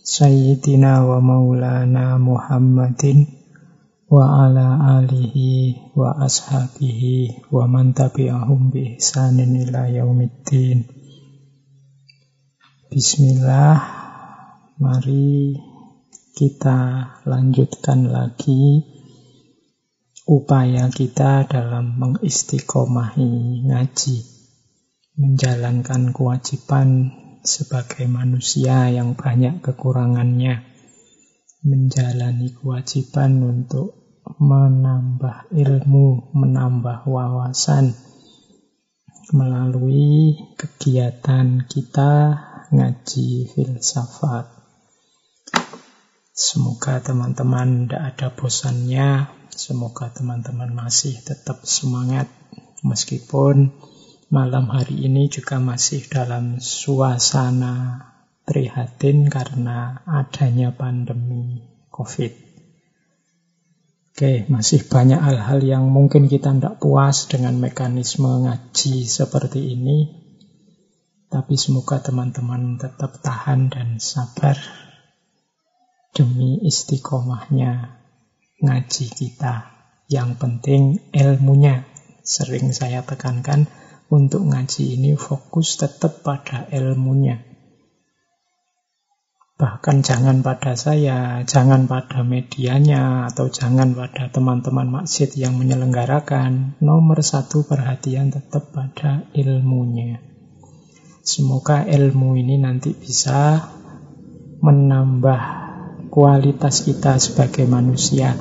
Sayyidina wa maulana Muhammadin wa ala alihi wa ashabihi wa man tabi'ahum bi ihsanin ila yaumiddin. Bismillah, mari kita lanjutkan lagi upaya kita dalam mengistiqomahi ngaji, menjalankan kewajiban sebagai manusia yang banyak kekurangannya, menjalani kewajiban untuk menambah ilmu, menambah wawasan melalui kegiatan kita ngaji filsafat. Semoga teman-teman tidak ada bosannya, semoga teman-teman masih tetap semangat meskipun malam hari ini juga masih dalam suasana prihatin karena adanya pandemi COVID. Oke, masih banyak hal-hal yang mungkin kita tidak puas dengan mekanisme ngaji seperti ini. Tapi semoga teman-teman tetap tahan dan sabar demi istiqomahnya ngaji kita. Yang penting ilmunya. Sering saya tekankan, untuk ngaji ini fokus tetap pada ilmunya. Bahkan jangan pada saya, jangan pada medianya, atau jangan pada teman-teman maksud yang menyelenggarakan. Nomor satu perhatian tetap pada ilmunya. Semoga ilmu ini nanti bisa menambah kualitas kita sebagai manusia.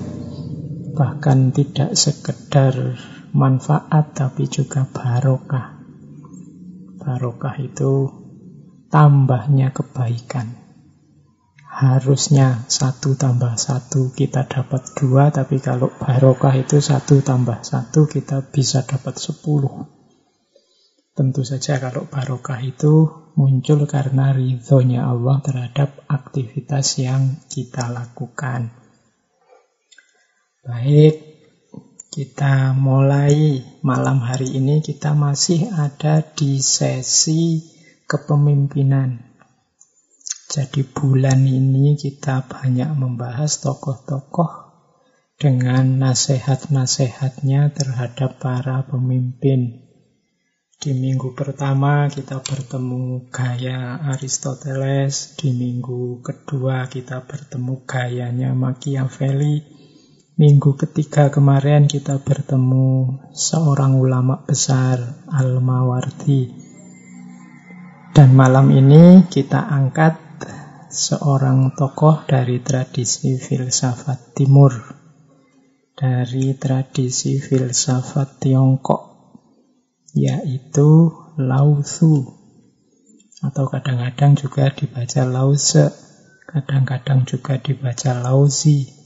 Bahkan tidak sekedar manfaat tapi juga barokah. Barokah itu tambahnya kebaikan. Harusnya satu tambah satu kita dapat dua, tapi kalau barokah itu satu tambah satu kita bisa dapat sepuluh. Tentu saja kalau barokah itu muncul karena ridhonya Allah terhadap aktivitas yang kita lakukan. Baik, kita mulai malam hari ini kita masih ada di sesi kepemimpinan. Jadi bulan ini kita banyak membahas tokoh-tokoh dengan nasihat-nasihatnya terhadap para pemimpin. Di minggu pertama kita bertemu gaya Aristoteles, di minggu kedua kita bertemu gayanya Machiavelli, Minggu ketiga kemarin kita bertemu seorang ulama besar, Al-Mawardi. Dan malam ini kita angkat seorang tokoh dari tradisi filsafat timur, dari tradisi filsafat Tiongkok, yaitu Lao Tzu. Atau kadang-kadang juga dibaca Lao Tse, kadang-kadang juga dibaca Lao Zi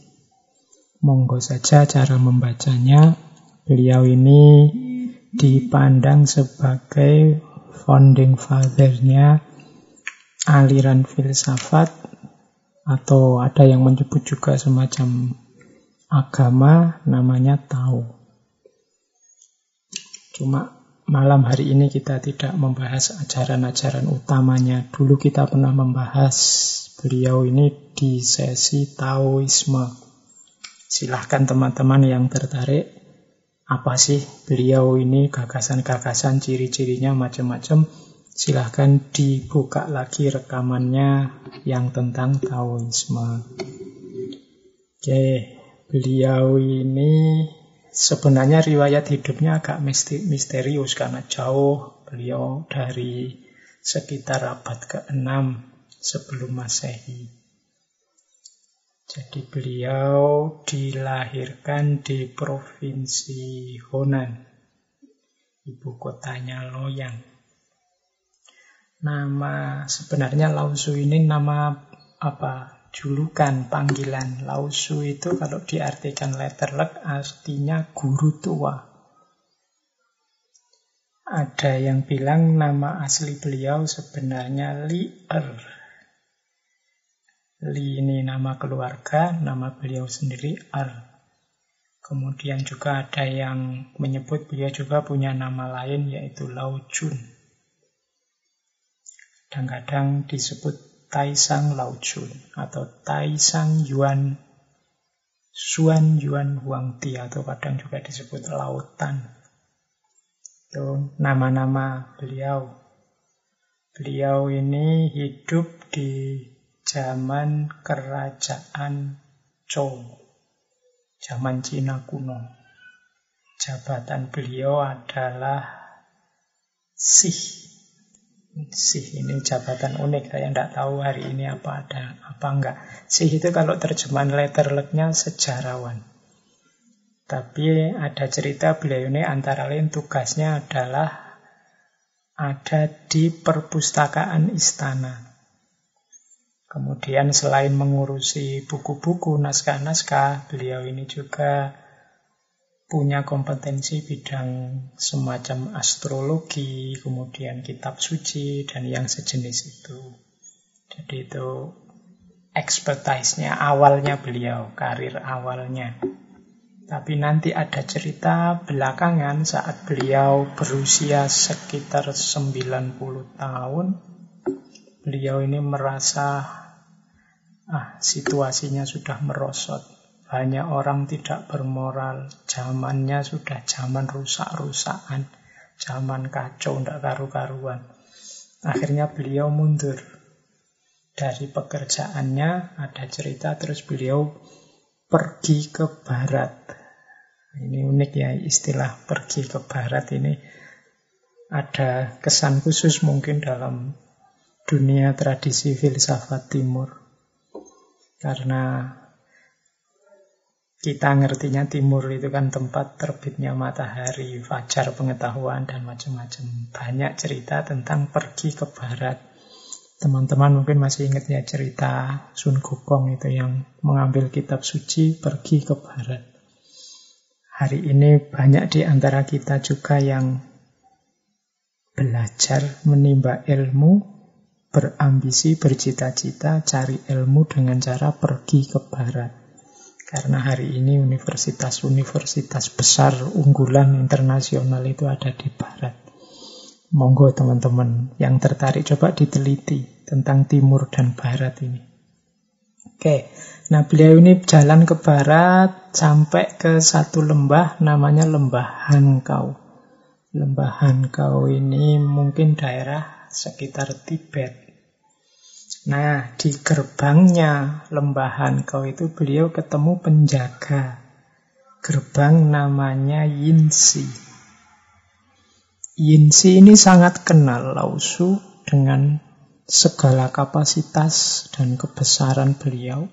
Monggo saja cara membacanya. Beliau ini dipandang sebagai founding father-nya aliran filsafat atau ada yang menyebut juga semacam agama namanya Tao. Cuma malam hari ini kita tidak membahas ajaran-ajaran utamanya. Dulu kita pernah membahas beliau ini di sesi Taoisme. Silahkan teman-teman yang tertarik, apa sih beliau ini, gagasan-gagasan, ciri-cirinya macam-macam. Silahkan dibuka lagi rekamannya yang tentang Taoisme. Oke, beliau ini sebenarnya riwayat hidupnya agak misterius karena jauh beliau dari sekitar abad ke-6 sebelum Masehi. Jadi beliau dilahirkan di provinsi Honan, ibu kotanya Loyang. Nama sebenarnya Lausu ini nama apa julukan, panggilan. Lausu itu kalau diartikan letterlek artinya guru tua. Ada yang bilang nama asli beliau sebenarnya Li Er. Li ini nama keluarga, nama beliau sendiri Er. Kemudian juga ada yang menyebut beliau juga punya nama lain yaitu Lao Jun. Kadang-kadang disebut Taisang Lao Jun atau Taisang Yuan Suan Yuan Huangti atau kadang juga disebut Lautan. Itu nama-nama beliau. Beliau ini hidup di zaman kerajaan Zhou, zaman Cina kuno. Jabatan beliau adalah Sih. Sih ini jabatan unik, saya tidak tahu hari ini apa ada, apa enggak. Sih itu kalau terjemahan letterleknya sejarawan. Tapi ada cerita beliau ini antara lain tugasnya adalah ada di perpustakaan istana. Kemudian selain mengurusi buku-buku, naskah-naskah, beliau ini juga punya kompetensi bidang semacam astrologi, kemudian kitab suci, dan yang sejenis itu. Jadi itu expertise-nya awalnya beliau, karir awalnya. Tapi nanti ada cerita belakangan saat beliau berusia sekitar 90 tahun, beliau ini merasa ah situasinya sudah merosot. Banyak orang tidak bermoral, zamannya sudah zaman rusak-rusakan, zaman kacau, tidak karu-karuan. Akhirnya beliau mundur dari pekerjaannya, ada cerita terus beliau pergi ke barat. Ini unik ya istilah pergi ke barat ini ada kesan khusus mungkin dalam dunia tradisi filsafat timur. Karena kita ngertinya timur itu kan tempat terbitnya matahari, fajar pengetahuan dan macam-macam. Banyak cerita tentang pergi ke barat. Teman-teman mungkin masih ingat ya cerita Sun Gokong itu yang mengambil kitab suci pergi ke barat. Hari ini banyak di antara kita juga yang belajar menimba ilmu, berambisi, bercita-cita, cari ilmu dengan cara pergi ke barat. Karena hari ini universitas-universitas besar unggulan internasional itu ada di barat. Monggo teman-teman yang tertarik coba diteliti tentang timur dan barat ini. Oke, nah beliau ini jalan ke barat sampai ke satu lembah namanya Lembah Hankau. Lembah Hankau ini mungkin daerah sekitar Tibet. Nah, di gerbangnya Lembah Hankau itu beliau ketemu penjaga gerbang namanya Yinsi. Yinsi ini sangat kenal Lausu dengan segala kapasitas dan kebesaran beliau.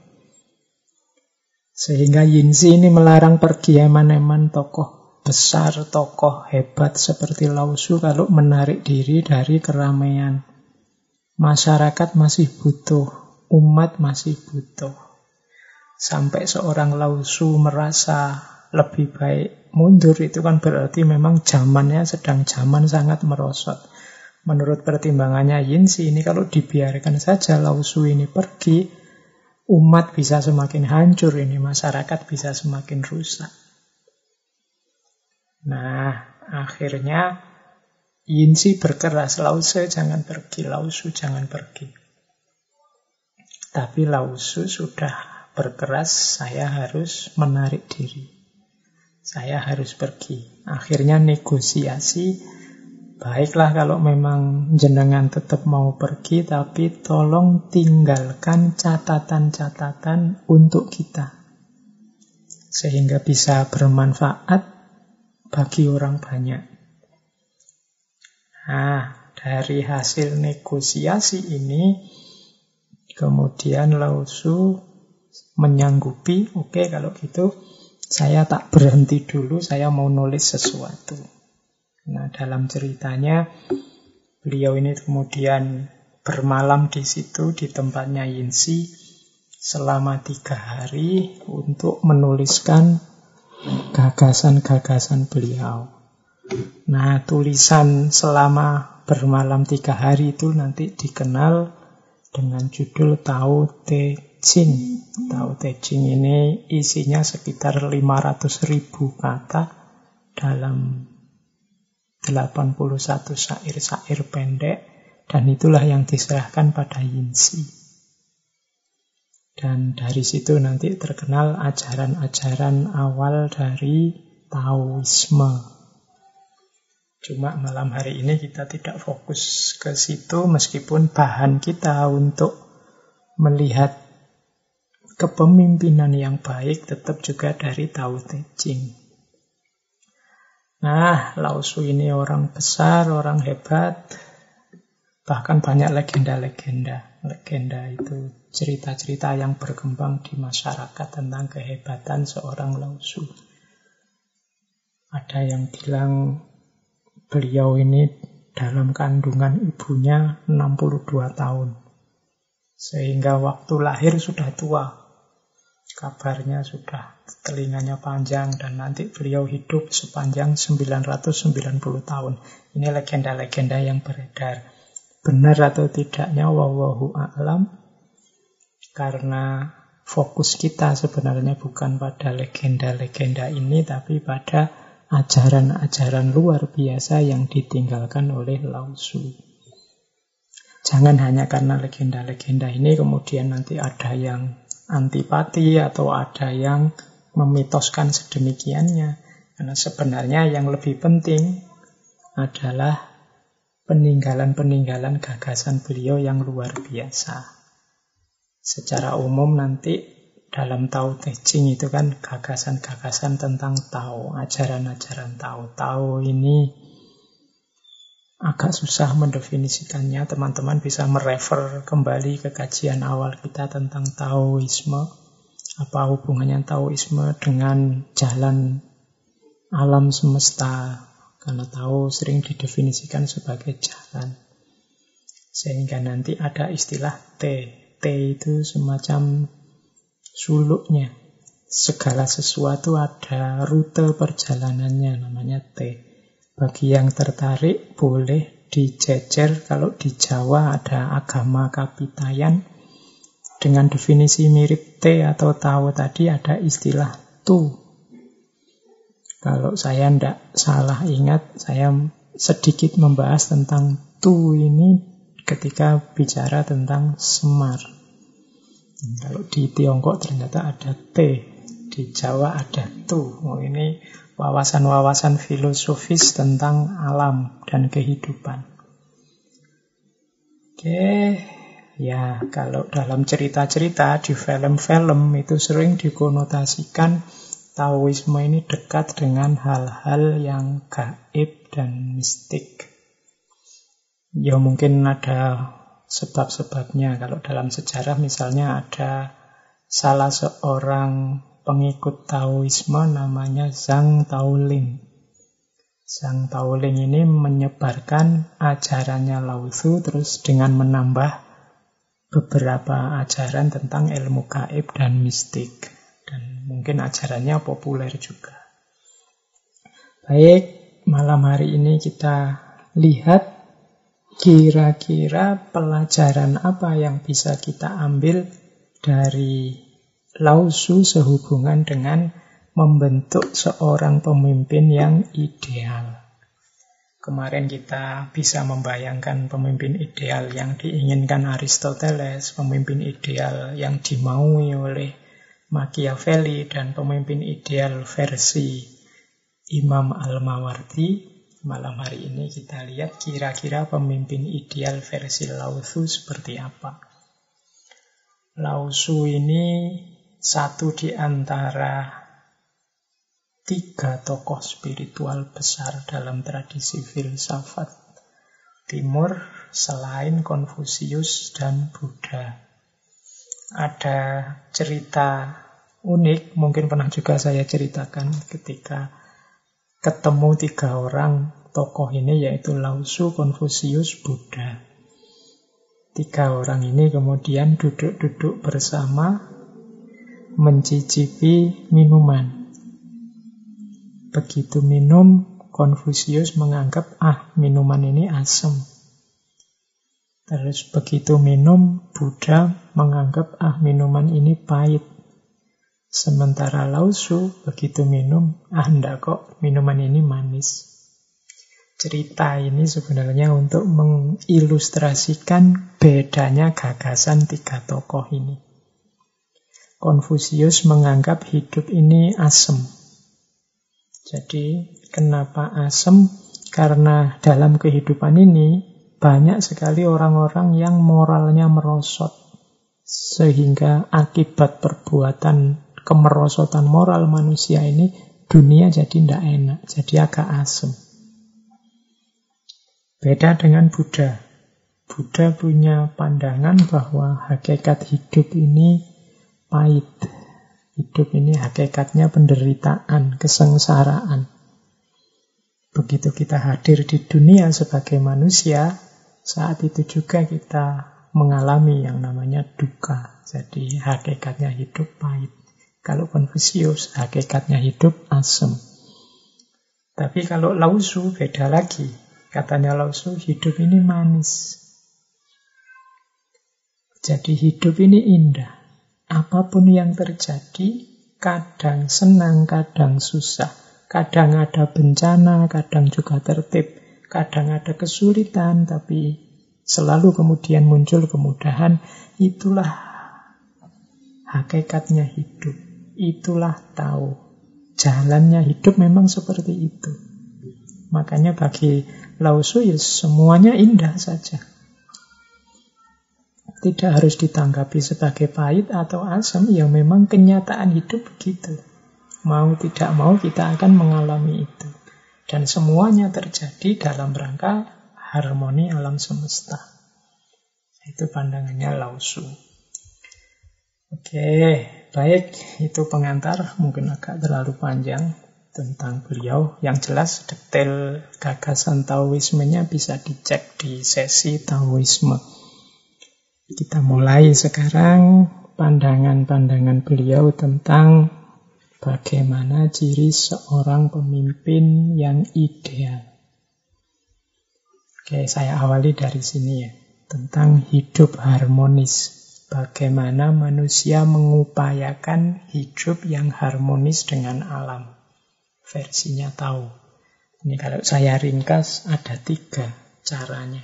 Sehingga Yinzi ini melarang pergi eman-eman tokoh besar, tokoh hebat seperti Lausu kalau menarik diri dari keramaian. Masyarakat masih butuh, umat masih butuh. Sampai seorang Lausu merasa lebih baik mundur itu kan berarti memang zamannya sedang zaman sangat merosot. Menurut pertimbangannya Yinsi ini kalau dibiarkan saja Lausu ini pergi, umat bisa semakin hancur ini, masyarakat bisa semakin rusak. Nah, akhirnya Yinsi berkeras, Lausu jangan pergi, Lausu jangan pergi. Tapi Lausu sudah berkeras, saya harus menarik diri. Saya harus pergi. Akhirnya negosiasi Baiklah kalau memang jenengan tetap mau pergi, tapi tolong tinggalkan catatan-catatan untuk kita. Sehingga bisa bermanfaat bagi orang banyak. Nah, dari hasil negosiasi ini, kemudian Lausu menyanggupi, oke okay, kalau gitu, saya tak berhenti dulu, saya mau nulis sesuatu. Nah, dalam ceritanya beliau ini kemudian bermalam di situ di tempatnya Yinsi. selama tiga hari untuk menuliskan gagasan-gagasan beliau. Nah, tulisan selama bermalam tiga hari itu nanti dikenal dengan judul Tao Te Ching. Tao Te Ching ini isinya sekitar 500 ribu kata dalam 81 syair-syair pendek dan itulah yang diserahkan pada Yinsi. Dan dari situ nanti terkenal ajaran-ajaran awal dari Taoisme. Cuma malam hari ini kita tidak fokus ke situ meskipun bahan kita untuk melihat kepemimpinan yang baik tetap juga dari Tao Te Ching. Nah, Lao Su ini orang besar, orang hebat, bahkan banyak legenda-legenda. Legenda itu cerita-cerita yang berkembang di masyarakat tentang kehebatan seorang lausu. Ada yang bilang beliau ini dalam kandungan ibunya 62 tahun. Sehingga waktu lahir sudah tua. Kabarnya sudah telinganya panjang dan nanti beliau hidup sepanjang 990 tahun. Ini legenda-legenda yang beredar. Benar atau tidaknya wawahu a'lam karena fokus kita sebenarnya bukan pada legenda-legenda ini, tapi pada ajaran-ajaran luar biasa yang ditinggalkan oleh Lao Tzu. Jangan hanya karena legenda-legenda ini kemudian nanti ada yang antipati atau ada yang memitoskan sedemikiannya. Karena sebenarnya yang lebih penting adalah peninggalan-peninggalan gagasan beliau yang luar biasa. Secara umum nanti dalam Tao Te Ching itu kan gagasan-gagasan tentang Tao, ajaran-ajaran Tao. Tao ini agak susah mendefinisikannya. Teman-teman bisa merefer kembali ke kajian awal kita tentang Taoisme. Apa hubungannya Taoisme dengan jalan alam semesta? Karena Tao sering didefinisikan sebagai jalan. Sehingga nanti ada istilah T, T itu semacam suluknya. Segala sesuatu ada rute perjalanannya namanya T. Bagi yang tertarik boleh dijejer kalau di Jawa ada agama kapitayan dengan definisi mirip T atau tahu tadi ada istilah tu. Kalau saya tidak salah ingat, saya sedikit membahas tentang tu ini ketika bicara tentang Semar. Kalau di Tiongkok ternyata ada T, di Jawa ada Tu. Oh, ini wawasan-wawasan filosofis tentang alam dan kehidupan. Oke, ya kalau dalam cerita-cerita di film-film itu sering dikonotasikan Taoisme ini dekat dengan hal-hal yang gaib dan mistik. Ya mungkin ada sebab-sebabnya. Kalau dalam sejarah misalnya ada salah seorang pengikut Taoisme namanya Zhang Taoling. Zhang Taoling ini menyebarkan ajarannya Lao Tzu terus dengan menambah beberapa ajaran tentang ilmu gaib dan mistik. Dan mungkin ajarannya populer juga. Baik, malam hari ini kita lihat Kira-kira pelajaran apa yang bisa kita ambil dari Lausu sehubungan dengan membentuk seorang pemimpin yang ideal? Kemarin kita bisa membayangkan pemimpin ideal yang diinginkan Aristoteles, pemimpin ideal yang dimaui oleh Machiavelli, dan pemimpin ideal versi Imam Al-Mawardi. Malam hari ini kita lihat kira-kira pemimpin ideal versi Lao Tzu seperti apa. Lao Tzu ini satu di antara tiga tokoh spiritual besar dalam tradisi filsafat timur selain Konfusius dan Buddha. Ada cerita unik, mungkin pernah juga saya ceritakan ketika ketemu tiga orang tokoh ini yaitu Lao Tzu, Konfusius, Buddha. Tiga orang ini kemudian duduk-duduk bersama mencicipi minuman. Begitu minum, Konfusius menganggap, ah minuman ini asam. Terus begitu minum, Buddha menganggap, ah minuman ini pahit. Sementara Lausu begitu minum, ah enggak kok minuman ini manis. Cerita ini sebenarnya untuk mengilustrasikan bedanya gagasan tiga tokoh ini. Konfusius menganggap hidup ini asem. Jadi kenapa asem? Karena dalam kehidupan ini banyak sekali orang-orang yang moralnya merosot. Sehingga akibat perbuatan kemerosotan moral manusia ini dunia jadi tidak enak, jadi agak asem. Beda dengan Buddha. Buddha punya pandangan bahwa hakikat hidup ini pahit. Hidup ini hakikatnya penderitaan, kesengsaraan. Begitu kita hadir di dunia sebagai manusia, saat itu juga kita mengalami yang namanya duka. Jadi hakikatnya hidup pahit. Kalau Konfusius, hakikatnya hidup asem. Tapi kalau Lausu beda lagi. Katanya Lausu, hidup ini manis. Jadi hidup ini indah. Apa pun yang terjadi, kadang senang, kadang susah. Kadang ada bencana, kadang juga tertib. Kadang ada kesulitan, tapi selalu kemudian muncul kemudahan. Itulah hakikatnya hidup. Itulah tahu. Jalannya hidup memang seperti itu. Makanya bagi Lausu ya semuanya indah saja. Tidak harus ditanggapi sebagai pahit atau asam, ya memang kenyataan hidup begitu. Mau tidak mau kita akan mengalami itu. Dan semuanya terjadi dalam rangka harmoni alam semesta. Itu pandangannya Lausu. Oke, baik. Itu pengantar, mungkin agak terlalu panjang tentang beliau. Yang jelas detail gagasan Taoismenya bisa dicek di sesi Taoisme. Kita mulai sekarang pandangan-pandangan beliau tentang bagaimana ciri seorang pemimpin yang ideal. Oke, saya awali dari sini ya. Tentang hidup harmonis. Bagaimana manusia mengupayakan hidup yang harmonis dengan alam versinya tahu. Ini kalau saya ringkas ada tiga caranya.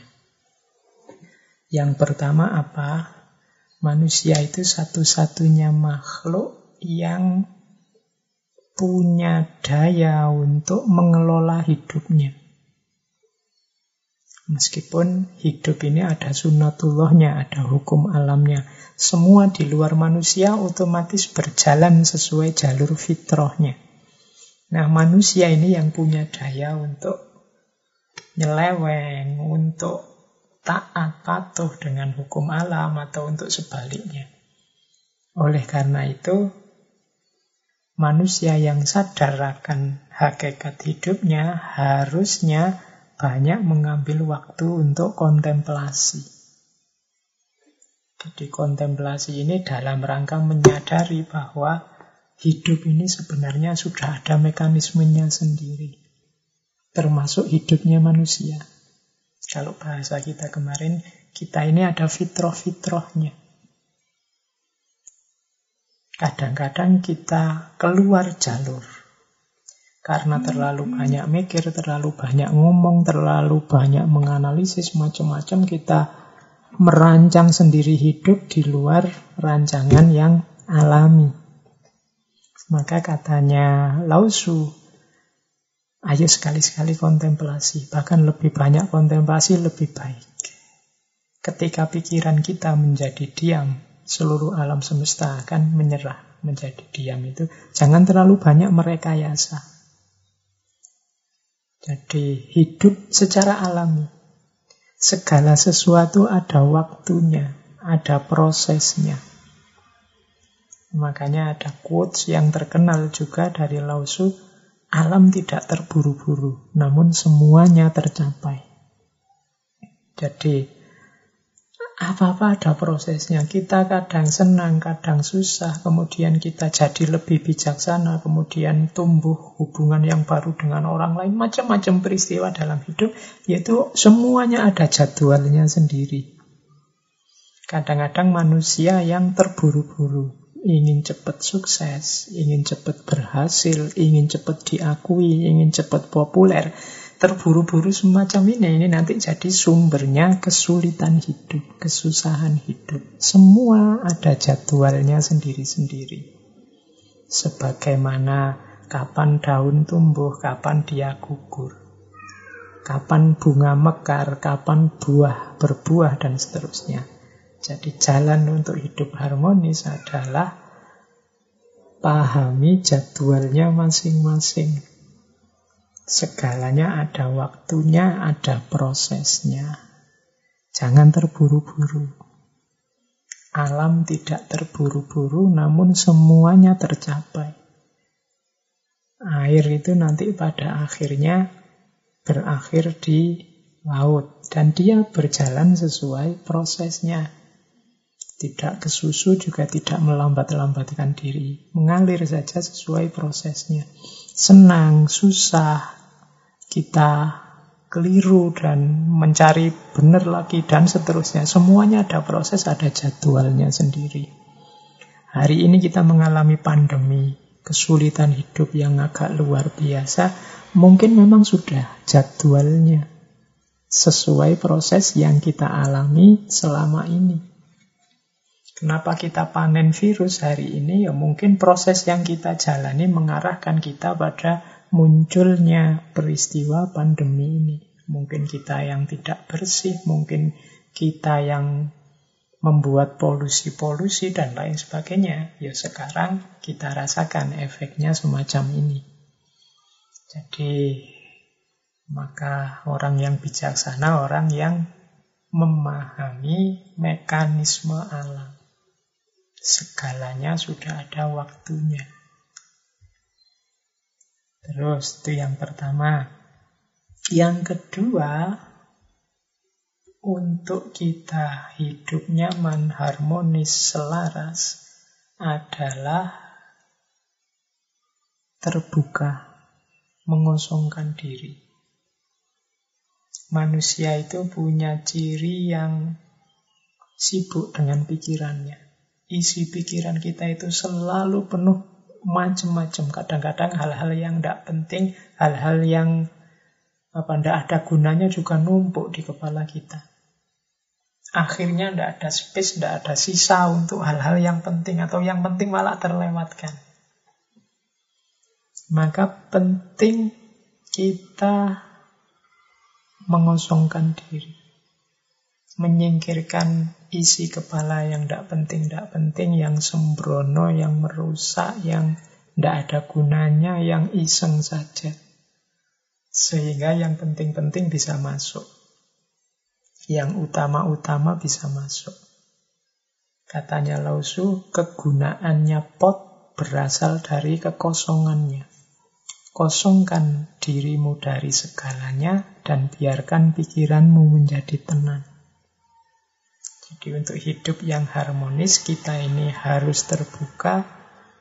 Yang pertama apa? Manusia itu satu-satunya makhluk yang punya daya untuk mengelola hidupnya. Meskipun hidup ini ada sunatullahnya, ada hukum alamnya. Semua di luar manusia otomatis berjalan sesuai jalur fitrahnya. Nah, manusia ini yang punya daya untuk nyeleweng, untuk taat patuh dengan hukum alam atau untuk sebaliknya. Oleh karena itu, manusia yang sadar akan hakikat hidupnya harusnya banyak mengambil waktu untuk kontemplasi. Jadi kontemplasi ini dalam rangka menyadari bahwa hidup ini sebenarnya sudah ada mekanismenya sendiri. Termasuk hidupnya manusia. Kalau bahasa kita kemarin, kita ini ada fitroh-fitrohnya. Kadang-kadang kita keluar jalur. Karena terlalu banyak mikir, terlalu banyak ngomong, terlalu banyak menganalisis macam-macam, kita merancang sendiri hidup di luar rancangan yang alami. Maka katanya Lausu, ayo sekali-sekali kontemplasi, bahkan lebih banyak kontemplasi lebih baik. Ketika pikiran kita menjadi diam, seluruh alam semesta akan menyerah menjadi diam itu. Jangan terlalu banyak merekayasa. Jadi hidup secara alami. Segala sesuatu ada waktunya, ada prosesnya. Makanya ada quotes yang terkenal juga dari Lausu, alam tidak terburu-buru, namun semuanya tercapai. Jadi Apa-apa ada prosesnya. Kita kadang senang, kadang susah, kemudian kita jadi lebih bijaksana, kemudian tumbuh hubungan yang baru dengan orang lain, macam-macam peristiwa dalam hidup, yaitu semuanya ada jadwalnya sendiri. Kadang-kadang manusia yang terburu-buru, ingin cepat sukses, ingin cepat berhasil, ingin cepat diakui, ingin cepat populer, terburu-buru semacam ini, ini nanti jadi sumbernya kesulitan hidup, kesusahan hidup. Semua ada jadwalnya sendiri-sendiri. Sebagaimana kapan daun tumbuh, kapan dia gugur. Kapan bunga mekar, kapan buah berbuah, dan seterusnya. Jadi jalan untuk hidup harmonis adalah pahami jadwalnya masing-masing. Segalanya ada waktunya, ada prosesnya. Jangan terburu-buru. Alam tidak terburu-buru, namun semuanya tercapai. Air itu nanti pada akhirnya berakhir di laut, dan dia berjalan sesuai prosesnya. Tidak kesusu juga tidak melambat-lambatkan diri. Mengalir saja sesuai prosesnya. Senang, susah, kita keliru dan mencari benar lagi dan seterusnya. Semuanya ada proses, ada jadwalnya sendiri. Hari ini kita mengalami pandemi, kesulitan hidup yang agak luar biasa. Mungkin memang sudah jadwalnya sesuai proses yang kita alami selama ini. Kenapa kita panen virus hari ini? Ya mungkin proses yang kita jalani mengarahkan kita pada munculnya peristiwa pandemi ini. Mungkin kita yang tidak bersih, mungkin kita yang membuat polusi-polusi dan lain sebagainya. Ya sekarang kita rasakan efeknya semacam ini. Jadi maka orang yang bijaksana, orang yang memahami mekanisme alam. Segalanya sudah ada waktunya. Terus itu yang pertama. Yang kedua, untuk kita hidup nyaman, harmonis, selaras adalah terbuka, mengosongkan diri. Manusia itu punya ciri yang sibuk dengan pikirannya. Isi pikiran kita itu selalu penuh macam-macam. Kadang-kadang hal-hal yang tidak penting, hal-hal yang apa tidak ada gunanya juga numpuk di kepala kita. Akhirnya tidak ada space, tidak ada sisa untuk hal-hal yang penting atau yang penting malah terlewatkan. Maka penting kita mengosongkan diri. Menyingkirkan isi kepala yang tidak penting, tidak penting, yang sembrono, yang merusak, yang tidak ada gunanya, yang iseng saja. Sehingga yang penting-penting bisa masuk. Yang utama-utama bisa masuk. Katanya Lausu, kegunaannya pot berasal dari kekosongannya. Kosongkan dirimu dari segalanya dan biarkan pikiranmu menjadi tenang. Jadi untuk hidup yang harmonis kita ini harus terbuka,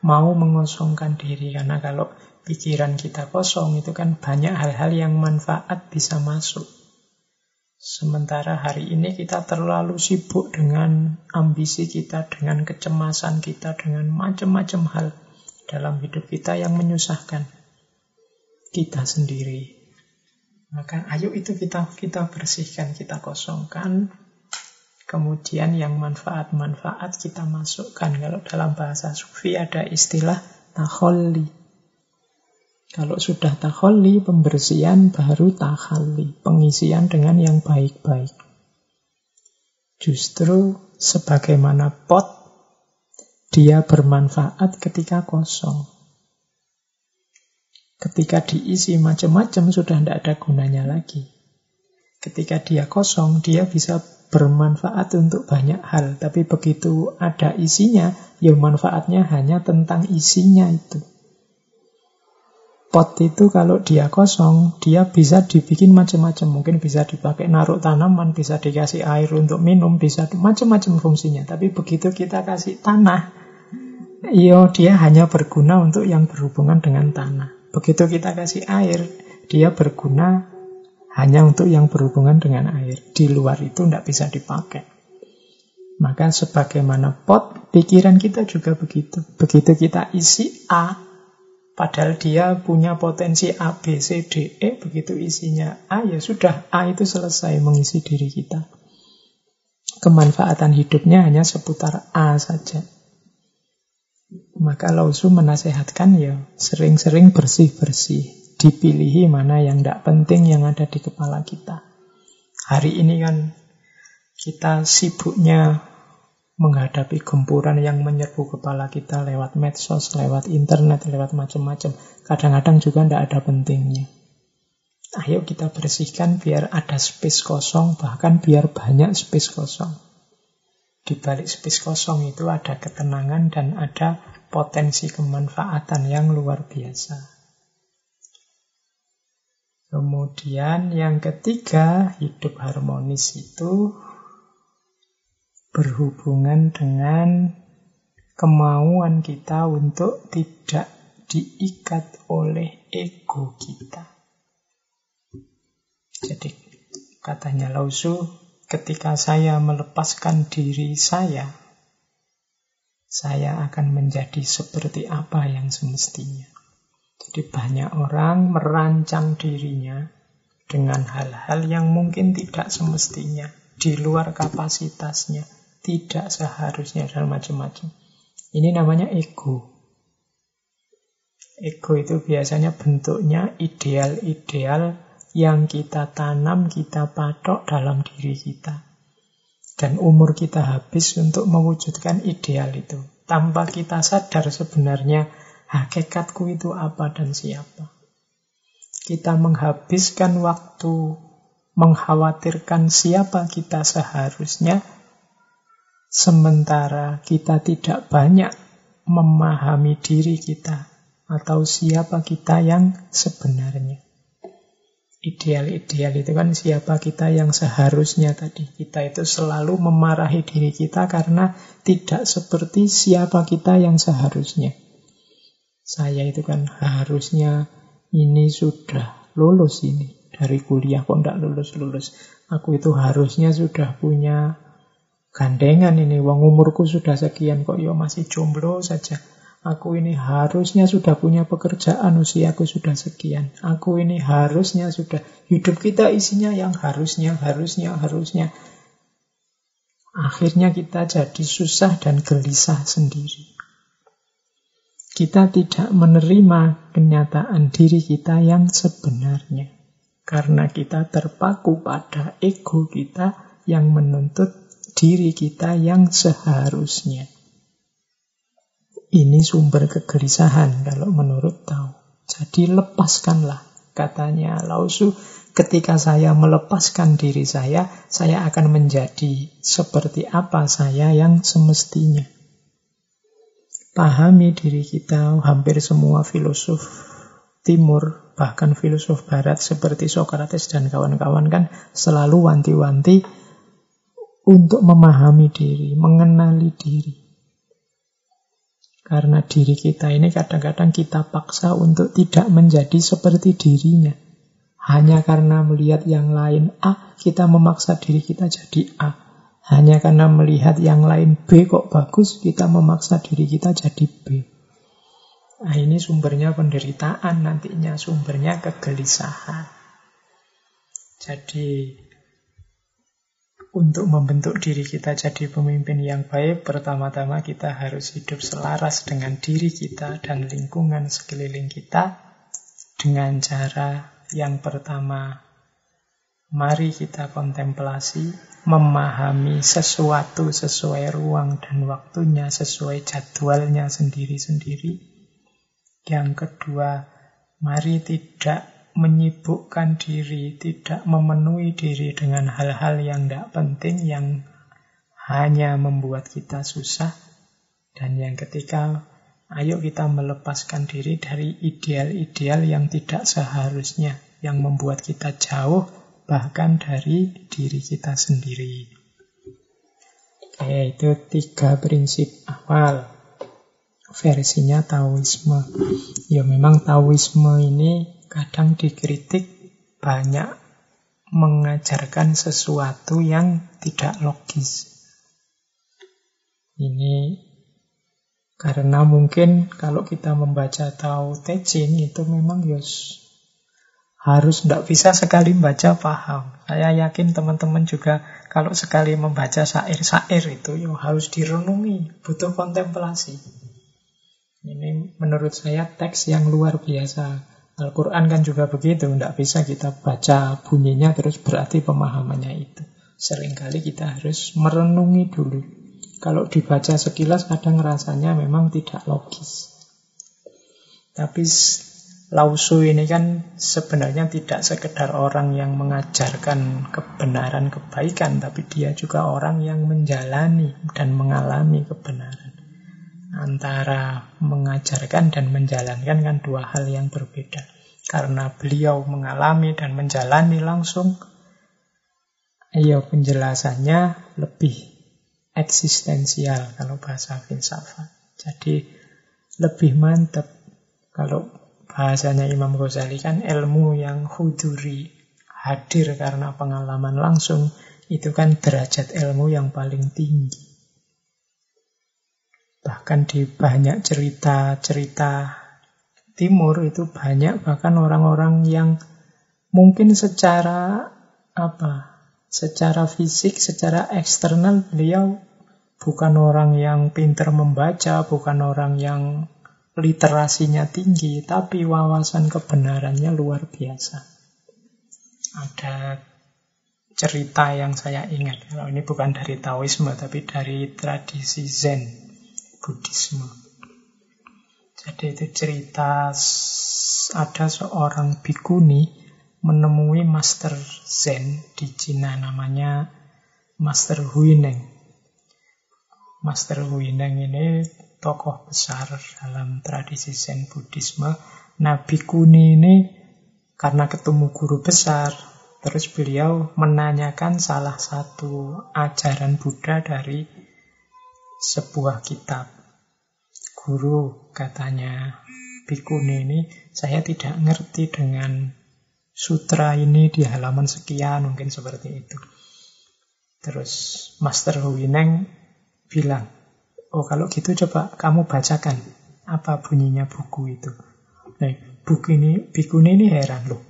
mau mengosongkan diri. Karena kalau pikiran kita kosong itu kan banyak hal-hal yang manfaat bisa masuk. Sementara hari ini kita terlalu sibuk dengan ambisi kita, dengan kecemasan kita, dengan macam-macam hal dalam hidup kita yang menyusahkan kita sendiri. Maka ayo itu kita kita bersihkan, kita kosongkan, Kemudian yang manfaat-manfaat kita masukkan. Kalau dalam bahasa sufi ada istilah takholli. Kalau sudah takholli, pembersihan baru takhalli. Pengisian dengan yang baik-baik. Justru sebagaimana pot, dia bermanfaat ketika kosong. Ketika diisi macam-macam sudah tidak ada gunanya lagi. Ketika dia kosong, dia bisa bermanfaat untuk banyak hal. Tapi begitu ada isinya, ya manfaatnya hanya tentang isinya itu. Pot itu kalau dia kosong, dia bisa dibikin macam-macam. Mungkin bisa dipakai naruh tanaman, bisa dikasih air untuk minum, bisa macam-macam fungsinya. Tapi begitu kita kasih tanah, iyo dia hanya berguna untuk yang berhubungan dengan tanah. Begitu kita kasih air, dia berguna hanya untuk yang berhubungan dengan air. Di luar itu tidak bisa dipakai. Maka sebagaimana pot, pikiran kita juga begitu. Begitu kita isi A, Padahal dia punya potensi A, B, C, D, E. Begitu isinya A, ya sudah. A itu selesai mengisi diri kita. Kemanfaatan hidupnya hanya seputar A saja. Maka Lausu menasehatkan ya sering-sering bersih-bersih. Dipilihi mana yang tidak penting yang ada di kepala kita. Hari ini kan kita sibuknya menghadapi gempuran yang menyerbu kepala kita lewat medsos, lewat internet, lewat macam-macam. Kadang-kadang juga tidak ada pentingnya. Ayo kita bersihkan biar ada space kosong, bahkan biar banyak space kosong. Di balik space kosong itu ada ketenangan dan ada potensi kemanfaatan yang luar biasa. Kemudian yang ketiga, hidup harmonis itu berhubungan dengan kemauan kita untuk tidak diikat oleh ego kita. Jadi katanya Lausu, ketika saya melepaskan diri saya, saya akan menjadi seperti apa yang semestinya. Jadi banyak orang merancang dirinya dengan hal-hal yang mungkin tidak semestinya, di luar kapasitasnya, tidak seharusnya dan macam-macam. Ini namanya ego. Ego itu biasanya bentuknya ideal-ideal yang kita tanam, kita patok dalam diri kita. Dan umur kita habis untuk mewujudkan ideal itu. Tanpa kita sadar sebenarnya hakikatku itu apa dan siapa. Kita menghabiskan waktu mengkhawatirkan siapa kita seharusnya Sementara kita tidak banyak memahami diri kita atau siapa kita yang sebenarnya. Ideal-ideal itu kan siapa kita yang seharusnya tadi. Kita itu selalu memarahi diri kita karena tidak seperti siapa kita yang seharusnya. Saya itu kan harusnya ini sudah lulus ini dari kuliah kok tidak lulus-lulus. Aku itu harusnya sudah punya gandengan ini, wong umurku sudah sekian kok yo masih jomblo saja. Aku ini harusnya sudah punya pekerjaan, usiaku sudah sekian. Aku ini harusnya sudah hidup kita isinya yang harusnya, harusnya, harusnya. Akhirnya kita jadi susah dan gelisah sendiri. Kita tidak menerima kenyataan diri kita yang sebenarnya. Karena kita terpaku pada ego kita yang menuntut diri kita yang seharusnya. Ini sumber kegelisahan kalau menurut Tao. Jadi lepaskanlah, katanya Lausu, ketika saya melepaskan diri saya, saya akan menjadi seperti apa saya yang semestinya. Pahami diri kita, hampir semua filosof timur, bahkan filosof barat seperti Socrates dan kawan-kawan kan selalu wanti-wanti untuk memahami diri, mengenali diri. Karena diri kita ini kadang-kadang kita paksa untuk tidak menjadi seperti dirinya. Hanya karena melihat yang lain A, kita memaksa diri kita jadi A. Hanya karena melihat yang lain B kok bagus, kita memaksa diri kita jadi B. Nah ini sumbernya penderitaan nantinya, sumbernya kegelisahan. Jadi untuk membentuk diri kita jadi pemimpin yang baik, pertama-tama kita harus hidup selaras dengan diri kita dan lingkungan sekeliling kita dengan cara yang pertama, mari kita kontemplasi, memahami sesuatu sesuai ruang dan waktunya, sesuai jadwalnya sendiri-sendiri. Yang kedua, mari tidak menyibukkan diri, tidak memenuhi diri dengan hal-hal yang tidak penting, yang hanya membuat kita susah. Dan yang ketiga, Ayo kita melepaskan diri dari ideal-ideal yang tidak seharusnya, yang membuat kita jauh bahkan dari diri kita sendiri. Oke, itu tiga prinsip awal. Versinya Taoisme. Ya memang Taoisme ini kadang dikritik banyak mengajarkan sesuatu yang tidak logis. Ini karena mungkin kalau kita membaca Tao Te Ching itu memang yos harus tidak bisa sekali membaca paham. Saya yakin teman-teman juga kalau sekali membaca syair-syair itu yo harus direnungi, butuh kontemplasi. Ini menurut saya teks yang luar biasa. Al-Quran kan juga begitu, tidak bisa kita baca bunyinya terus berarti pemahamannya itu. Seringkali kita harus merenungi dulu kalau dibaca sekilas kadang rasanya memang tidak logis. Tapi Lausu ini kan sebenarnya tidak sekedar orang yang mengajarkan kebenaran kebaikan, tapi dia juga orang yang menjalani dan mengalami kebenaran. Antara mengajarkan dan menjalankan kan dua hal yang berbeda. Karena beliau mengalami dan menjalani langsung, ayo penjelasannya lebih eksistensial kalau bahasa filsafat. Jadi lebih mantap kalau bahasanya Imam Ghazali kan ilmu yang huduri hadir karena pengalaman langsung itu kan derajat ilmu yang paling tinggi. Bahkan di banyak cerita-cerita timur itu banyak bahkan orang-orang yang mungkin secara apa Secara fisik, secara eksternal beliau bukan orang yang pintar membaca, bukan orang yang literasinya tinggi, tapi wawasan kebenarannya luar biasa. Ada cerita yang saya ingat, kalau ini bukan dari Taoisme, tapi dari tradisi Zen, Buddhisme. Jadi itu cerita ada seorang bikuni menemui Master Zen di Cina namanya Master Huineng. Master Huineng ini tokoh besar dalam tradisi Zen Buddhisme. Nabi Kuni ini karena ketemu guru besar, terus beliau menanyakan salah satu ajaran Buddha dari sebuah kitab. Guru katanya, Bikuni ini saya tidak ngerti dengan sutra ini di halaman sekian, mungkin seperti itu. Terus Master Huineng bilang, oh kalau gitu coba kamu bacakan apa bunyinya buku itu. Nah, buku ini, buku ini heran loh.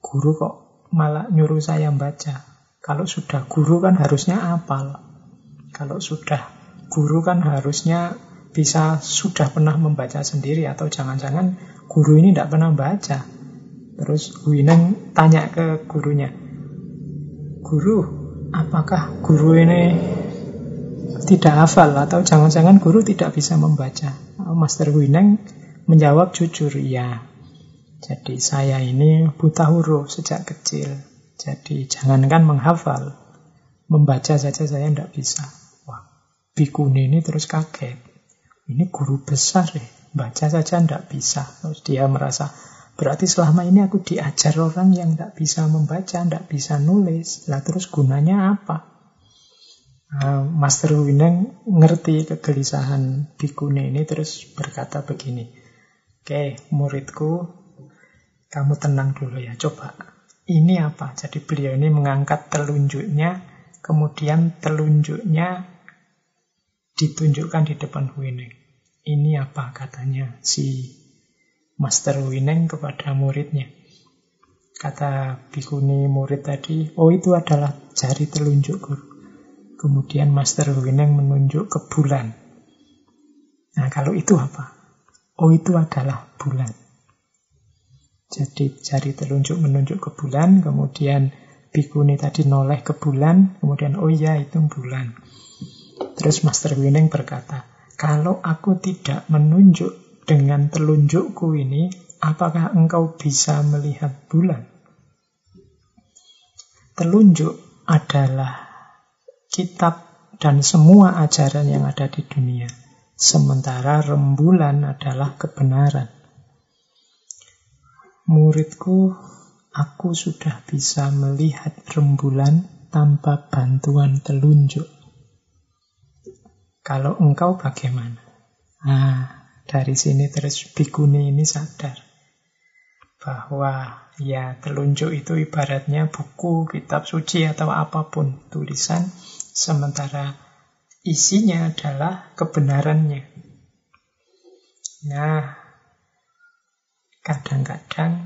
Guru kok malah nyuruh saya baca. Kalau sudah guru kan harusnya apal. Kalau sudah guru kan harusnya bisa sudah pernah membaca sendiri atau jangan-jangan guru ini tidak pernah baca. Terus Wineng tanya ke gurunya, Guru, apakah guru ini tidak hafal atau jangan-jangan guru tidak bisa membaca? Master Wineng menjawab jujur, ya. Jadi saya ini buta huruf sejak kecil. Jadi jangankan menghafal, membaca saja saya tidak bisa. Wah, bikuni ini terus kaget. Ini guru besar ya, baca saja tidak bisa. Terus dia merasa Berarti selama ini aku diajar orang yang tidak bisa membaca, tidak bisa nulis. Lah terus gunanya apa? Nah, Master Wineng ngerti kegelisahan bikune ini terus berkata begini. Oke, muridku, kamu tenang dulu ya. Coba, ini apa? Jadi beliau ini mengangkat telunjuknya, kemudian telunjuknya ditunjukkan di depan Wineng. Ini apa katanya si Master Wineng kepada muridnya. Kata bikuni murid tadi, oh itu adalah jari telunjuk guru. Kemudian Master Wineng menunjuk ke bulan. Nah kalau itu apa? Oh itu adalah bulan. Jadi jari telunjuk menunjuk ke bulan, kemudian bikuni tadi noleh ke bulan, kemudian oh iya itu bulan. Terus Master Wineng berkata, kalau aku tidak menunjuk dengan telunjukku ini, apakah engkau bisa melihat bulan? Telunjuk adalah kitab dan semua ajaran yang ada di dunia. Sementara rembulan adalah kebenaran. Muridku, aku sudah bisa melihat rembulan tanpa bantuan telunjuk. Kalau engkau bagaimana? Ah, dari sini terus bikuni ini sadar bahwa ya telunjuk itu ibaratnya buku, kitab suci atau apa pun tulisan, sementara isinya adalah kebenarannya. Nah, kadang-kadang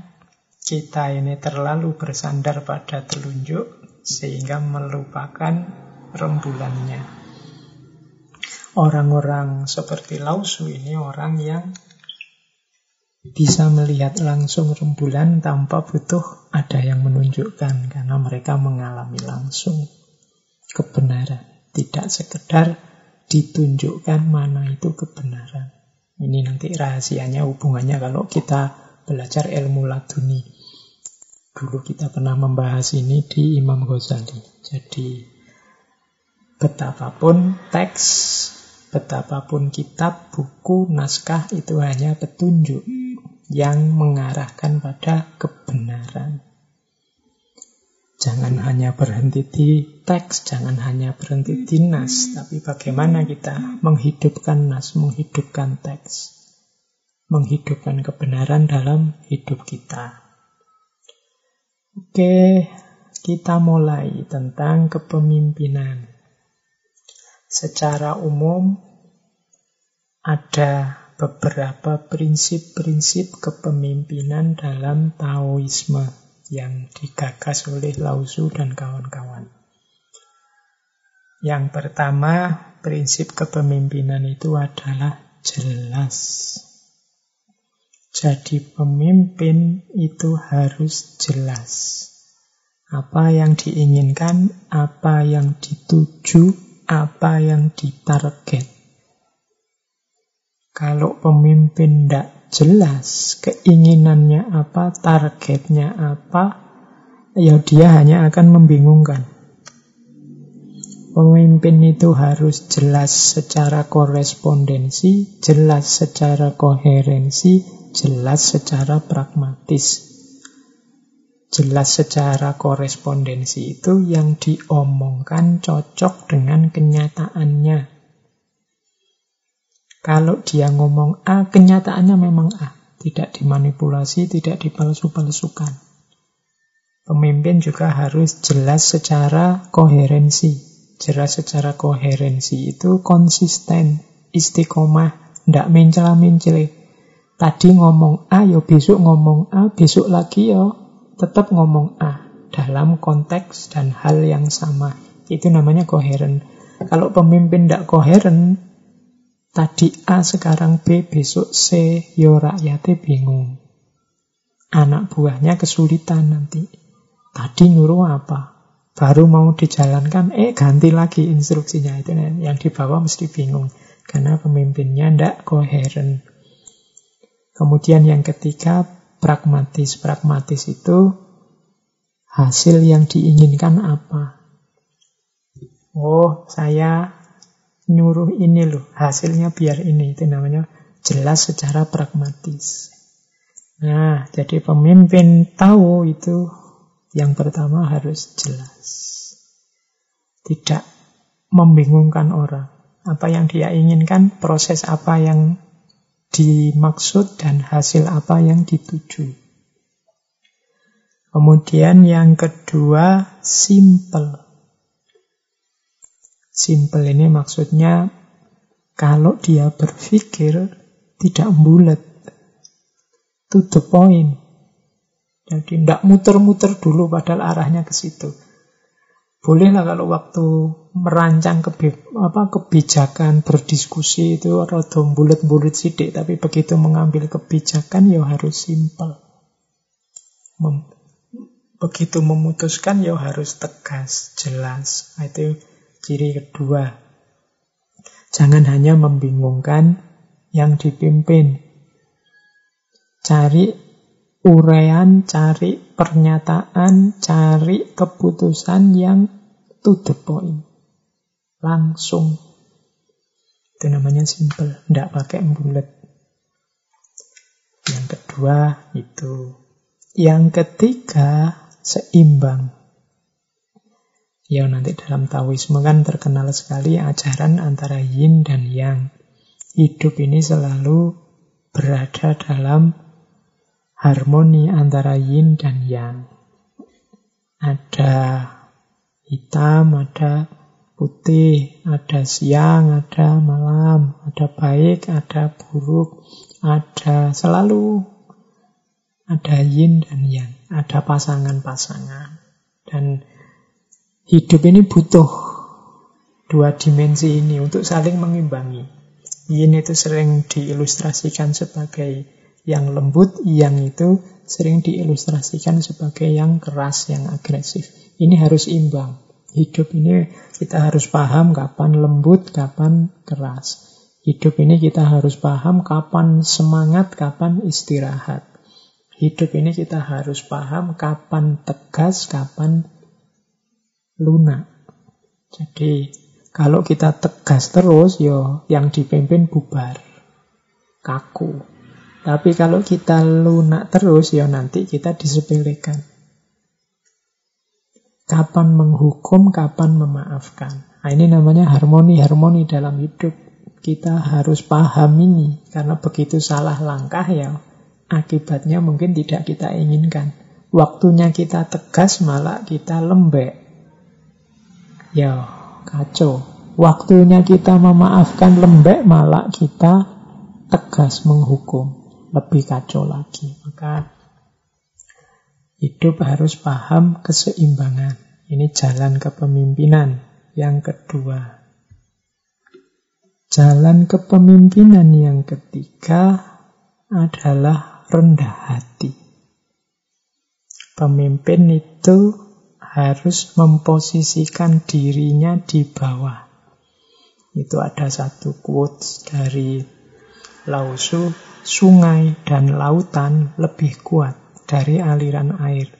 kita ini terlalu bersandar pada telunjuk sehingga melupakan rembulannya. Orang-orang seperti Lausu ini orang yang bisa melihat langsung rembulan tanpa butuh ada yang menunjukkan karena mereka mengalami langsung kebenaran. Tidak sekedar ditunjukkan mana itu kebenaran. Ini nanti rahasianya hubungannya kalau kita belajar ilmu laduni. Dulu kita pernah membahas ini di Imam Ghazali. Jadi betapapun teks betapapun kitab buku naskah itu hanya petunjuk yang mengarahkan pada kebenaran. Jangan hanya berhenti di teks, jangan hanya berhenti di nas, tapi bagaimana kita menghidupkan nas, menghidupkan teks, menghidupkan kebenaran dalam hidup kita. Oke, kita mulai tentang kepemimpinan. Secara umum, ada beberapa prinsip-prinsip kepemimpinan dalam Taoisme yang digagas oleh Lao Tzu dan kawan-kawan. Yang pertama, prinsip kepemimpinan itu adalah jelas. Jadi pemimpin itu harus jelas. Apa yang diinginkan, apa yang dituju, apa yang ditarget. Kalau pemimpin tidak jelas keinginannya apa, targetnya apa, ya dia hanya akan membingungkan. Pemimpin itu harus jelas secara korespondensi, jelas secara koherensi, jelas secara pragmatis. Jelas secara korespondensi itu yang diomongkan cocok dengan kenyataannya. Kalau dia ngomong A, kenyataannya memang A. Tidak dimanipulasi, tidak dipalsu-palsukan. Pemimpin juga harus jelas secara koherensi. Jelas secara koherensi itu konsisten, istiqomah, tidak mencela-mencele. Tadi ngomong A, ya besok ngomong A, besok lagi ya tetap ngomong A. Dalam konteks dan hal yang sama. Itu namanya koheren. Kalau pemimpin tidak koheren, Tadi A sekarang B, besok C, yo rakyatnya bingung. Anak buahnya kesulitan nanti. Tadi nyuruh apa? Baru mau dijalankan, eh ganti lagi instruksinya. Itu yang dibawa mesti bingung. Karena pemimpinnya ndak koheren. Kemudian yang ketiga, pragmatis. Pragmatis itu hasil yang diinginkan apa? Oh, saya nyuruh ini loh, hasilnya biar ini. Itu namanya jelas secara pragmatis. Nah, jadi pemimpin tahu itu yang pertama harus jelas. Tidak membingungkan orang. Apa yang dia inginkan, proses apa yang dimaksud, dan hasil apa yang dituju. Kemudian yang kedua, simple. Simple ini maksudnya kalau dia berpikir tidak bulat. To the point. Jadi tidak muter-muter dulu padahal arahnya ke situ. Bolehlah kalau waktu merancang kebi apa, kebijakan, berdiskusi itu rada bulat-bulat sidik, tapi begitu mengambil kebijakan ya harus simple. Mem begitu memutuskan ya harus tegas, jelas. Nah, itu Ciri kedua, jangan hanya membingungkan yang dipimpin. Cari urean, cari pernyataan, cari keputusan yang to the point. Langsung. Itu namanya simple, tidak pakai bulat. Yang kedua itu. Yang ketiga seimbang. Ya nanti dalam Taoisme kan terkenal sekali ajaran antara yin dan yang. Hidup ini selalu berada dalam harmoni antara yin dan yang. Ada hitam, ada putih, ada siang, ada malam, ada baik, ada buruk, ada selalu ada yin dan yang, ada pasangan-pasangan. Dan hidup ini butuh dua dimensi ini untuk saling mengimbangi. Yin itu sering diilustrasikan sebagai yang lembut, yang itu sering diilustrasikan sebagai yang keras, yang agresif. Ini harus imbang. Hidup ini kita harus paham kapan lembut, kapan keras. Hidup ini kita harus paham kapan semangat, kapan istirahat. Hidup ini kita harus paham kapan tegas, kapan lunak. Jadi kalau kita tegas terus, yo yang dipimpin bubar, kaku. Tapi kalau kita lunak terus, ya nanti kita disepelekan. Kapan menghukum, kapan memaafkan. Nah, ini namanya harmoni-harmoni dalam hidup. Kita harus paham ini, karena begitu salah langkah ya, akibatnya mungkin tidak kita inginkan. Waktunya kita tegas, malah kita lembek. Ya, kacau. Waktunya kita memaafkan lembek, malah kita tegas menghukum lebih kacau lagi. Maka hidup harus paham keseimbangan. Ini jalan kepemimpinan. Yang kedua, jalan kepemimpinan yang ketiga adalah rendah hati. Pemimpin itu harus memposisikan dirinya di bawah. Itu ada satu quotes dari Lao Tzu sungai dan lautan lebih kuat dari aliran air.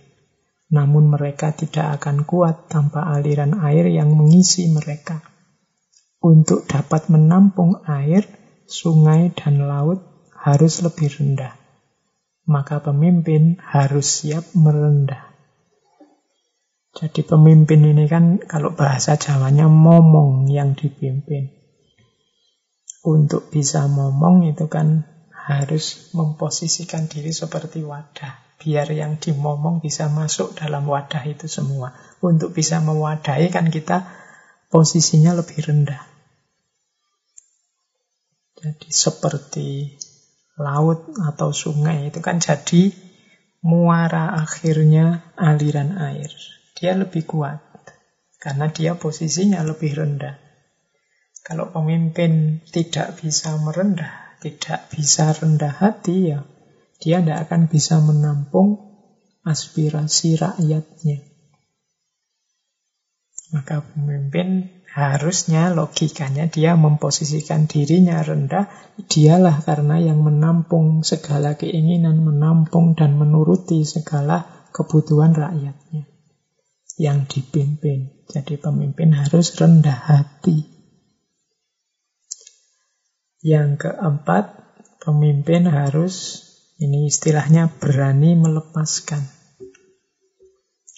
Namun mereka tidak akan kuat tanpa aliran air yang mengisi mereka. Untuk dapat menampung air, sungai dan laut harus lebih rendah. Maka pemimpin harus siap merendah. Jadi pemimpin ini kan kalau bahasa Jawanya momong yang dipimpin. Untuk bisa momong itu kan harus memposisikan diri seperti wadah. Biar yang dimomong bisa masuk dalam wadah itu semua. Untuk bisa mewadahi kan kita posisinya lebih rendah. Jadi seperti laut atau sungai itu kan jadi muara akhirnya aliran air. Dia lebih kuat karena dia posisinya lebih rendah. Kalau pemimpin tidak bisa merendah, tidak bisa rendah hati, ya dia tidak akan bisa menampung aspirasi rakyatnya. Maka pemimpin harusnya logikanya dia memposisikan dirinya rendah, dialah karena yang menampung segala keinginan, menampung dan menuruti segala kebutuhan rakyatnya yang dipimpin. Jadi pemimpin harus rendah hati. Yang keempat, pemimpin harus, ini istilahnya berani melepaskan.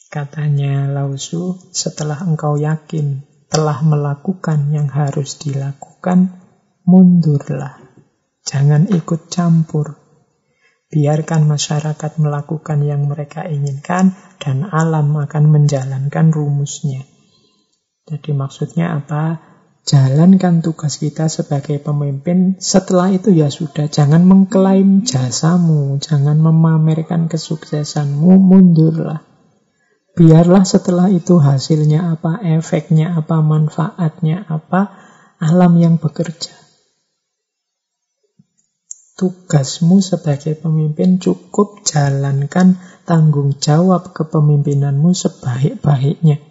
Katanya Lausu, setelah engkau yakin telah melakukan yang harus dilakukan, mundurlah. Jangan ikut campur. Biarkan masyarakat melakukan yang mereka inginkan dan alam akan menjalankan rumusnya. Jadi maksudnya apa? Jalankan tugas kita sebagai pemimpin. Setelah itu ya sudah, jangan mengklaim jasamu, jangan memamerkan kesuksesanmu, mundurlah. Biarlah setelah itu hasilnya apa, efeknya apa, manfaatnya apa, alam yang bekerja. Tugasmu sebagai pemimpin cukup jalankan tanggung jawab kepemimpinanmu sebaik-baiknya.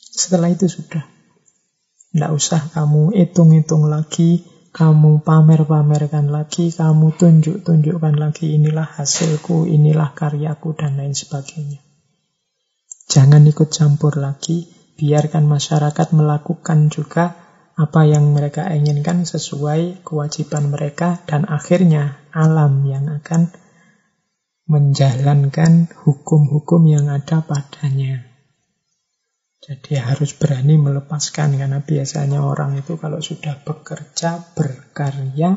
Setelah itu sudah. Tidak usah kamu hitung-hitung lagi, kamu pamer-pamerkan lagi, kamu tunjuk-tunjukkan lagi, inilah hasilku, inilah karyaku, dan lain sebagainya. Jangan ikut campur lagi, biarkan masyarakat melakukan juga apa yang mereka inginkan sesuai kewajiban mereka dan akhirnya alam yang akan menjalankan hukum-hukum yang ada padanya. Jadi harus berani melepaskan karena biasanya orang itu kalau sudah bekerja, berkarya,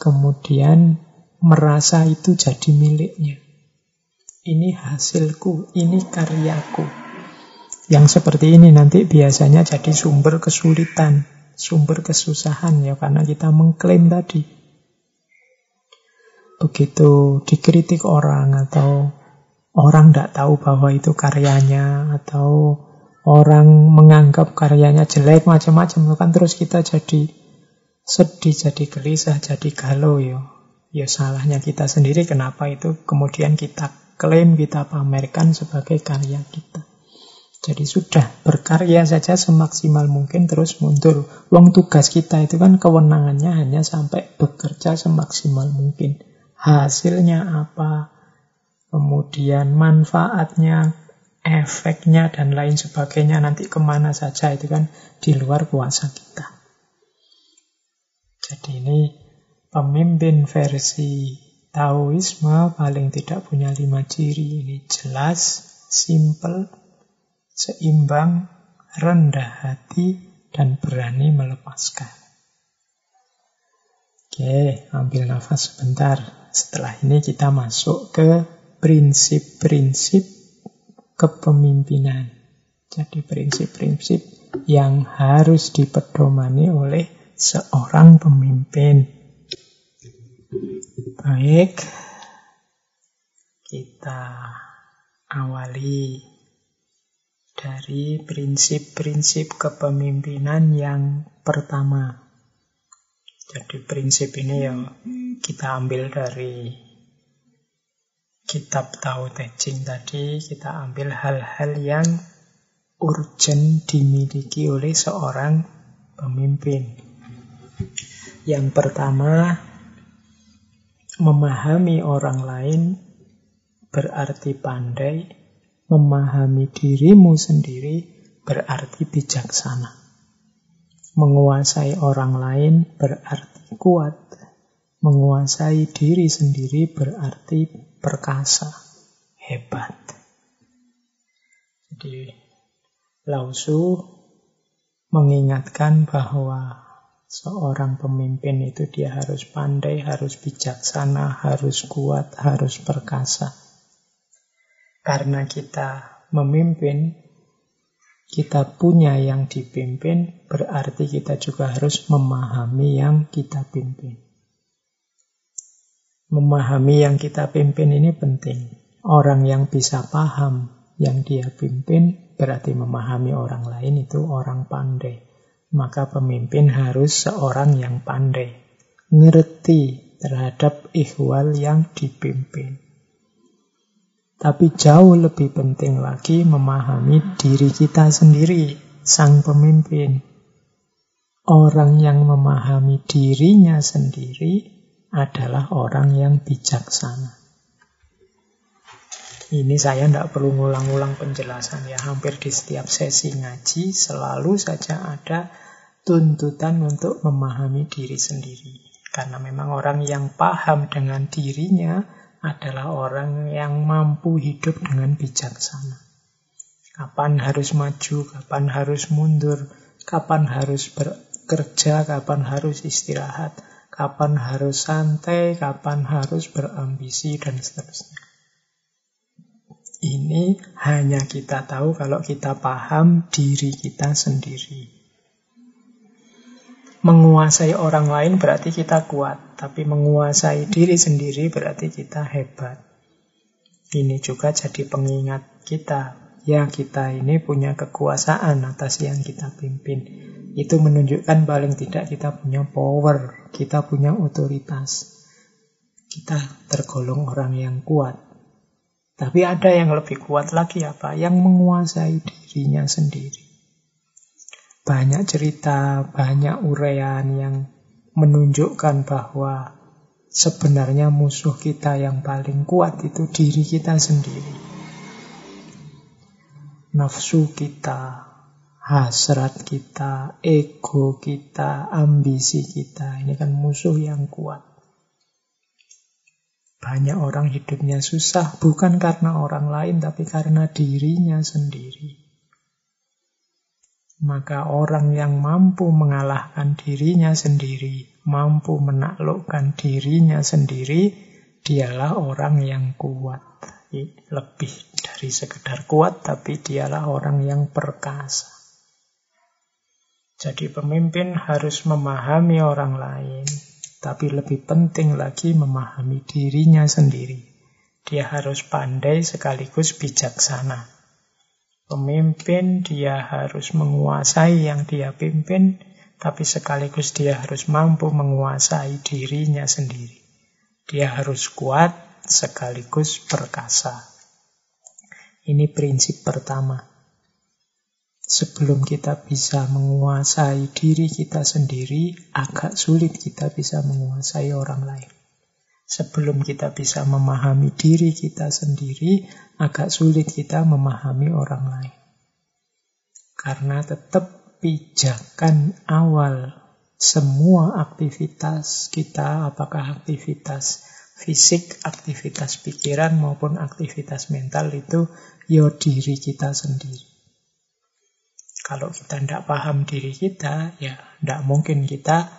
kemudian merasa itu jadi miliknya. Ini hasilku, ini karyaku. Yang seperti ini nanti biasanya jadi sumber kesulitan, sumber kesusahan ya karena kita mengklaim tadi begitu dikritik orang atau orang tidak tahu bahwa itu karyanya atau orang menganggap karyanya jelek macam-macam kan terus kita jadi sedih, jadi gelisah, jadi galau ya. Ya salahnya kita sendiri kenapa itu kemudian kita klaim, kita pamerkan sebagai karya kita. Jadi sudah berkarya saja semaksimal mungkin terus mundur. Uang tugas kita itu kan kewenangannya hanya sampai bekerja semaksimal mungkin hasilnya apa, kemudian manfaatnya, efeknya, dan lain sebagainya nanti ke mana saja itu kan di luar kuasa kita. Jadi ini pemimpin versi Taoisme paling tidak punya lima ciri. Ini jelas, simple, seimbang, rendah hati, dan berani melepaskan. Oke, ambil nafas sebentar. Setelah ini kita masuk ke prinsip-prinsip kepemimpinan. Jadi prinsip-prinsip yang harus dipedomani oleh seorang pemimpin. Baik, kita awali dari prinsip-prinsip kepemimpinan yang pertama. Jadi prinsip ini yang kita ambil dari kitab Tao Te Ching tadi, kita ambil hal-hal yang urgent dimiliki oleh seorang pemimpin. Yang pertama, memahami orang lain berarti pandai, memahami dirimu sendiri berarti bijaksana. Menguasai orang lain berarti kuat, Menguasai diri sendiri berarti perkasa, hebat. Jadi Lao Tzu mengingatkan bahwa seorang pemimpin itu dia harus pandai, harus bijaksana, harus kuat, harus perkasa. Karena kita memimpin, kita punya yang dipimpin, berarti kita juga harus memahami yang kita pimpin. Memahami yang kita pimpin ini penting. Orang yang bisa paham yang dia pimpin berarti memahami orang lain itu orang pandai. Maka pemimpin harus seorang yang pandai. Ngerti terhadap ikhwal yang dipimpin. Tapi jauh lebih penting lagi memahami diri kita sendiri, sang pemimpin. Orang yang memahami dirinya sendiri adalah orang yang bijaksana. Ini saya tidak perlu ngulang-ulang penjelasan ya. Hampir di setiap sesi ngaji selalu saja ada tuntutan untuk memahami diri sendiri. Karena memang orang yang paham dengan dirinya adalah orang yang mampu hidup dengan bijaksana. Kapan harus maju, kapan harus mundur, kapan harus bekerja, kapan harus istirahat kapan harus santai, kapan harus berambisi, dan seterusnya. Ini hanya kita tahu kalau kita paham diri kita sendiri. Menguasai orang lain berarti kita kuat, tapi menguasai diri sendiri berarti kita hebat. Ini juga jadi pengingat kita, ya kita ini punya kekuasaan atas yang kita pimpin. Itu menunjukkan paling tidak kita punya power, kita punya otoritas. Kita tergolong orang yang kuat. Tapi ada yang lebih kuat lagi apa? Yang menguasai dirinya sendiri. Banyak cerita, banyak uraian yang menunjukkan bahwa sebenarnya musuh kita yang paling kuat itu diri kita sendiri. Nafsu kita, hasrat kita, ego kita, ambisi kita. Ini kan musuh yang kuat. Banyak orang hidupnya susah bukan karena orang lain tapi karena dirinya sendiri. Maka orang yang mampu mengalahkan dirinya sendiri, mampu menaklukkan dirinya sendiri, dialah orang yang kuat. Lebih dari sekedar kuat, tapi dialah orang yang perkasa. Jadi pemimpin harus memahami orang lain, tapi lebih penting lagi memahami dirinya sendiri. Dia harus pandai sekaligus bijaksana. Pemimpin dia harus menguasai yang dia pimpin, tapi sekaligus dia harus mampu menguasai dirinya sendiri. Dia harus kuat sekaligus perkasa. Ini prinsip pertama. Sebelum kita bisa menguasai diri kita sendiri, agak sulit kita bisa menguasai orang lain. Sebelum kita bisa memahami diri kita sendiri, agak sulit kita memahami orang lain. Karena tetap pijakan awal semua aktivitas kita, apakah aktivitas fisik, aktivitas pikiran maupun aktivitas mental itu yo diri kita sendiri. Kalau kita tidak paham diri kita, ya tidak mungkin kita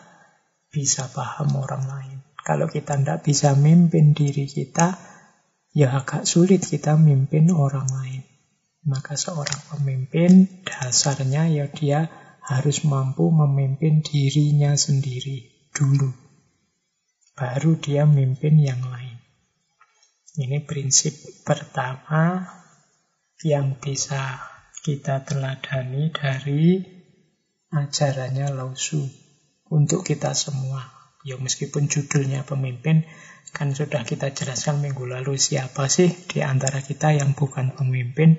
bisa paham orang lain. Kalau kita tidak bisa mimpin diri kita, ya agak sulit kita mimpin orang lain. Maka seorang pemimpin dasarnya ya dia harus mampu memimpin dirinya sendiri dulu. Baru dia mimpin yang lain. Ini prinsip pertama yang bisa kita teladani dari ajarannya Lausu untuk kita semua. Ya meskipun judulnya pemimpin, kan sudah kita jelaskan minggu lalu siapa sih di antara kita yang bukan pemimpin.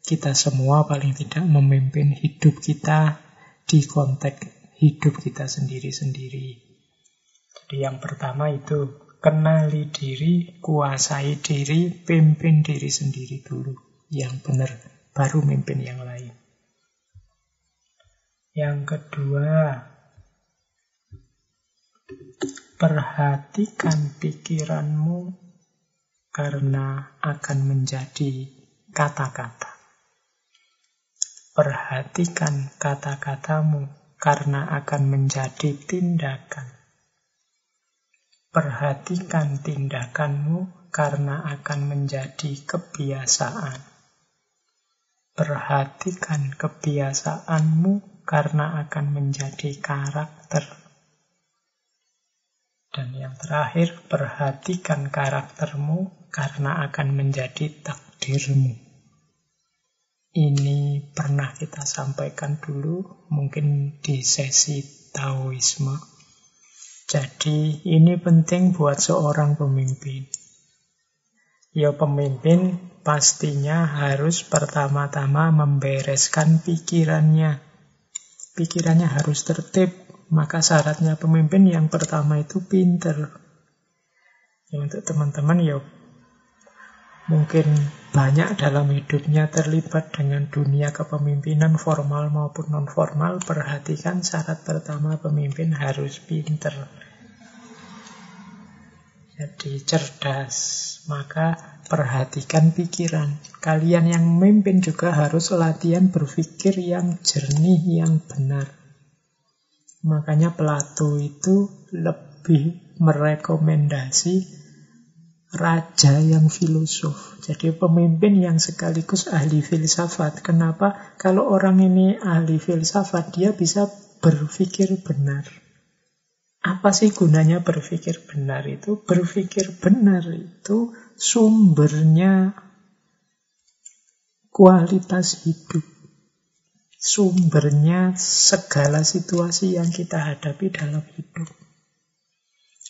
Kita semua paling tidak memimpin hidup kita di konteks hidup kita sendiri-sendiri. Jadi yang pertama itu kenali diri, kuasai diri, pimpin diri sendiri dulu. Yang benar baru mimpin yang lain. Yang kedua, perhatikan pikiranmu karena akan menjadi kata-kata. Perhatikan kata-katamu karena akan menjadi tindakan. Perhatikan tindakanmu karena akan menjadi kebiasaan. Perhatikan kebiasaanmu karena akan menjadi karakter. Dan yang terakhir, perhatikan karaktermu karena akan menjadi takdirmu. Ini pernah kita sampaikan dulu, mungkin di sesi Taoisme. Jadi ini penting buat seorang pemimpin. Ya pemimpin pastinya harus pertama-tama membereskan pikirannya. Pikirannya harus tertib, maka syaratnya pemimpin yang pertama itu pinter. Ya, untuk teman-teman ya mungkin banyak dalam hidupnya terlibat dengan dunia kepemimpinan formal maupun non formal, perhatikan syarat pertama pemimpin harus pinter. Jadi cerdas, maka perhatikan pikiran. Kalian yang memimpin juga harus latihan berpikir yang jernih, yang benar. Makanya Plato itu lebih merekomendasi raja yang filosof. Jadi pemimpin yang sekaligus ahli filsafat. Kenapa? Kalau orang ini ahli filsafat, dia bisa berpikir benar. Apa sih gunanya berpikir benar itu? Berpikir benar itu sumbernya kualitas hidup. Sumbernya segala situasi yang kita hadapi dalam hidup.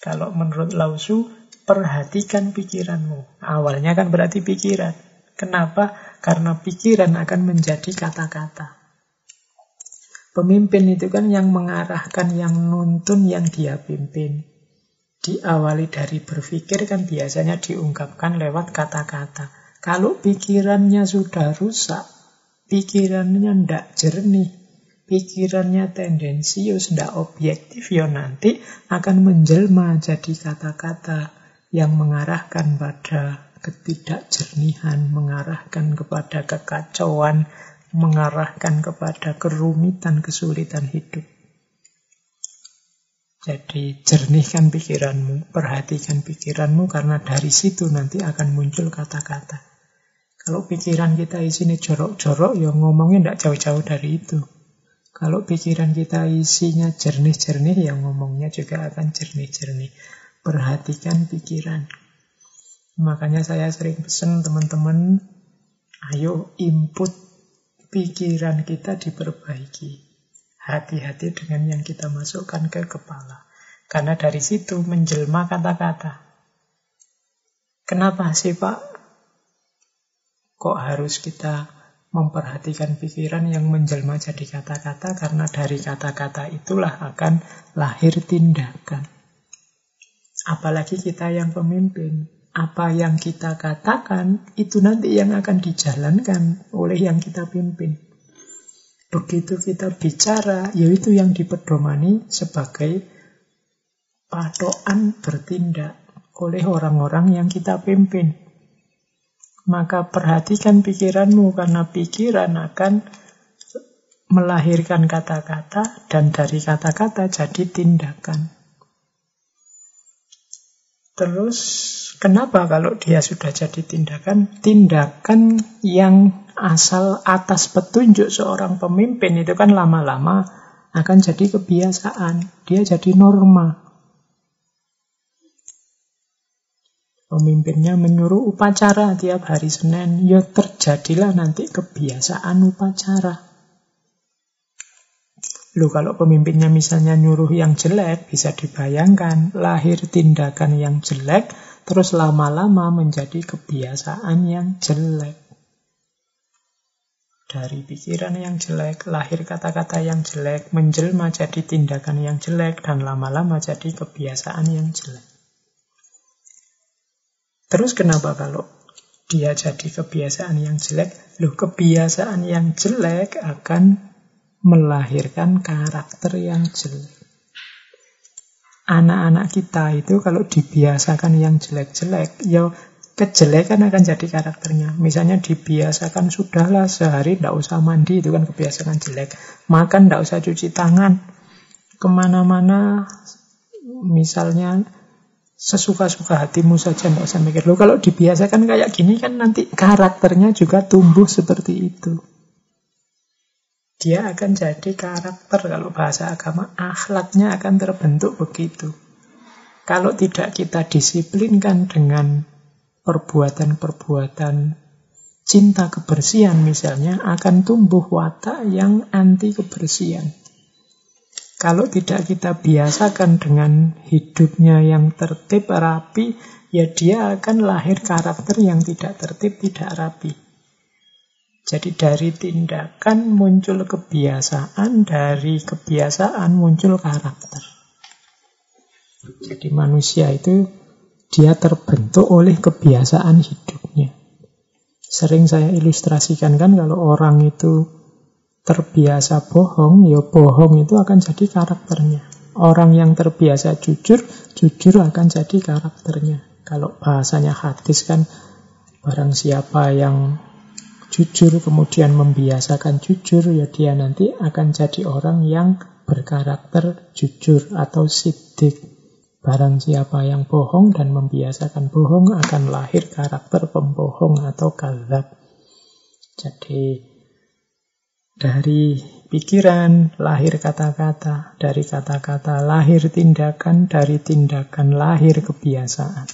Kalau menurut Lausu, perhatikan pikiranmu. Awalnya kan berarti pikiran. Kenapa? Karena pikiran akan menjadi kata-kata. Pemimpin itu kan yang mengarahkan, yang nuntun, yang dia pimpin. Diawali dari berpikir kan biasanya diungkapkan lewat kata-kata. Kalau pikirannya sudah rusak, pikirannya ndak jernih, pikirannya tendensius, ndak objektif, ya nanti akan menjelma jadi kata-kata yang mengarahkan pada ketidakjernihan, mengarahkan kepada kekacauan, mengarahkan kepada kerumitan, kesulitan hidup. Jadi jernihkan pikiranmu, perhatikan pikiranmu karena dari situ nanti akan muncul kata-kata. Kalau pikiran kita isinya jorok-jorok, ya ngomongnya tidak jauh-jauh dari itu. Kalau pikiran kita isinya jernih-jernih, ya ngomongnya juga akan jernih-jernih. Perhatikan pikiran. Makanya saya sering pesan teman-teman, ayo input pikiran kita diperbaiki. Hati-hati dengan yang kita masukkan ke kepala. Karena dari situ menjelma kata-kata. Kenapa sih Pak? Kok harus kita memperhatikan pikiran yang menjelma jadi kata-kata? Karena dari kata-kata itulah akan lahir tindakan. Apalagi kita yang pemimpin. Apa yang kita katakan, itu nanti yang akan dijalankan oleh yang kita pimpin. Begitu kita bicara, yaitu yang dipedomani sebagai patokan bertindak oleh orang-orang yang kita pimpin. Maka perhatikan pikiranmu karena pikiran akan melahirkan kata-kata dan dari kata-kata jadi tindakan. Terus kenapa kalau dia sudah jadi tindakan? Tindakan yang asal atas petunjuk seorang pemimpin itu kan lama-lama akan jadi kebiasaan. Dia jadi norma. Pemimpinnya menyuruh upacara tiap hari Senin, ya terjadilah nanti kebiasaan upacara. Loh kalau pemimpinnya misalnya nyuruh yang jelek, bisa dibayangkan lahir tindakan yang jelek, terus lama-lama menjadi kebiasaan yang jelek. Dari pikiran yang jelek, lahir kata-kata yang jelek, menjelma jadi tindakan yang jelek, dan lama-lama jadi kebiasaan yang jelek. Terus kenapa kalau dia jadi kebiasaan yang jelek? Loh, kebiasaan yang jelek akan melahirkan karakter yang jelek. Anak-anak kita itu kalau dibiasakan yang jelek-jelek, ya kejelekan akan jadi karakternya. Misalnya dibiasakan sudahlah sehari tidak usah mandi, itu kan kebiasaan jelek. Makan tidak usah cuci tangan. Ke mana-mana, misalnya sesuka-suka hatimu saja, tidak usah mikir. Loh, kalau dibiasakan kayak gini kan nanti karakternya juga tumbuh seperti itu. Dia akan jadi karakter, kalau bahasa agama, akhlaknya akan terbentuk begitu. Kalau tidak kita disiplinkan dengan perbuatan-perbuatan cinta kebersihan misalnya akan tumbuh watak yang anti kebersihan. Kalau tidak kita biasakan dengan hidupnya yang tertib, rapi, ya dia akan lahir karakter yang tidak tertib, tidak rapi. Jadi dari tindakan muncul kebiasaan, dari kebiasaan muncul karakter. Jadi manusia itu dia terbentuk oleh kebiasaan hidupnya. Sering saya ilustrasikan kan kalau orang itu terbiasa bohong, ya bohong itu akan jadi karakternya. Orang yang terbiasa jujur, jujur akan jadi karakternya. Kalau bahasanya hadis kan barang siapa yang jujur kemudian membiasakan jujur, ya dia nanti akan jadi orang yang berkarakter jujur atau sidik. Barang siapa yang bohong dan membiasakan bohong akan lahir karakter pembohong atau kalab. Jadi dari pikiran lahir kata-kata, dari kata-kata lahir tindakan, dari tindakan lahir kebiasaan.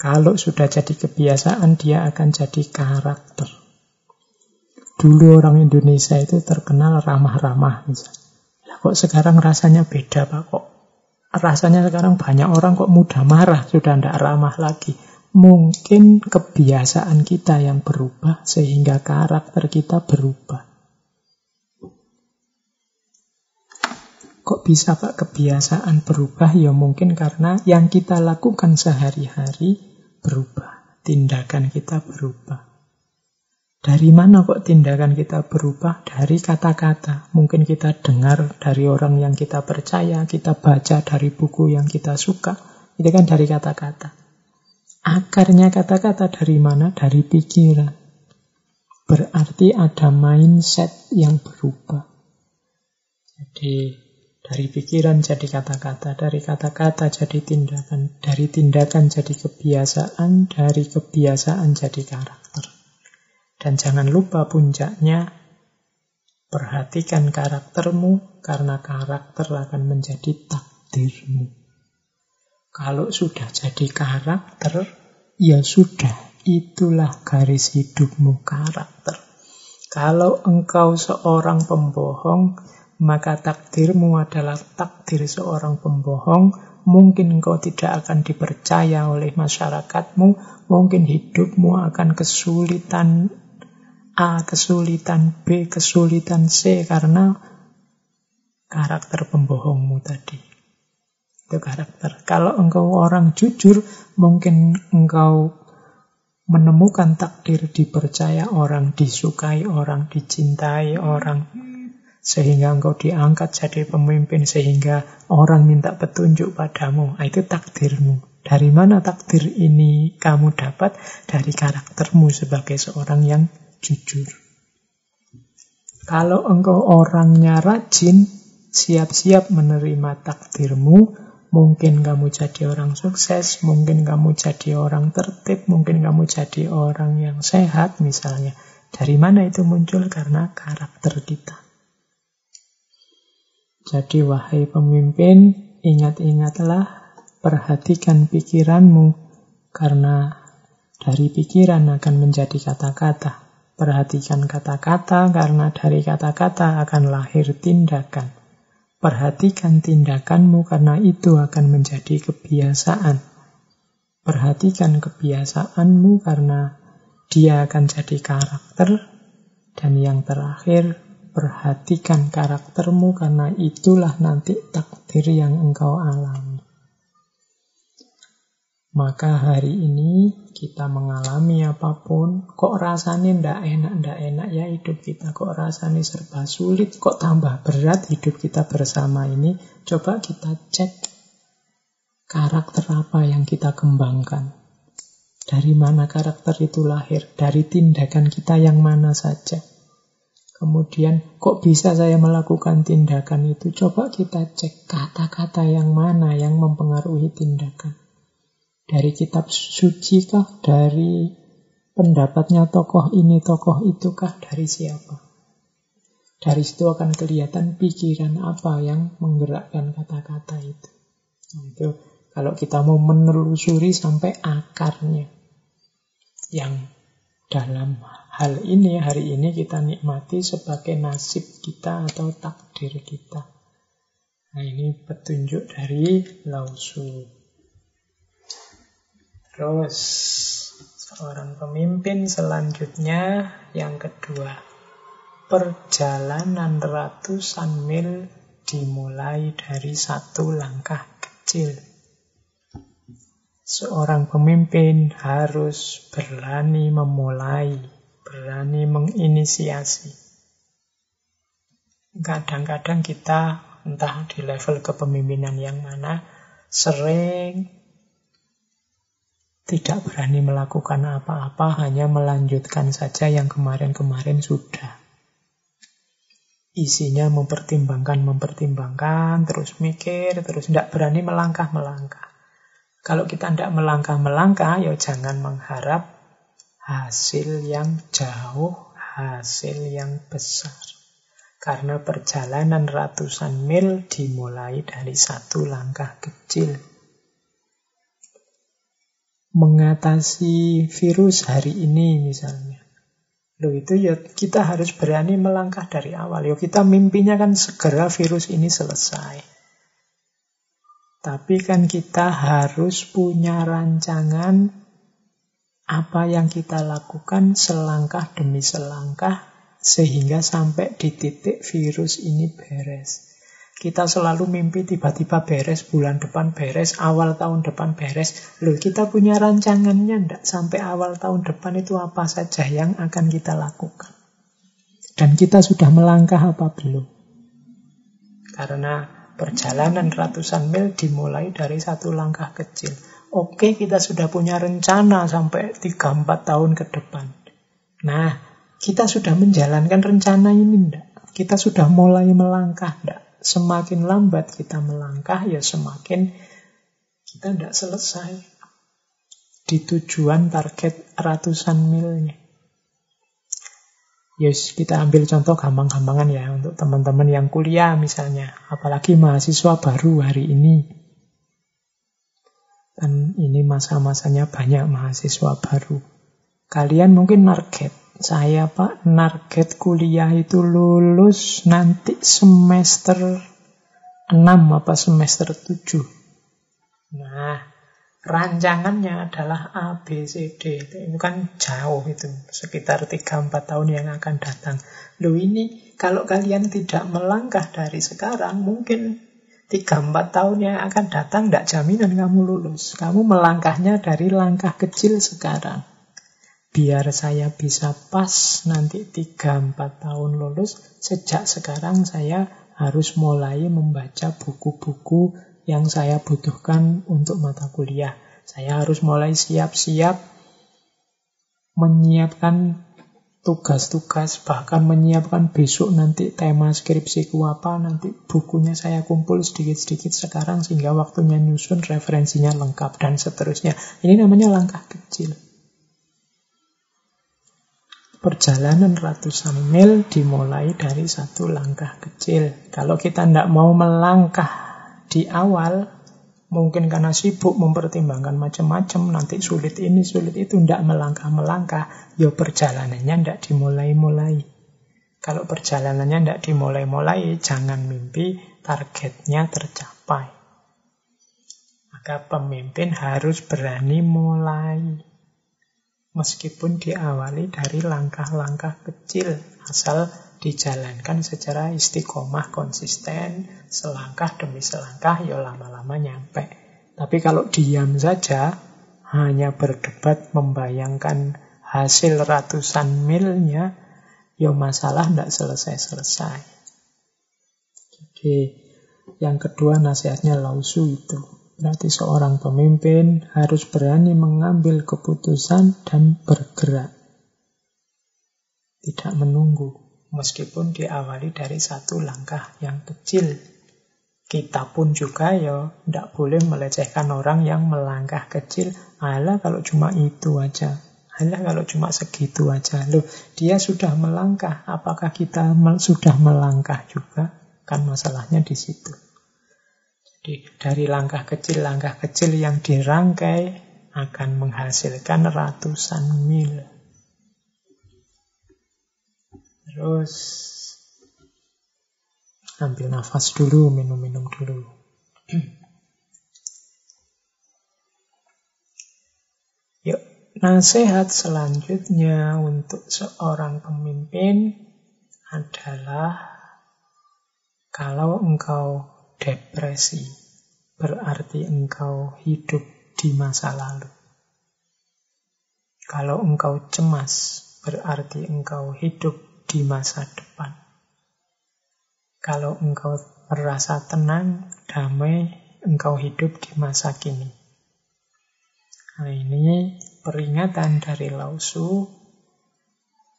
Kalau sudah jadi kebiasaan, dia akan jadi karakter. Dulu orang Indonesia itu terkenal ramah-ramah misalnya. Ya, kok sekarang rasanya beda Pak? Kok rasanya sekarang banyak orang kok mudah marah, sudah tidak ramah lagi. Mungkin kebiasaan kita yang berubah sehingga karakter kita berubah. Kok bisa Pak kebiasaan berubah? Ya mungkin karena yang kita lakukan sehari-hari berubah. Tindakan kita berubah. Dari mana kok tindakan kita berubah? Dari kata-kata. Mungkin kita dengar dari orang yang kita percaya, kita baca dari buku yang kita suka. Itu kan dari kata-kata. Akarnya kata-kata dari mana? Dari pikiran. Berarti ada mindset yang berubah. Jadi dari pikiran jadi kata-kata, dari kata-kata jadi tindakan, dari tindakan jadi kebiasaan, dari kebiasaan jadi karakter. Dan jangan lupa puncaknya, perhatikan karaktermu karena karakter akan menjadi takdirmu. Kalau sudah jadi karakter, ya sudah, itulah garis hidupmu karakter. Kalau engkau seorang pembohong, maka takdirmu adalah takdir seorang pembohong. Mungkin engkau tidak akan dipercaya oleh masyarakatmu, mungkin hidupmu akan kesulitan A, kesulitan B, kesulitan C karena karakter pembohongmu tadi. Itu karakter. Kalau engkau orang jujur, mungkin engkau menemukan takdir dipercaya orang, disukai orang, dicintai orang. Sehingga engkau diangkat jadi pemimpin, sehingga orang minta petunjuk padamu. Nah, itu takdirmu. Dari mana takdir ini kamu dapat? Dari karaktermu sebagai seorang yang jujur. Kalau engkau orangnya rajin, siap-siap menerima takdirmu, mungkin kamu jadi orang sukses, mungkin kamu jadi orang tertib, mungkin kamu jadi orang yang sehat misalnya. Dari mana itu muncul? Karena karakter kita. Jadi wahai pemimpin, ingat-ingatlah, perhatikan pikiranmu, karena dari pikiran akan menjadi kata-kata. Perhatikan kata-kata karena dari kata-kata akan lahir tindakan. Perhatikan tindakanmu karena itu akan menjadi kebiasaan. Perhatikan kebiasaanmu karena dia akan jadi karakter. Dan yang terakhir, perhatikan karaktermu karena itulah nanti takdir yang engkau alami. Maka hari ini kita mengalami apa pun, kok rasanya ndak enak, ndak enak ya hidup kita, kok rasanya serba sulit, kok tambah berat hidup kita bersama ini, coba kita cek karakter apa yang kita kembangkan. Dari mana karakter itu lahir? Dari tindakan kita yang mana saja. Kemudian, kok bisa saya melakukan tindakan itu? Coba kita cek kata-kata yang mana yang mempengaruhi tindakan. Dari kitab suci kah? Dari pendapatnya tokoh ini, tokoh itu kah? Dari siapa? Dari situ akan kelihatan pikiran apa yang menggerakkan kata-kata itu. Nah, itu kalau kita mau menelusuri sampai akarnya. Yang dalam hal ini, hari ini kita nikmati sebagai nasib kita atau takdir kita. Nah ini petunjuk dari Lausu. Terus seorang pemimpin selanjutnya yang kedua. Perjalanan ratusan mil dimulai dari satu langkah kecil. Seorang pemimpin harus berani memulai, berani menginisiasi. Kadang-kadang kita entah di level kepemimpinan yang mana sering tidak berani melakukan apa-apa, hanya melanjutkan saja yang kemarin-kemarin sudah. Isinya mempertimbangkan, mempertimbangkan, terus mikir, terus tidak berani melangkah-melangkah. Kalau kita tidak melangkah-melangkah, ya jangan mengharap hasil yang jauh, hasil yang besar. Karena perjalanan ratusan mil dimulai dari satu langkah kecil mengatasi virus hari ini misalnya. Loh itu ya kita harus berani melangkah dari awal. Ya kita mimpinya kan segera virus ini selesai. Tapi kan kita harus punya rancangan apa yang kita lakukan selangkah demi selangkah sehingga sampai di titik virus ini beres. Kita selalu mimpi tiba-tiba beres, bulan depan beres, awal tahun depan beres. Loh, kita punya rancangannya enggak? Sampai awal tahun depan itu apa saja yang akan kita lakukan? Dan kita sudah melangkah apa belum? Karena perjalanan ratusan mil dimulai dari satu langkah kecil. Oke, kita sudah punya rencana sampai 3-4 tahun ke depan. Nah, kita sudah menjalankan rencana ini enggak? Kita sudah mulai melangkah enggak? semakin lambat kita melangkah, ya semakin kita tidak selesai di tujuan target ratusan milnya. Yes, kita ambil contoh gampang-gampangan ya untuk teman-teman yang kuliah misalnya, apalagi mahasiswa baru hari ini. Dan ini masa-masanya banyak mahasiswa baru. Kalian mungkin target saya Pak, target kuliah itu lulus nanti semester 6 apa semester 7. Nah, rancangannya adalah A, B, C, D. Itu kan jauh itu, sekitar 3-4 tahun yang akan datang. Loh ini, kalau kalian tidak melangkah dari sekarang, mungkin 3-4 tahun yang akan datang tidak jaminan kamu lulus. Kamu melangkahnya dari langkah kecil sekarang biar saya bisa pas nanti 3-4 tahun lulus, sejak sekarang saya harus mulai membaca buku-buku yang saya butuhkan untuk mata kuliah. Saya harus mulai siap-siap menyiapkan tugas-tugas, bahkan menyiapkan besok nanti tema skripsiku apa, nanti bukunya saya kumpul sedikit-sedikit sekarang sehingga waktunya nyusun referensinya lengkap dan seterusnya. Ini namanya langkah kecil. Perjalanan ratusan mil dimulai dari satu langkah kecil. Kalau kita tidak mau melangkah di awal, mungkin karena sibuk mempertimbangkan macam-macam, nanti sulit ini, sulit itu, tidak melangkah-melangkah, ya perjalanannya tidak dimulai-mulai. Kalau perjalanannya tidak dimulai-mulai, jangan mimpi targetnya tercapai. Maka pemimpin harus berani mulai. Meskipun diawali dari langkah-langkah kecil, asal dijalankan secara istiqomah konsisten, selangkah demi selangkah, ya lama-lama nyampe. Tapi kalau diam saja, hanya berdebat membayangkan hasil ratusan milnya, ya masalah tidak selesai-selesai. Jadi, yang kedua nasihatnya lausu itu. Berarti seorang pemimpin harus berani mengambil keputusan dan bergerak. Tidak menunggu, meskipun diawali dari satu langkah yang kecil. Kita pun juga ya tidak boleh melecehkan orang yang melangkah kecil. Alah kalau cuma itu aja. Alah kalau cuma segitu aja. Loh, dia sudah melangkah. Apakah kita sudah melangkah juga? Kan masalahnya di situ. Jadi dari langkah kecil-langkah kecil yang dirangkai akan menghasilkan ratusan mil. Terus ambil nafas dulu, minum-minum dulu. Yuk, nasihat selanjutnya untuk seorang pemimpin adalah kalau engkau Depresi berarti engkau hidup di masa lalu. Kalau engkau cemas, berarti engkau hidup di masa depan. Kalau engkau merasa tenang, damai, engkau hidup di masa kini. Nah ini peringatan dari Lausu.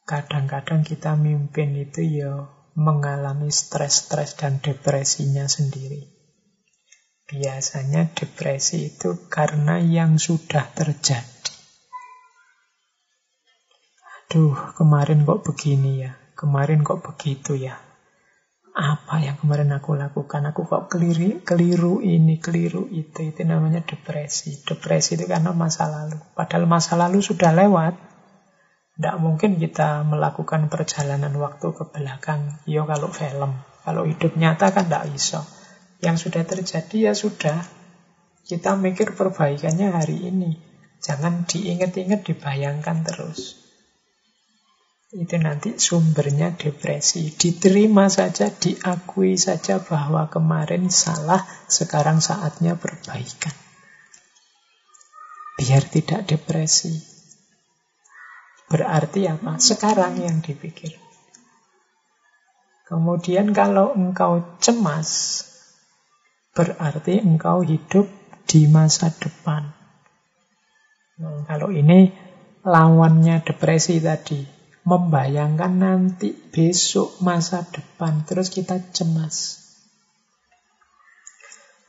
Kadang-kadang kita mimpin itu ya mengalami stres-stres dan depresinya sendiri. Biasanya depresi itu karena yang sudah terjadi. Aduh, kemarin kok begini ya, kemarin kok begitu ya. Apa yang kemarin aku lakukan? Aku kok keliru, keliru ini, keliru itu. Itu namanya depresi. Depresi itu karena masa lalu. Padahal masa lalu sudah lewat. Tidak mungkin kita melakukan perjalanan waktu ke belakang. Ya kalau film. Kalau hidup nyata kan tidak bisa. Yang sudah terjadi ya sudah. Kita mikir perbaikannya hari ini. Jangan diingat-ingat, dibayangkan terus. Itu nanti sumbernya depresi. Diterima saja, diakui saja bahwa kemarin salah, sekarang saatnya perbaikan. Biar tidak depresi. Berarti apa? Sekarang yang dipikir. Kemudian kalau engkau cemas, berarti engkau hidup di masa depan. Nah, kalau ini lawannya depresi tadi membayangkan nanti besok masa depan terus kita cemas.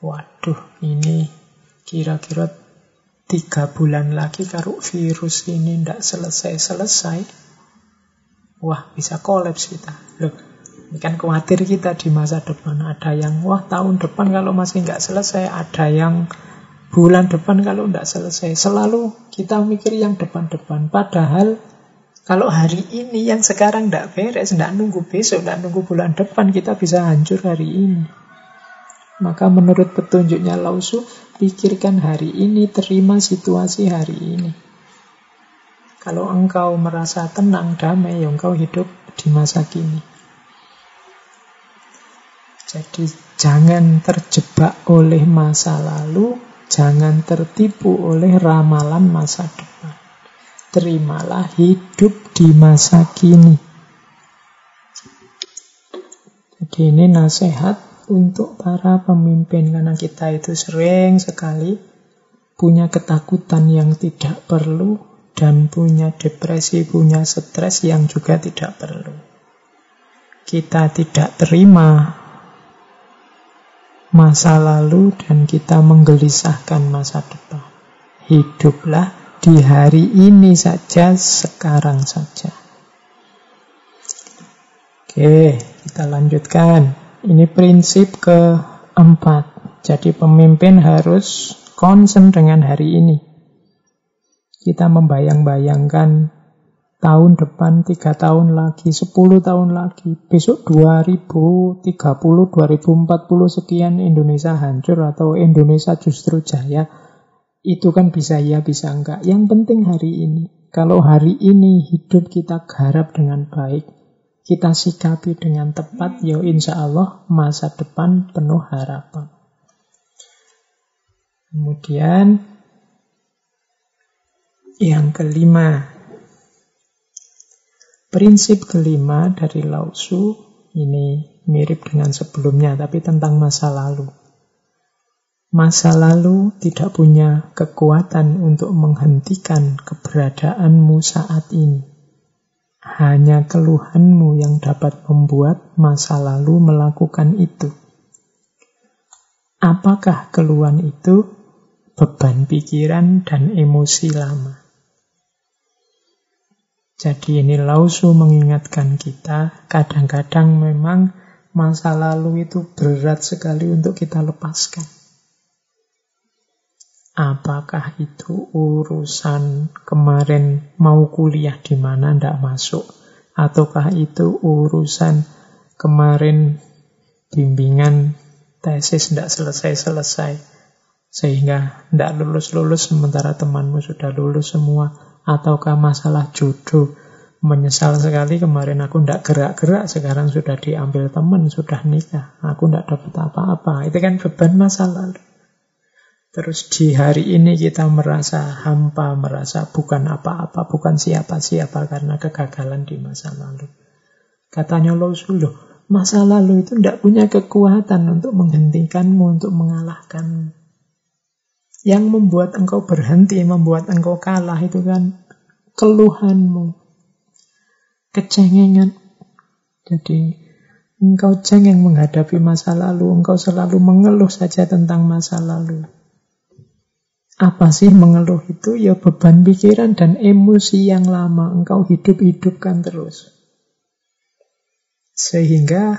Waduh ini kira-kira tiga bulan lagi kalau virus ini tidak selesai-selesai. Wah bisa kolaps kita. Loh ini kan khawatir kita di masa depan. Ada yang wah tahun depan kalau masih nggak selesai ada yang bulan depan kalau nggak selesai. Selalu kita mikir yang depan-depan. Padahal kalau hari ini yang sekarang tidak beres, tidak nunggu besok, tidak nunggu bulan depan, kita bisa hancur hari ini. Maka menurut petunjuknya Lausu, pikirkan hari ini, terima situasi hari ini. Kalau engkau merasa tenang, damai, ya engkau hidup di masa kini. Jadi jangan terjebak oleh masa lalu, jangan tertipu oleh ramalan masa depan terimalah hidup di masa kini. Jadi ini nasihat untuk para pemimpin karena kita itu sering sekali punya ketakutan yang tidak perlu dan punya depresi, punya stres yang juga tidak perlu. Kita tidak terima masa lalu dan kita menggelisahkan masa depan. Hiduplah di hari ini saja, sekarang saja. Oke, kita lanjutkan. Ini prinsip keempat. Jadi pemimpin harus concern dengan hari ini. Kita membayang-bayangkan tahun depan, tiga tahun lagi, sepuluh tahun lagi, besok 2030, 2040 sekian Indonesia hancur atau Indonesia justru jaya itu kan bisa ya, bisa enggak. Yang penting hari ini. Kalau hari ini hidup kita garap dengan baik, kita sikapi dengan tepat, ya insya Allah masa depan penuh harapan. Kemudian yang kelima, prinsip kelima dari Lausu ini mirip dengan sebelumnya, tapi tentang masa lalu. Masa lalu tidak punya kekuatan untuk menghentikan keberadaanmu saat ini. Hanya keluhanmu yang dapat membuat masa lalu melakukan itu. Apakah keluhan itu? Beban pikiran dan emosi lama. Jadi ini Lausu mengingatkan kita, kadang-kadang memang masa lalu itu berat sekali untuk kita lepaskan. Apakah itu urusan kemarin mau kuliah di mana ndak masuk? Ataukah itu urusan kemarin bimbingan tesis ndak selesai-selesai? Sehingga ndak lulus-lulus sementara temanmu sudah lulus semua? Ataukah masalah jodoh? Menyesal sekali kemarin aku ndak gerak-gerak, sekarang sudah diambil teman, sudah nikah. Aku ndak dapat apa-apa. Itu kan beban masa lalu. Terus di hari ini kita merasa hampa, merasa bukan apa-apa, bukan siapa-siapa karena kegagalan di masa lalu. Katanya Lausulo, masa lalu itu tidak punya kekuatan untuk menghentikanmu, untuk mengalahkan. Yang membuat engkau berhenti, membuat engkau kalah itu kan keluhanmu, kecengengan. Jadi engkau cengeng menghadapi masa lalu, engkau selalu mengeluh saja tentang masa lalu. Apa sih mengeluh itu? Ya beban pikiran dan emosi yang lama engkau hidup-hidupkan terus. Sehingga,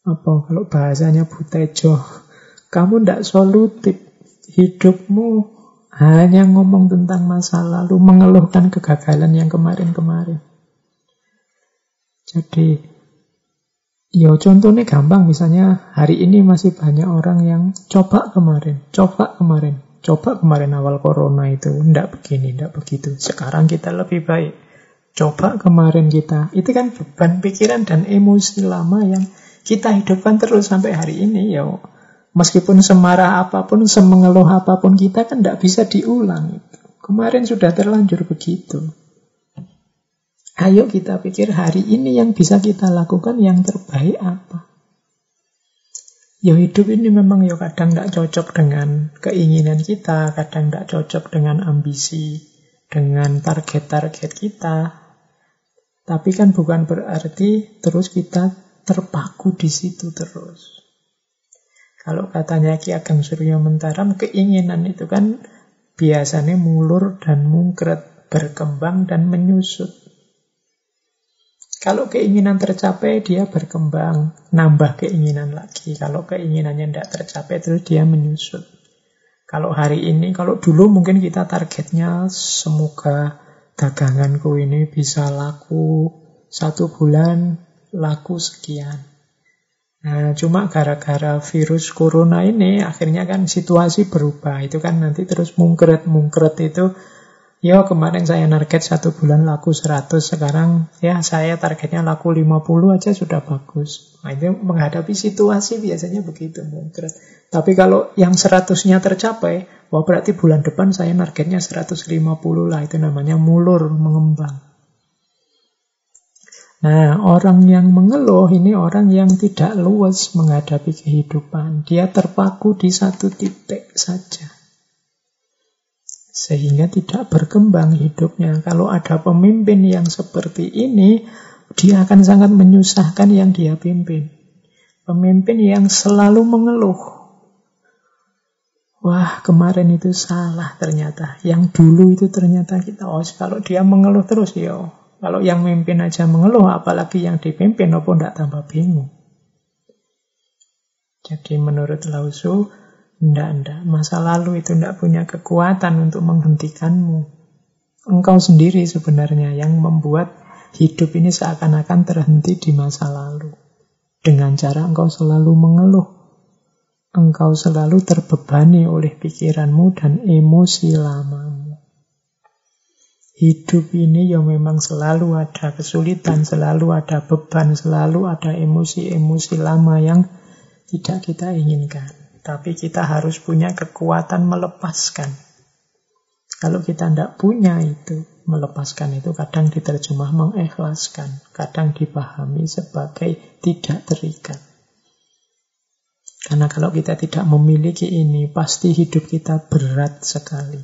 apa kalau bahasanya Butejo, kamu tidak solutif. Hidupmu hanya ngomong tentang masa lalu, mengeluhkan kegagalan yang kemarin-kemarin. Jadi, ya contohnya gampang, misalnya hari ini masih banyak orang yang coba kemarin, coba kemarin, Coba kemarin awal corona itu, tidak begini, tidak begitu. Sekarang kita lebih baik. Coba kemarin kita, itu kan beban pikiran dan emosi lama yang kita hidupkan terus sampai hari ini. Ya, meskipun semarah apa pun, semengeluh apa pun kita kan tidak bisa diulang. Kemarin sudah terlanjur begitu. Ayo kita pikir hari ini yang bisa kita lakukan yang terbaik apa. Ya hidup ini memang ya kadang tidak cocok dengan keinginan kita, kadang tidak cocok dengan ambisi, dengan target-target kita. Tapi kan bukan berarti terus kita terpaku di situ terus. Kalau katanya Ki Ageng Surya Mentaram, keinginan itu kan biasanya mulur dan mungkret, berkembang dan menyusut. Kalau keinginan tercapai, dia berkembang, nambah keinginan lagi. Kalau keinginannya tidak tercapai, terus dia menyusut. Kalau hari ini, kalau dulu mungkin kita targetnya semoga daganganku ini bisa laku satu bulan, laku sekian. Nah, cuma gara-gara virus corona ini akhirnya kan situasi berubah. Itu kan nanti terus mungkret-mungkret itu ya kemarin saya target satu bulan laku 100, sekarang ya saya targetnya laku 50 aja sudah bagus. Nah, itu menghadapi situasi biasanya begitu mungkret. Tapi kalau yang 100-nya tercapai, wah berarti bulan depan saya targetnya 150 lah. Itu namanya mulur, mengembang. Nah, orang yang mengeluh ini orang yang tidak luas menghadapi kehidupan. Dia terpaku di satu titik saja. Sehingga tidak berkembang hidupnya. Kalau ada pemimpin yang seperti ini, dia akan sangat menyusahkan yang dia pimpin. Pemimpin yang selalu mengeluh. Wah, kemarin itu salah ternyata. Yang dulu itu ternyata kita, oh kalau dia mengeluh terus, ya kalau yang mimpin aja mengeluh, apalagi yang dipimpin, apa tidak tambah bingung. Jadi menurut Lausu, ndak-ndak. Masa lalu itu ndak punya kekuatan untuk menghentikanmu. Engkau sendiri sebenarnya yang membuat hidup ini seakan-akan terhenti di masa lalu. Dengan cara engkau selalu mengeluh. Engkau selalu terbebani oleh pikiranmu dan emosi lamamu. Hidup ini yang memang selalu ada kesulitan, selalu ada beban, selalu ada emosi-emosi lama yang tidak kita inginkan. Tapi kita harus punya kekuatan melepaskan. Kalau kita tidak punya itu, melepaskan itu kadang diterjemah mengikhlaskan, kadang dipahami sebagai tidak terikat. Karena kalau kita tidak memiliki ini, pasti hidup kita berat sekali.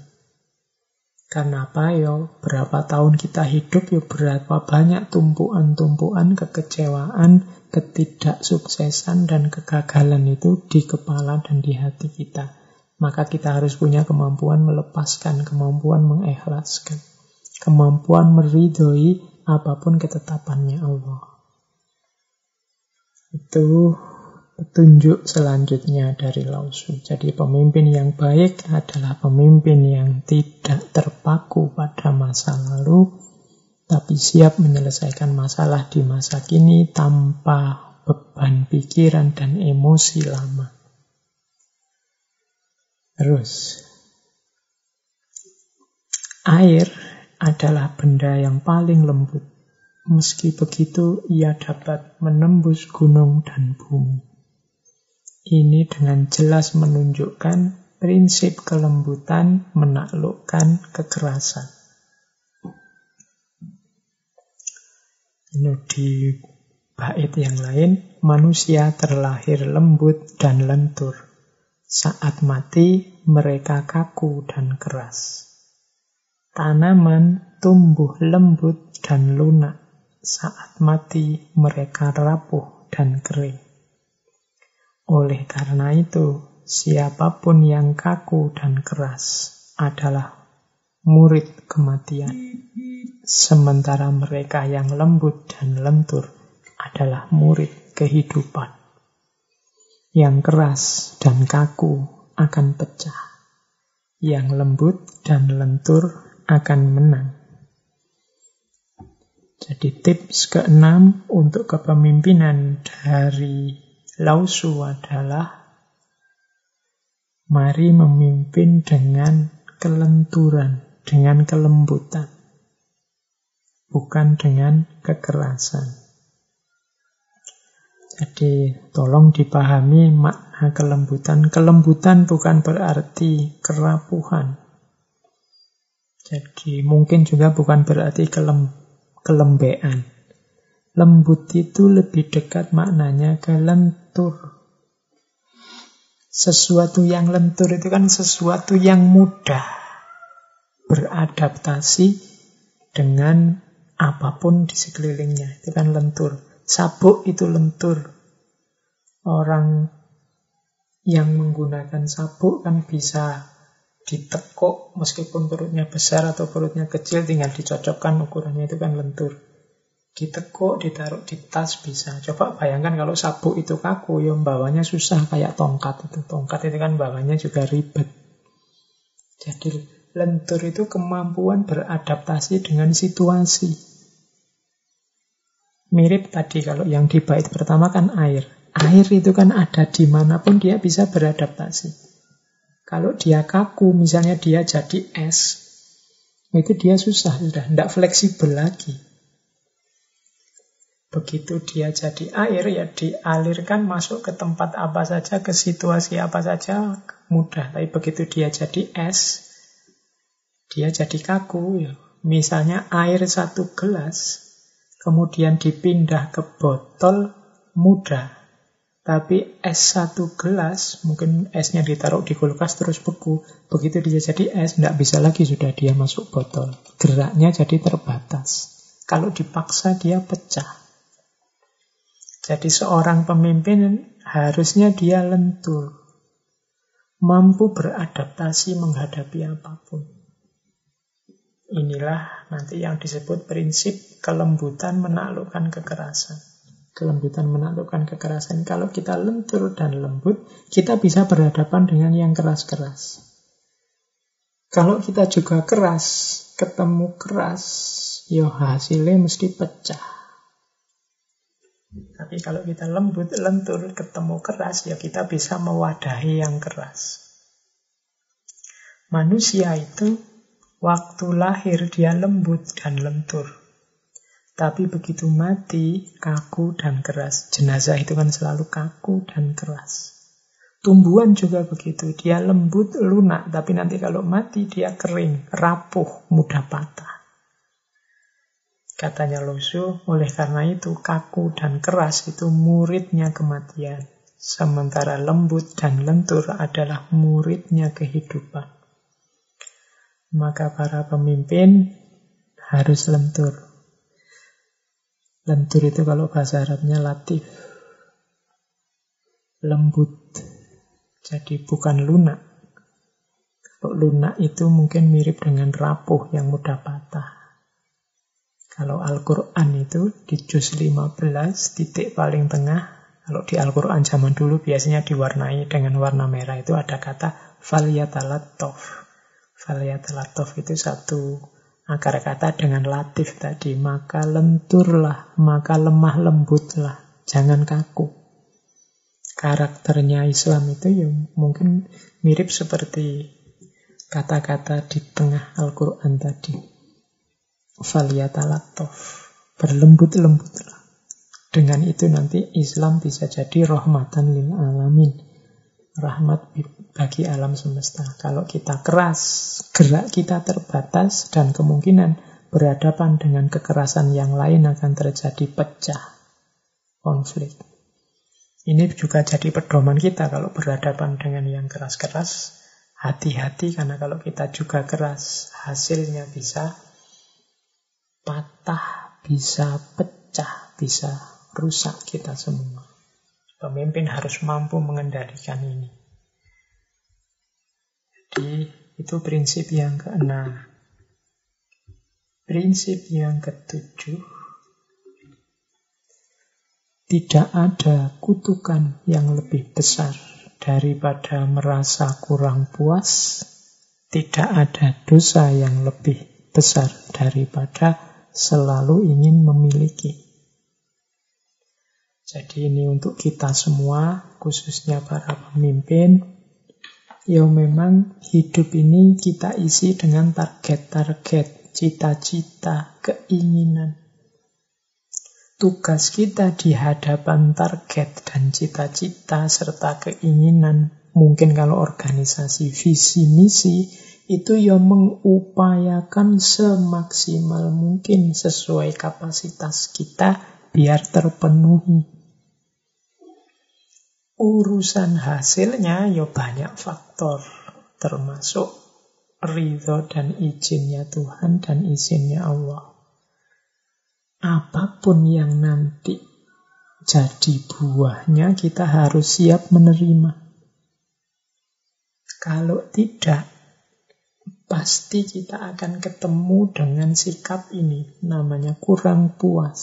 Karena apa yo? Berapa tahun kita hidup yo berapa banyak tumpuan-tumpuan kekecewaan, ketidaksuksesan dan kegagalan itu di kepala dan di hati kita. Maka kita harus punya kemampuan melepaskan, kemampuan mengikhlaskan, kemampuan meridhoi apa pun ketetapannya Allah. Itu petunjuk selanjutnya dari Lausu. Jadi pemimpin yang baik adalah pemimpin yang tidak terpaku pada masa lalu, tapi siap menyelesaikan masalah di masa kini tanpa beban pikiran dan emosi lama. Terus, air adalah benda yang paling lembut. Meski begitu, ia dapat menembus gunung dan bumi. Ini dengan jelas menunjukkan prinsip kelembutan menaklukkan kekerasan. Di bait yang lain, manusia terlahir lembut dan lentur. Saat mati, mereka kaku dan keras. Tanaman tumbuh lembut dan lunak. Saat mati, mereka rapuh dan kering. Oleh karena itu, siapa pun yang kaku dan keras adalah murid kematian. Sementara mereka yang lembut dan lentur adalah murid kehidupan. Yang keras dan kaku akan pecah. Yang lembut dan lentur akan menang. Jadi tips keenam untuk kepemimpinan dari Lausu adalah mari memimpin dengan kelenturan, dengan kelembutan. Bukan dengan kekerasan. Jadi tolong dipahami makna kelembutan. Kelembutan bukan berarti kerapuhan. Jadi mungkin juga bukan berarti kelem, kelembean. Lembut itu lebih dekat maknanya ke lentur. Sesuatu yang lentur itu kan sesuatu yang mudah beradaptasi dengan apa pun di sekelilingnya. Itu kan lentur. Sabuk itu lentur. Orang yang menggunakan sabuk kan bisa ditekuk meskipun perutnya besar atau perutnya kecil tinggal dicocokkan ukurannya itu kan lentur ditekuk, ditaruh di tas bisa. Coba bayangkan kalau sabuk itu kaku, ya bawanya susah kayak tongkat itu. Tongkat itu kan bawanya juga ribet. Jadi lentur itu kemampuan beradaptasi dengan situasi. Mirip tadi kalau yang di bait pertama kan air. Air itu kan ada di mana pun dia bisa beradaptasi. Kalau dia kaku, misalnya dia jadi es, itu dia susah, sudah tidak fleksibel lagi. Begitu dia jadi air, ya dialirkan masuk ke tempat apa saja, ke situasi apa saja, mudah. Tapi begitu dia jadi es, dia jadi kaku. Ya. Misalnya air satu gelas, kemudian dipindah ke botol, mudah. Tapi es satu gelas, mungkin esnya ditaruh di kulkas terus beku. Begitu dia jadi es, tidak bisa lagi sudah dia masuk botol. Geraknya jadi terbatas. Kalau dipaksa dia pecah. Jadi seorang pemimpin harusnya dia lentur, mampu beradaptasi menghadapi apa pun. Inilah nanti yang disebut prinsip kelembutan menaklukkan kekerasan. Kelembutan menaklukkan kekerasan. Kalau kita lentur dan lembut, kita bisa berhadapan dengan yang keras-keras. Kalau kita juga keras, ketemu keras, ya hasilnya mesti pecah. Tapi kalau kita lembut, lentur, ketemu keras, ya kita bisa mewadahi yang keras. Manusia itu waktu lahir dia lembut dan lentur. Tapi begitu mati, kaku dan keras. Jenazah itu kan selalu kaku dan keras. Tumbuhan juga begitu. Dia lembut, lunak. Tapi nanti kalau mati, dia kering, rapuh, mudah patah. Katanya Losu, oleh karena itu kaku dan keras itu muridnya kematian. Sementara lembut dan lentur adalah muridnya kehidupan. Maka para pemimpin harus lentur. Lentur itu kalau bahasa Arabnya latif. Lembut. Jadi bukan lunak. Kalau lunak itu mungkin mirip dengan rapuh yang mudah patah. Kalau Al-Quran itu di juz 15, titik paling tengah, kalau di Al-Quran zaman dulu biasanya diwarnai dengan warna merah itu ada kata falyatalattof. Falyatalattof itu satu akar kata dengan latif tadi. Maka lenturlah, maka lemah lembutlah, jangan kaku. Karakternya Islam itu ya mungkin mirip seperti kata-kata di tengah Al-Quran tadi faliyatalattof. Berlembut-lembutlah. Dengan itu nanti Islam bisa jadi rahmatan lil alamin. Rahmat bagi alam semesta. Kalau kita keras, gerak kita terbatas dan kemungkinan berhadapan dengan kekerasan yang lain akan terjadi pecah konflik. Ini juga jadi pedoman kita kalau berhadapan dengan yang keras-keras. Hati-hati karena kalau kita juga keras, hasilnya bisa patah, bisa pecah, bisa rusak kita semua. Pemimpin harus mampu mengendalikan ini. Jadi itu prinsip yang keenam. Prinsip yang ketujuh, tidak ada kutukan yang lebih besar daripada merasa kurang puas, tidak ada dosa yang lebih besar daripada selalu ingin memiliki. Jadi ini untuk kita semua, khususnya para pemimpin, ya memang hidup ini kita isi dengan target-target cita-cita, keinginan. Tugas kita di hadapan target dan cita-cita serta keinginan, mungkin kalau organisasi visi misi, itu ya mengupayakan semaksimal mungkin sesuai kapasitas kita biar terpenuhi. Urusan hasilnya ya banyak faktor, termasuk ridho dan izinnya Tuhan dan izinnya Allah apa pun yang nanti jadi buahnya, kita harus siap menerima. Kalau tidak, pasti kita akan ketemu dengan sikap ini, namanya kurang puas.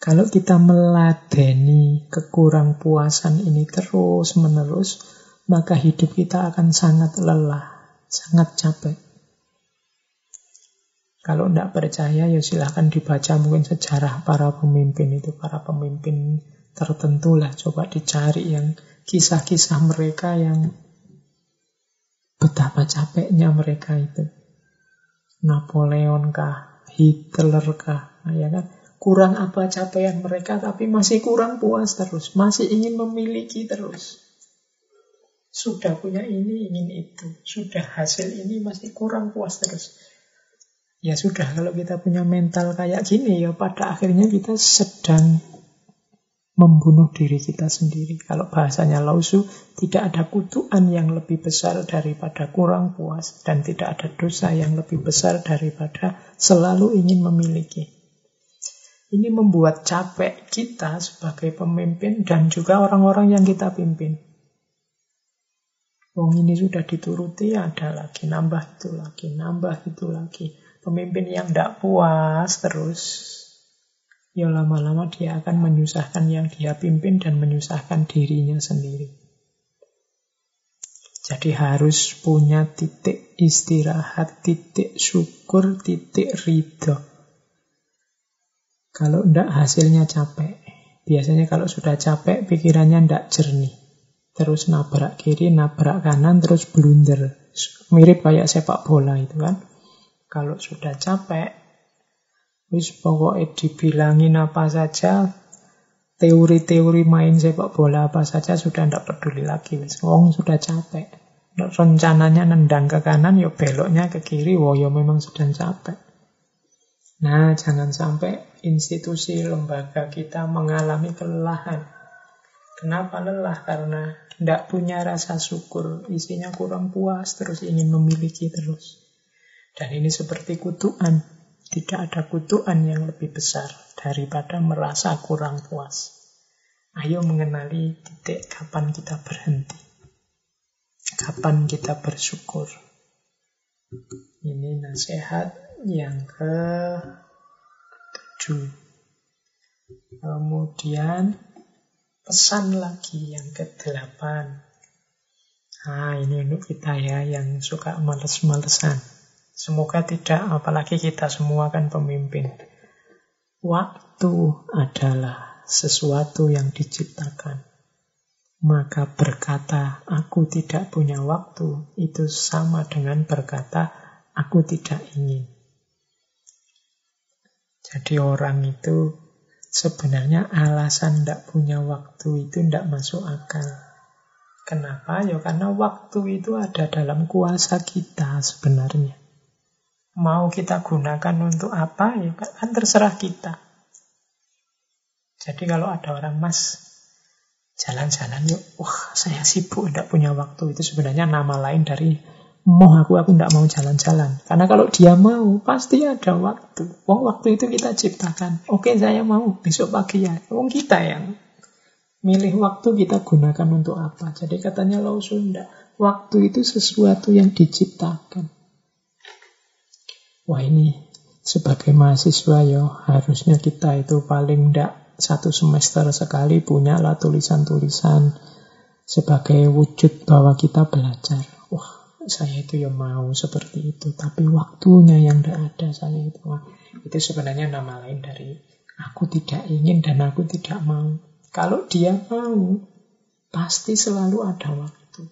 Kalau kita meladeni kekurang puasan ini terus-menerus, maka hidup kita akan sangat lelah, sangat capek. Kalau tidak percaya, ya silahkan dibaca mungkin sejarah para pemimpin itu, para pemimpin tertentu lah. Coba dicari yang kisah-kisah mereka yang betapa capeknya mereka itu. Napoleon kah, Hitler kah, ya kan? Kurang apa capaian mereka, tapi masih kurang puas terus, masih ingin memiliki terus. Sudah punya ini, ingin itu. Sudah hasil ini, masih kurang puas terus. Ya sudah, kalau kita punya mental kayak gini, ya pada akhirnya kita sedang membunuh diri kita sendiri. Kalau bahasanya lausu, tidak ada kutuan yang lebih besar daripada kurang puas dan tidak ada dosa yang lebih besar daripada selalu ingin memiliki. Ini membuat capek kita sebagai pemimpin dan juga orang-orang yang kita pimpin. Wong ini sudah dituruti, ada lagi, nambah itu lagi, nambah itu lagi. Pemimpin yang tidak puas terus, ya lama-lama dia akan menyusahkan yang dia pimpin dan menyusahkan dirinya sendiri. Jadi harus punya titik istirahat, titik syukur, titik ridho. Kalau tidak hasilnya capek. Biasanya kalau sudah capek pikirannya tidak jernih. Terus nabrak kiri, nabrak kanan, terus blunder. Mirip kayak sepak bola itu kan. Kalau sudah capek, wis pokoknya dibilangin apa saja, teori-teori main sepak bola apa saja sudah tidak peduli lagi. Wis wong sudah capek. Rencananya nendang ke kanan, yo ya beloknya ke kiri, wo yo ya memang sudah capek. Nah, jangan sampai institusi lembaga kita mengalami kelelahan. Kenapa lelah? Karena tidak punya rasa syukur, isinya kurang puas, terus ingin memiliki terus. Dan ini seperti kutuan. Tidak ada kutuan yang lebih besar daripada merasa kurang puas. Ayo mengenali titik kapan kita berhenti. Kapan kita bersyukur. Ini nasihat yang ke tujuh. Kemudian pesan lagi yang ke delapan. Nah, ini untuk kita ya yang suka males-malesan. Semoga tidak, apalagi kita semua kan pemimpin. Waktu adalah sesuatu yang diciptakan. Maka berkata, aku tidak punya waktu, itu sama dengan berkata, aku tidak ingin. Jadi orang itu sebenarnya alasan tidak punya waktu itu tidak masuk akal. Kenapa? Ya karena waktu itu ada dalam kuasa kita sebenarnya. Mau kita gunakan untuk apa, ya kan terserah kita. Jadi kalau ada orang, mas, jalan-jalan yuk, wah saya sibuk, tidak punya waktu. Itu sebenarnya nama lain dari mau aku, aku tidak mau jalan-jalan. Karena kalau dia mau, pasti ada waktu. Wong waktu itu kita ciptakan. Oke, saya mau besok pagi ya. Wong kita yang milih waktu kita gunakan untuk apa. Jadi katanya Lau Sunda, waktu itu sesuatu yang diciptakan. Wah ini sebagai mahasiswa ya harusnya kita itu paling tidak satu semester sekali punya lah tulisan-tulisan sebagai wujud bahwa kita belajar. Saya itu ya mau seperti itu, tapi waktunya yang tidak ada saya itu. Itu sebenarnya nama lain dari aku tidak ingin dan aku tidak mau. Kalau dia mau, pasti selalu ada waktu.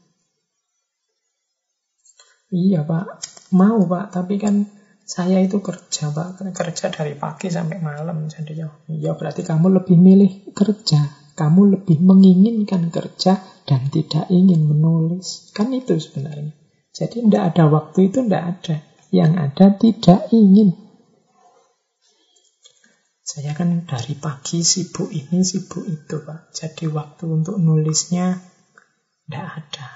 Iya pak, Mau Pak, tapi kan saya itu kerja Pak, kerja dari pagi sampai malam. Jadi ya, ya berarti kamu lebih milih kerja. Kamu lebih menginginkan kerja dan tidak ingin menulis. Kan itu sebenarnya. Jadi tidak ada waktu itu tidak ada. Yang ada tidak ingin. Saya kan dari pagi sibuk ini, sibuk itu Pak. Jadi waktu untuk nulisnya tidak ada.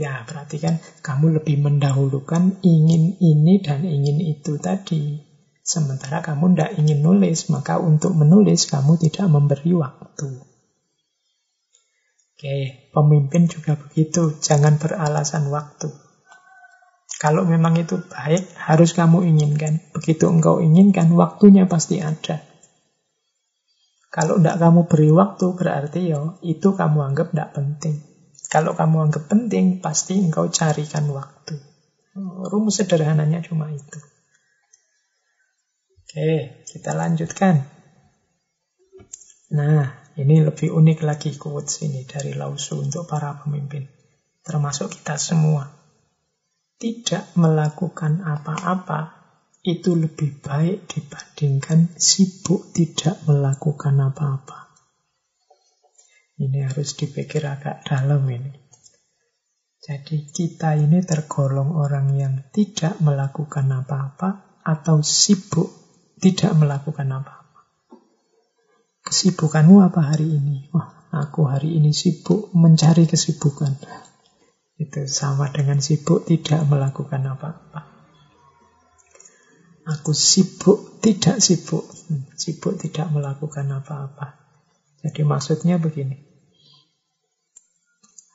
Ya, berarti kan kamu lebih mendahulukan ingin ini dan ingin itu tadi. Sementara kamu tidak ingin nulis, maka untuk menulis kamu tidak memberi waktu. Oke, pemimpin juga begitu. Jangan beralasan waktu. Kalau memang itu baik, harus kamu inginkan. Begitu engkau inginkan, waktunya pasti ada. Kalau tidak kamu beri waktu, berarti ya itu kamu anggap tidak penting. Kalau kamu anggap penting, pasti engkau carikan waktu. Rumus sederhananya cuma itu. Oke, kita lanjutkan. Nah, ini lebih unik lagi quotes ini dari Lausu untuk para pemimpin. Termasuk kita semua. Tidak melakukan apa-apa itu lebih baik dibandingkan sibuk tidak melakukan apa-apa. Ini harus dipikir agak dalam ini. Jadi kita ini tergolong orang yang tidak melakukan apa-apa atau sibuk tidak melakukan apa-apa. Kesibukanmu apa hari ini? Wah, aku hari ini sibuk mencari kesibukan. Itu sama dengan sibuk tidak melakukan apa-apa. Aku sibuk tidak sibuk. Hmm, sibuk tidak melakukan apa-apa. Jadi maksudnya begini.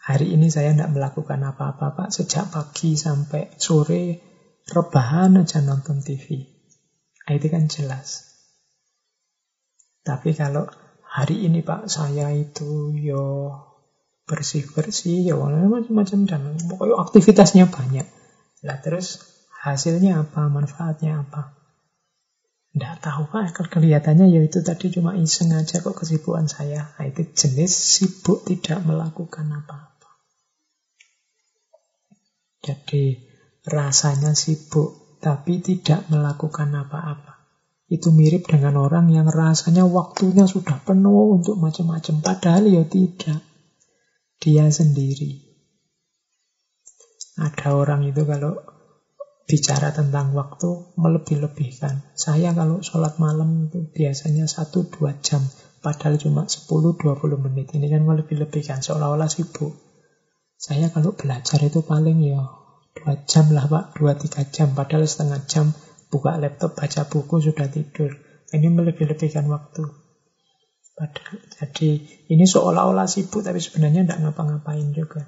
Hari ini saya tidak melakukan apa-apa, Pak. Sejak pagi sampai sore, rebahan aja nonton TV. Nah, itu kan jelas. Tapi kalau hari ini Pak, saya itu yo bersih-bersih, ya macam-macam dan pokoknya aktivitasnya banyak. Lah terus hasilnya apa, manfaatnya apa? Tidak tahu Pak, kelihatannya ya itu tadi cuma iseng aja kok kesibukan saya. Nah, itu jenis sibuk tidak melakukan apa-apa. Jadi rasanya sibuk tapi tidak melakukan apa-apa. Itu mirip dengan orang yang rasanya waktunya sudah penuh untuk macam-macam. Padahal ya tidak. Dia sendiri. Ada orang itu kalau bicara tentang waktu melebih-lebihkan. Saya kalau sholat malam itu biasanya 1-2 jam. Padahal cuma 10-20 menit. Ini kan melebih-lebihkan. Seolah-olah sibuk. Saya kalau belajar itu paling ya dua jam lah pak, dua tiga jam. Padahal setengah jam buka laptop, baca buku, sudah tidur. Ini melebih-lebihkan waktu. Padahal, jadi ini seolah-olah sibuk tapi sebenarnya tidak ngapa-ngapain juga.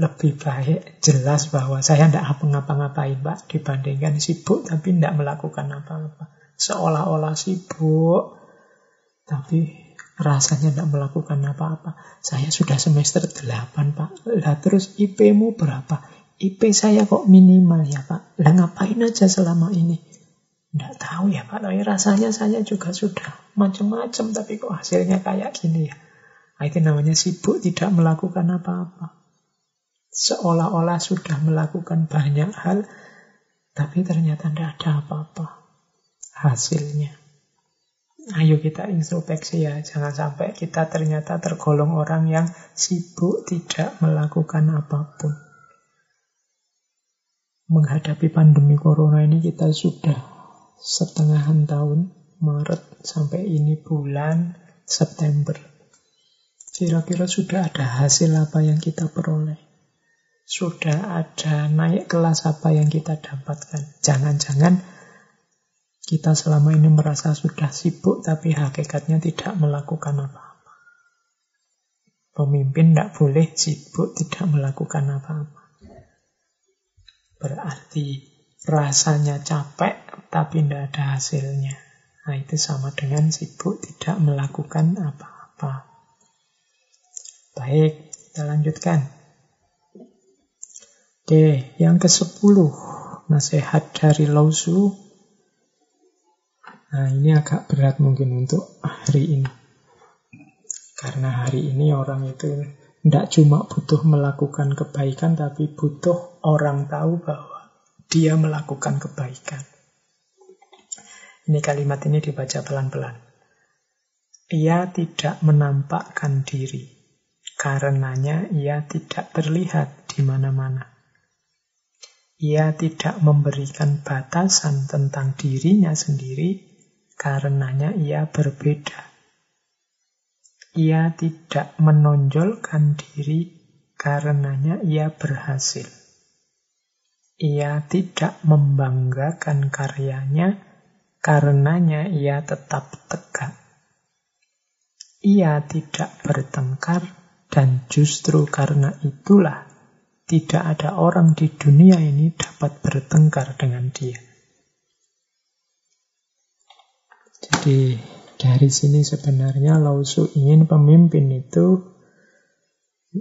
Lebih baik jelas bahwa saya tidak ngapa-ngapain pak dibandingkan sibuk tapi tidak melakukan apa-apa. Seolah-olah sibuk tapi rasanya tidak melakukan apa-apa. Saya sudah semester 8, Pak. Lah terus IP-mu berapa? IP saya kok minimal ya, Pak. Lah ngapain aja selama ini? Tidak tahu ya, Pak. Tapi rasanya saya juga sudah macam-macam, tapi kok hasilnya kayak gini ya. Nah, itu namanya sibuk tidak melakukan apa-apa. Seolah-olah sudah melakukan banyak hal, tapi ternyata tidak ada apa-apa hasilnya. Ayo kita introspeksi ya, jangan sampai kita ternyata tergolong orang yang sibuk tidak melakukan apa pun. Menghadapi pandemi corona ini kita sudah setengahan tahun, Maret sampai ini bulan September. Kira-kira sudah ada hasil apa yang kita peroleh? Sudah ada naik kelas apa yang kita dapatkan? Jangan-jangan kita selama ini merasa sudah sibuk, tapi hakikatnya tidak melakukan apa-apa. Pemimpin tidak boleh sibuk, tidak melakukan apa-apa. Berarti rasanya capek, tapi tidak ada hasilnya. Nah, itu sama dengan sibuk, tidak melakukan apa-apa. Baik, kita lanjutkan. Oke, yang ke-10. Nasihat dari Lausu Nah ini agak berat mungkin untuk hari ini. Karena hari ini orang itu tidak cuma butuh melakukan kebaikan, tapi butuh orang tahu bahwa dia melakukan kebaikan. Ini kalimat ini dibaca pelan-pelan. Ia tidak menampakkan diri, karenanya ia tidak terlihat di mana-mana. Ia tidak memberikan batasan tentang dirinya sendiri, karenanya ia berbeda. Ia tidak menonjolkan diri, karenanya ia berhasil. Ia tidak membanggakan karyanya, karenanya ia tetap tegak. Ia tidak bertengkar, dan justru karena itulah tidak ada orang di dunia ini dapat bertengkar dengan dia. Jadi dari sini sebenarnya Lausu ingin pemimpin itu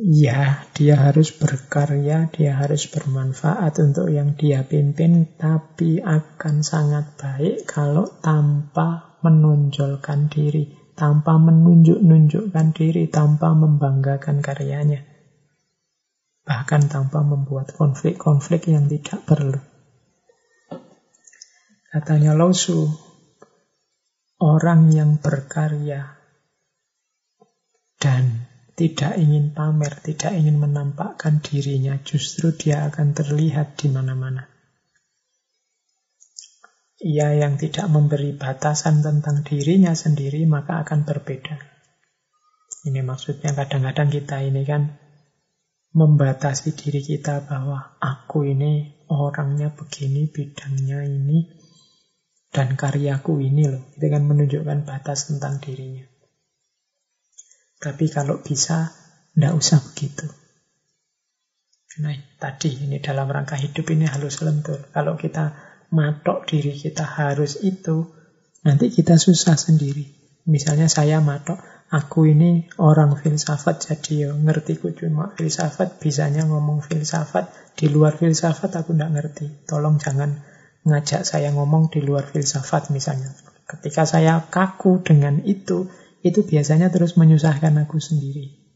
ya dia harus berkarya, dia harus bermanfaat untuk yang dia pimpin, tapi akan sangat baik kalau tanpa menonjolkan diri, tanpa menunjuk-nunjukkan diri, tanpa membanggakan karyanya. Bahkan tanpa membuat konflik-konflik yang tidak perlu. Katanya Lausu, orang yang berkarya dan tidak ingin pamer, tidak ingin menampakkan dirinya, justru dia akan terlihat di mana-mana. Ia yang tidak memberi batasan tentang dirinya sendiri, maka akan berbeda. Ini maksudnya kadang-kadang kita ini kan membatasi diri kita bahwa aku ini orangnya begini, bidangnya ini, dan karyaku ini loh. Itu kan menunjukkan batas tentang dirinya. Tapi kalau bisa, tidak usah begitu. Nah, tadi ini dalam rangka hidup ini halus lentur. Kalau kita matok diri kita harus itu, nanti kita susah sendiri. Misalnya saya matok, aku ini orang filsafat jadi ya ngerti ku cuma filsafat, bisanya ngomong filsafat, di luar filsafat aku tidak ngerti. Tolong jangan ngajak saya ngomong di luar filsafat misalnya. Ketika saya kaku dengan itu, itu biasanya terus menyusahkan aku sendiri.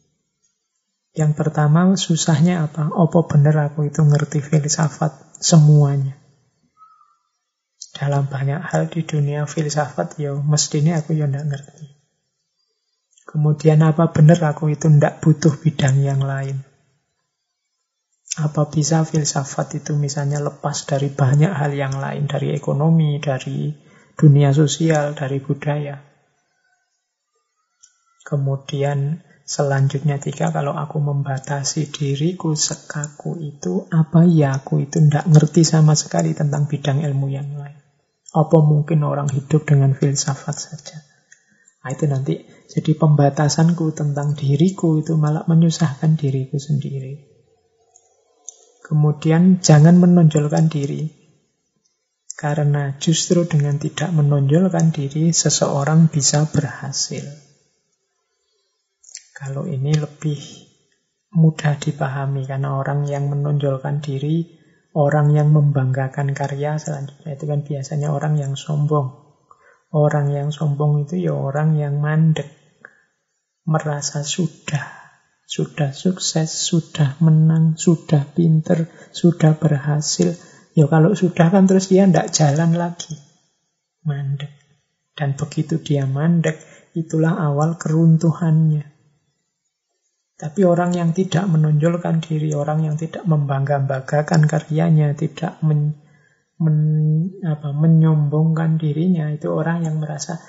Yang pertama susahnya apa? Apa benar aku itu ngerti filsafat semuanya? Dalam banyak hal di dunia filsafat ya mestinya aku ya tidak ngerti. Kemudian apa benar aku itu tidak butuh bidang yang lain? Apa bisa filsafat itu misalnya lepas dari banyak hal yang lain, dari ekonomi, dari dunia sosial, dari budaya. Kemudian selanjutnya tiga, kalau aku membatasi diriku sekaku itu, apa ya aku itu tidak ngerti sama sekali tentang bidang ilmu yang lain. Apa mungkin orang hidup dengan filsafat saja? Nah, itu nanti jadi pembatasanku tentang diriku itu malah menyusahkan diriku sendiri. Kemudian jangan menonjolkan diri. Karena justru dengan tidak menonjolkan diri, seseorang bisa berhasil. Kalau ini lebih mudah dipahami, karena orang yang menonjolkan diri, orang yang membanggakan karya selanjutnya, itu kan biasanya orang yang sombong. Orang yang sombong itu ya orang yang mandek, merasa sudah sudah sukses, sudah menang, sudah pinter, sudah berhasil. Ya kalau sudah kan terus dia tidak jalan lagi. Mandek. Dan begitu dia mandek, itulah awal keruntuhannya. Tapi orang yang tidak menonjolkan diri, orang yang tidak membangga-banggakan karyanya, tidak men, men, apa, menyombongkan dirinya, itu orang yang merasa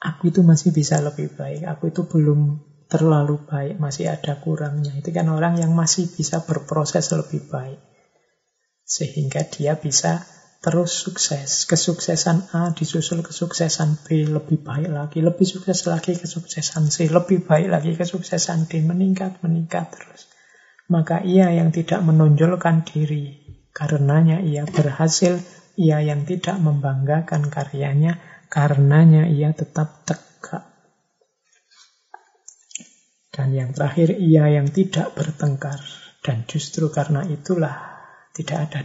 aku itu masih bisa lebih baik, aku itu belum terlalu baik, masih ada kurangnya. Itu kan orang yang masih bisa berproses lebih baik. Sehingga dia bisa terus sukses. Kesuksesan A disusul kesuksesan B lebih baik lagi, lebih sukses lagi kesuksesan C, lebih baik lagi kesuksesan D, meningkat, meningkat terus. Maka ia yang tidak menonjolkan diri, karenanya ia berhasil, ia yang tidak membanggakan karyanya, karenanya ia tetap tegak dan yang terakhir, ia yang tidak bertengkar. Dan justru karena itulah tidak ada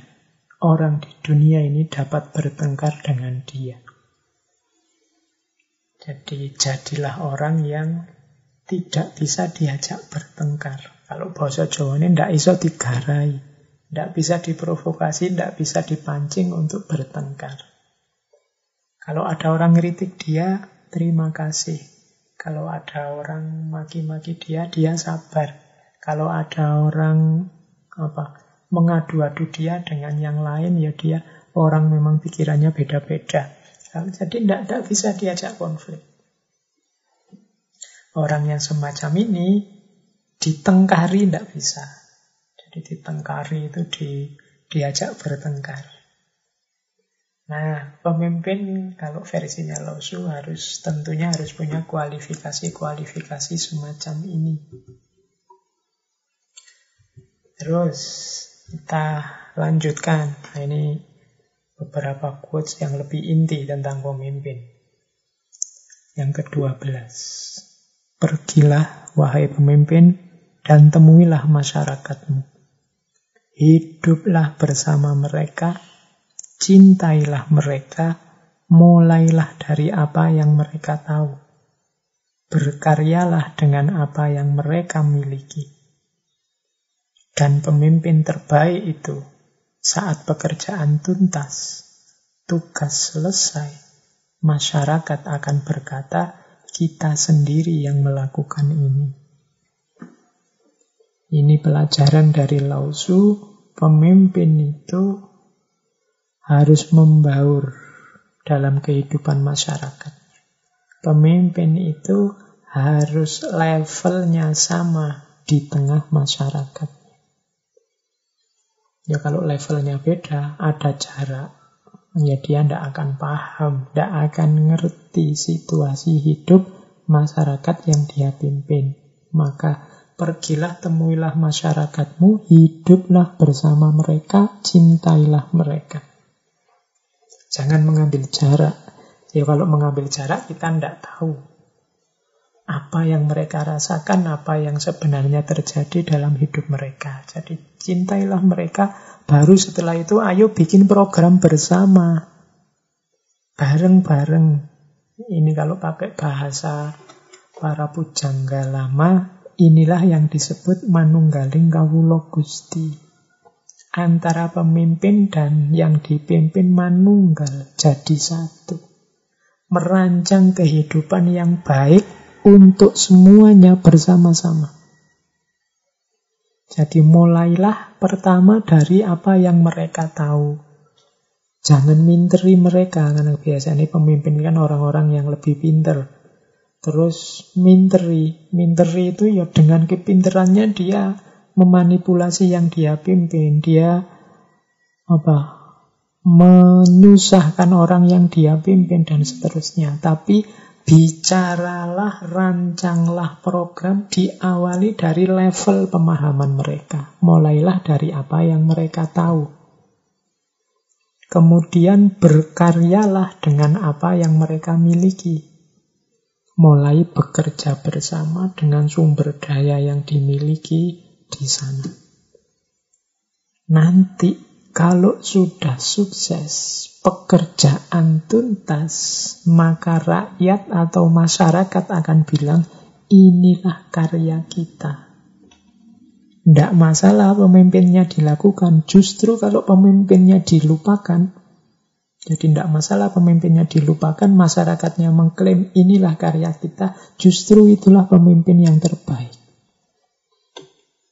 orang di dunia ini dapat bertengkar dengan dia. Jadi jadilah orang yang tidak bisa diajak bertengkar. Kalau bahasa Jawa ini tidak iso digarai. Tidak bisa diprovokasi, tidak bisa dipancing untuk bertengkar. Kalau ada orang ngeritik dia, terima kasih. Kalau ada orang maki-maki dia, dia sabar. Kalau ada orang apa mengadu-adu dia dengan yang lain, ya dia orang memang pikirannya beda-beda. Jadi tidak bisa diajak konflik. Orang yang semacam ini ditengkari tidak bisa. Jadi ditengkari itu di, diajak bertengkar. Nah, pemimpin kalau versinya Losu harus tentunya harus punya kualifikasi-kualifikasi semacam ini. Terus kita lanjutkan. Nah, ini beberapa quotes yang lebih inti tentang pemimpin. Yang ke-12. Pergilah, wahai pemimpin, dan temuilah masyarakatmu. Hiduplah bersama mereka, cintailah mereka, mulailah dari apa yang mereka tahu. Berkaryalah dengan apa yang mereka miliki. Dan pemimpin terbaik itu, saat pekerjaan tuntas, tugas selesai, masyarakat akan berkata, kita sendiri yang melakukan ini. Ini pelajaran dari Lausu, pemimpin itu harus membaur dalam kehidupan masyarakat. Pemimpin itu harus levelnya sama di tengah masyarakat. Ya kalau levelnya beda, ada jarak ya dia tidak akan paham, tidak akan ngerti situasi hidup masyarakat yang dia pimpin. Maka pergilah temuilah masyarakatmu, hiduplah bersama mereka, cintailah mereka. Jangan mengambil jarak. Ya kalau mengambil jarak kita tidak tahu apa yang mereka rasakan, apa yang sebenarnya terjadi dalam hidup mereka. Jadi cintailah mereka, baru setelah itu ayo bikin program bersama. Bareng-bareng. Ini kalau pakai bahasa para pujangga lama, inilah yang disebut manunggaling kawulo gusti. Antara pemimpin dan yang dipimpin manunggal jadi satu. Merancang kehidupan yang baik untuk semuanya bersama-sama. Jadi mulailah pertama dari apa yang mereka tahu. Jangan minteri mereka, karena biasanya pemimpin kan orang-orang yang lebih pinter. Terus minteri, minteri itu ya dengan kepinterannya dia memanipulasi yang dia pimpin. Dia apa menyusahkan orang yang dia pimpin dan seterusnya. Tapi Bicaralah, rancanglah program diawali dari level pemahaman mereka. Mulailah dari apa yang mereka tahu. Kemudian berkaryalah dengan apa yang mereka miliki. Mulai bekerja bersama dengan sumber daya yang dimiliki di sana. Nanti kalau sudah sukses, pekerjaan tuntas, maka rakyat atau masyarakat akan bilang, inilah karya kita. Tidak masalah pemimpinnya dilakukan, justru kalau pemimpinnya dilupakan, jadi tidak masalah pemimpinnya dilupakan, masyarakatnya mengklaim inilah karya kita, justru itulah pemimpin yang terbaik.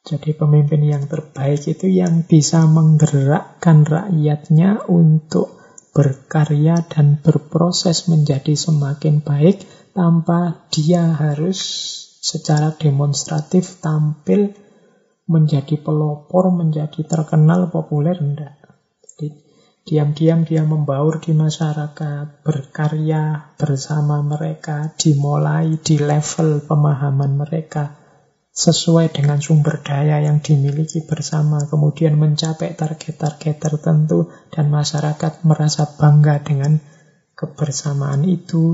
Jadi pemimpin yang terbaik itu yang bisa menggerakkan rakyatnya untuk berkarya dan berproses menjadi semakin baik tanpa dia harus secara demonstratif tampil menjadi pelopor, menjadi terkenal, populer, enggak. Jadi diam-diam dia membaur di masyarakat, berkarya bersama mereka, dimulai di level pemahaman mereka, sesuai dengan sumber daya yang dimiliki bersama, kemudian mencapai target-target tertentu, dan masyarakat merasa bangga dengan kebersamaan itu,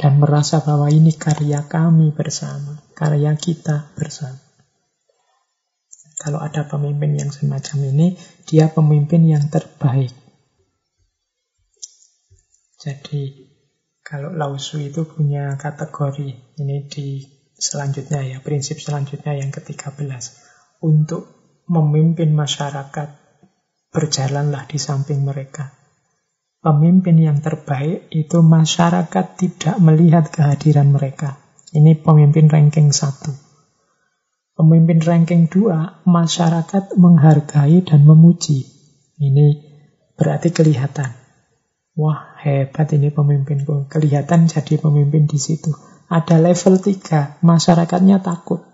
dan merasa bahwa ini karya kami bersama, karya kita bersama. Kalau ada pemimpin yang semacam ini, dia pemimpin yang terbaik. Jadi, kalau Lausu itu punya kategori, ini di selanjutnya ya, prinsip selanjutnya yang ke-13. Untuk memimpin masyarakat berjalanlah di samping mereka. Pemimpin yang terbaik itu masyarakat tidak melihat kehadiran mereka. Ini pemimpin ranking satu. Pemimpin ranking dua, masyarakat menghargai dan memuji. Ini berarti kelihatan. Wah, hebat ini pemimpinku. Kelihatan jadi pemimpin di situ. Ada level tiga, masyarakatnya takut.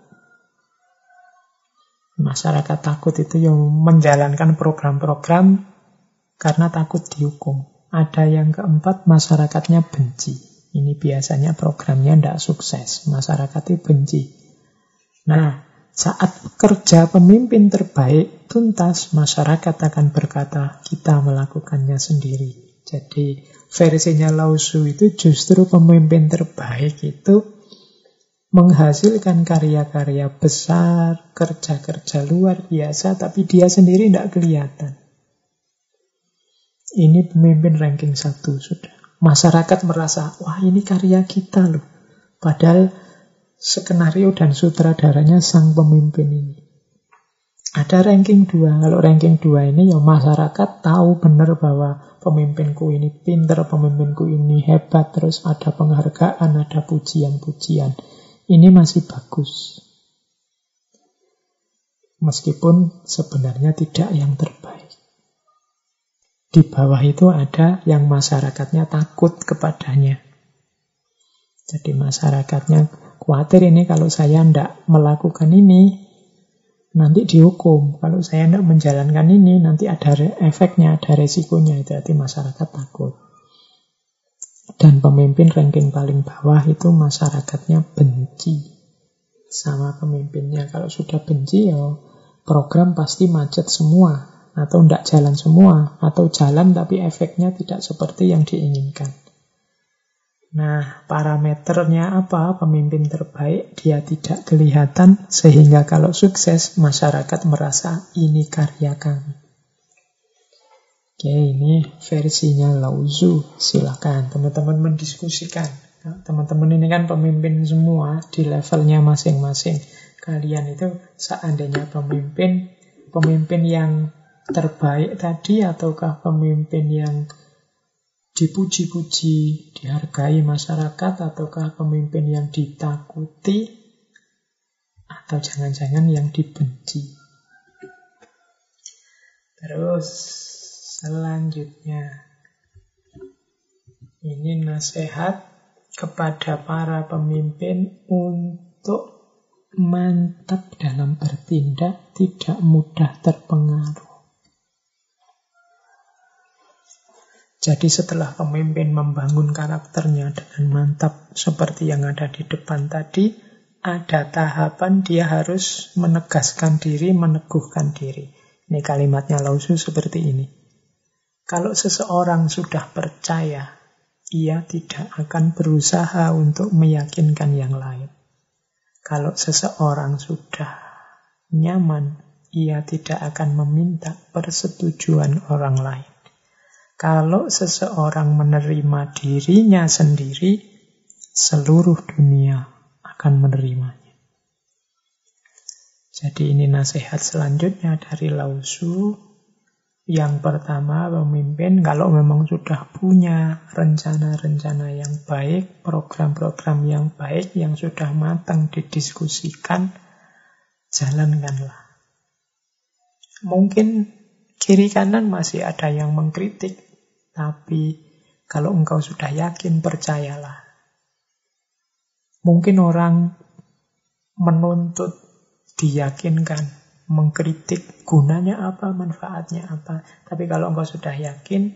Masyarakat takut itu yang menjalankan program-program karena takut dihukum. Ada yang keempat, masyarakatnya benci. Ini biasanya programnya tidak sukses. Masyarakat itu benci. Nah, saat kerja pemimpin terbaik tuntas, masyarakat akan berkata, kita melakukannya sendiri. Jadi versinya Lausu itu justru pemimpin terbaik itu menghasilkan karya-karya besar, kerja-kerja luar biasa, tapi dia sendiri tidak kelihatan. Ini pemimpin ranking satu sudah. Masyarakat merasa, wah ini karya kita loh. Padahal skenario dan sutradaranya sang pemimpin ini. Ada ranking dua. Kalau ranking dua ini ya masyarakat tahu benar bahwa pemimpinku ini pinter, pemimpinku ini hebat, terus ada penghargaan, ada pujian-pujian ini masih bagus. Meskipun sebenarnya tidak yang terbaik. Di bawah itu ada yang masyarakatnya takut kepadanya. Jadi masyarakatnya khawatir ini kalau saya tidak melakukan ini, nanti dihukum. Kalau saya tidak menjalankan ini, nanti ada efeknya, ada resikonya. Itu masyarakat takut. Dan pemimpin ranking paling bawah itu masyarakatnya benci sama pemimpinnya. Kalau sudah benci ya program pasti macet semua atau tidak jalan semua atau jalan tapi efeknya tidak seperti yang diinginkan. Nah, parameternya apa? Pemimpin terbaik dia tidak kelihatan sehingga kalau sukses masyarakat merasa ini karya kami. Oke, ini versinya Lauzu. Silakan teman-teman mendiskusikan. Teman-teman ini kan pemimpin semua di levelnya masing-masing. Kalian itu seandainya pemimpin, pemimpin yang terbaik tadi ataukah pemimpin yang dipuji-puji, dihargai masyarakat ataukah pemimpin yang ditakuti atau jangan-jangan yang dibenci. Terus Selanjutnya, ini nasihat kepada para pemimpin untuk mantap dalam bertindak, tidak mudah terpengaruh. Jadi setelah pemimpin membangun karakternya dengan mantap seperti yang ada di depan tadi, ada tahapan dia harus menegaskan diri, meneguhkan diri. Ini kalimatnya Lausu seperti ini. Kalau seseorang sudah percaya, ia tidak akan berusaha untuk meyakinkan yang lain. Kalau seseorang sudah nyaman, ia tidak akan meminta persetujuan orang lain. Kalau seseorang menerima dirinya sendiri, seluruh dunia akan menerimanya. Jadi ini nasihat selanjutnya dari Lausu yang pertama, pemimpin kalau memang sudah punya rencana-rencana yang baik, program-program yang baik, yang sudah matang didiskusikan, jalankanlah. Mungkin kiri kanan masih ada yang mengkritik, tapi kalau engkau sudah yakin, percayalah. Mungkin orang menuntut diyakinkan, mengkritik gunanya apa, manfaatnya apa. Tapi kalau engkau sudah yakin,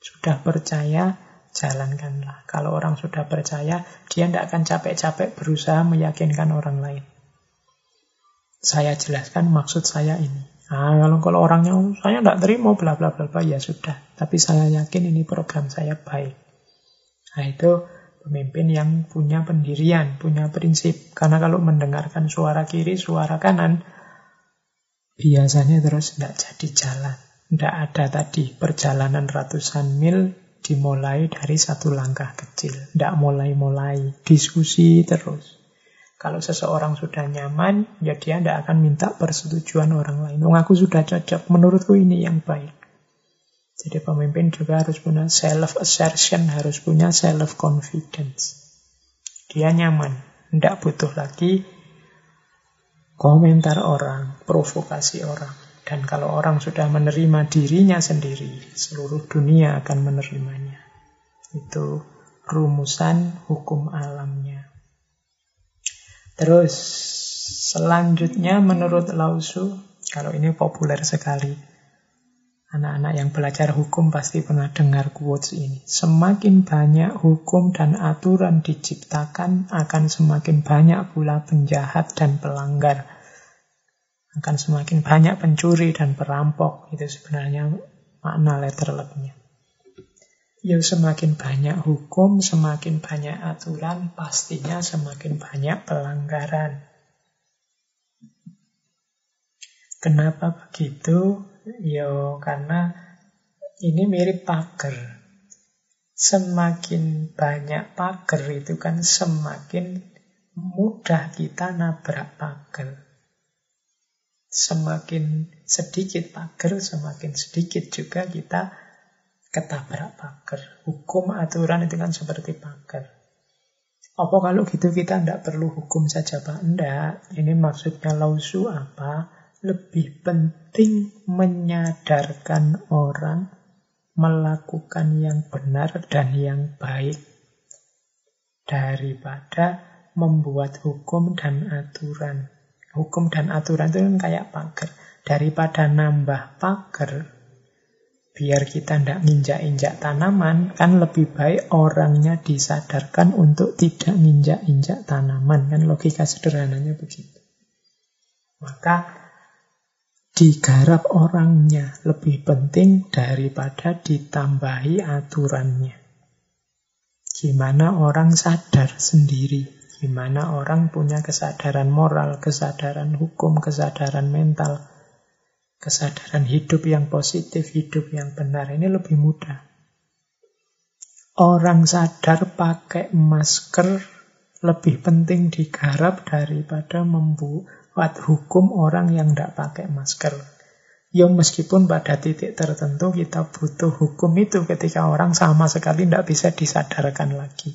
sudah percaya, jalankanlah. Kalau orang sudah percaya, dia tidak akan capek-capek berusaha meyakinkan orang lain. Saya jelaskan maksud saya ini. Nah, kalau kalau orangnya oh, saya tidak terima bla bla bla bla ya sudah. Tapi saya yakin ini program saya baik. Nah itu pemimpin yang punya pendirian, punya prinsip. Karena kalau mendengarkan suara kiri, suara kanan, biasanya terus tidak jadi jalan. Tidak ada tadi perjalanan ratusan mil dimulai dari satu langkah kecil. Tidak mulai-mulai, diskusi terus. Kalau seseorang sudah nyaman, ya dia tidak akan minta persetujuan orang lain. Wong aku sudah cocok, menurutku ini yang baik. Jadi pemimpin juga harus punya self-assertion, harus punya self-confidence. Dia nyaman, tidak butuh lagi komentar orang, provokasi orang. Dan kalau orang sudah menerima dirinya sendiri, seluruh dunia akan menerimanya. Itu rumusan hukum alamnya. Terus selanjutnya menurut Lausu, kalau ini populer sekali, anak-anak yang belajar hukum pasti pernah dengar quotes ini. Semakin banyak hukum dan aturan diciptakan, akan semakin banyak pula penjahat dan pelanggar. Akan semakin banyak pencuri dan perampok. Itu sebenarnya makna letter letternya. Ya semakin banyak hukum, semakin banyak aturan, pastinya semakin banyak pelanggaran. Kenapa begitu? Ya karena ini mirip pagar. Semakin banyak pagar itu kan semakin mudah kita nabrak pagar. Semakin sedikit pagar, semakin sedikit juga kita ketabrak pagar. Hukum aturan itu kan seperti pagar. Apa kalau gitu kita tidak perlu hukum saja Pak? Tidak. Ini maksudnya lausu apa? Lebih penting menyadarkan orang melakukan yang benar dan yang baik daripada membuat hukum dan aturan. Hukum dan aturan itu kan kayak pagar. Daripada nambah pagar, biar kita tidak nginjak-injak tanaman, kan lebih baik orangnya disadarkan untuk tidak nginjak-injak tanaman. Kan logika sederhananya begitu. Maka digarap orangnya lebih penting daripada ditambahi aturannya. Gimana orang sadar sendiri, gimana orang punya kesadaran moral, kesadaran hukum, kesadaran mental, kesadaran hidup yang positif, hidup yang benar. Ini lebih mudah. Orang sadar pakai masker lebih penting digarap daripada membuat hukum orang yang tidak pakai masker. Ya meskipun pada titik tertentu kita butuh hukum itu ketika orang sama sekali tidak bisa disadarkan lagi.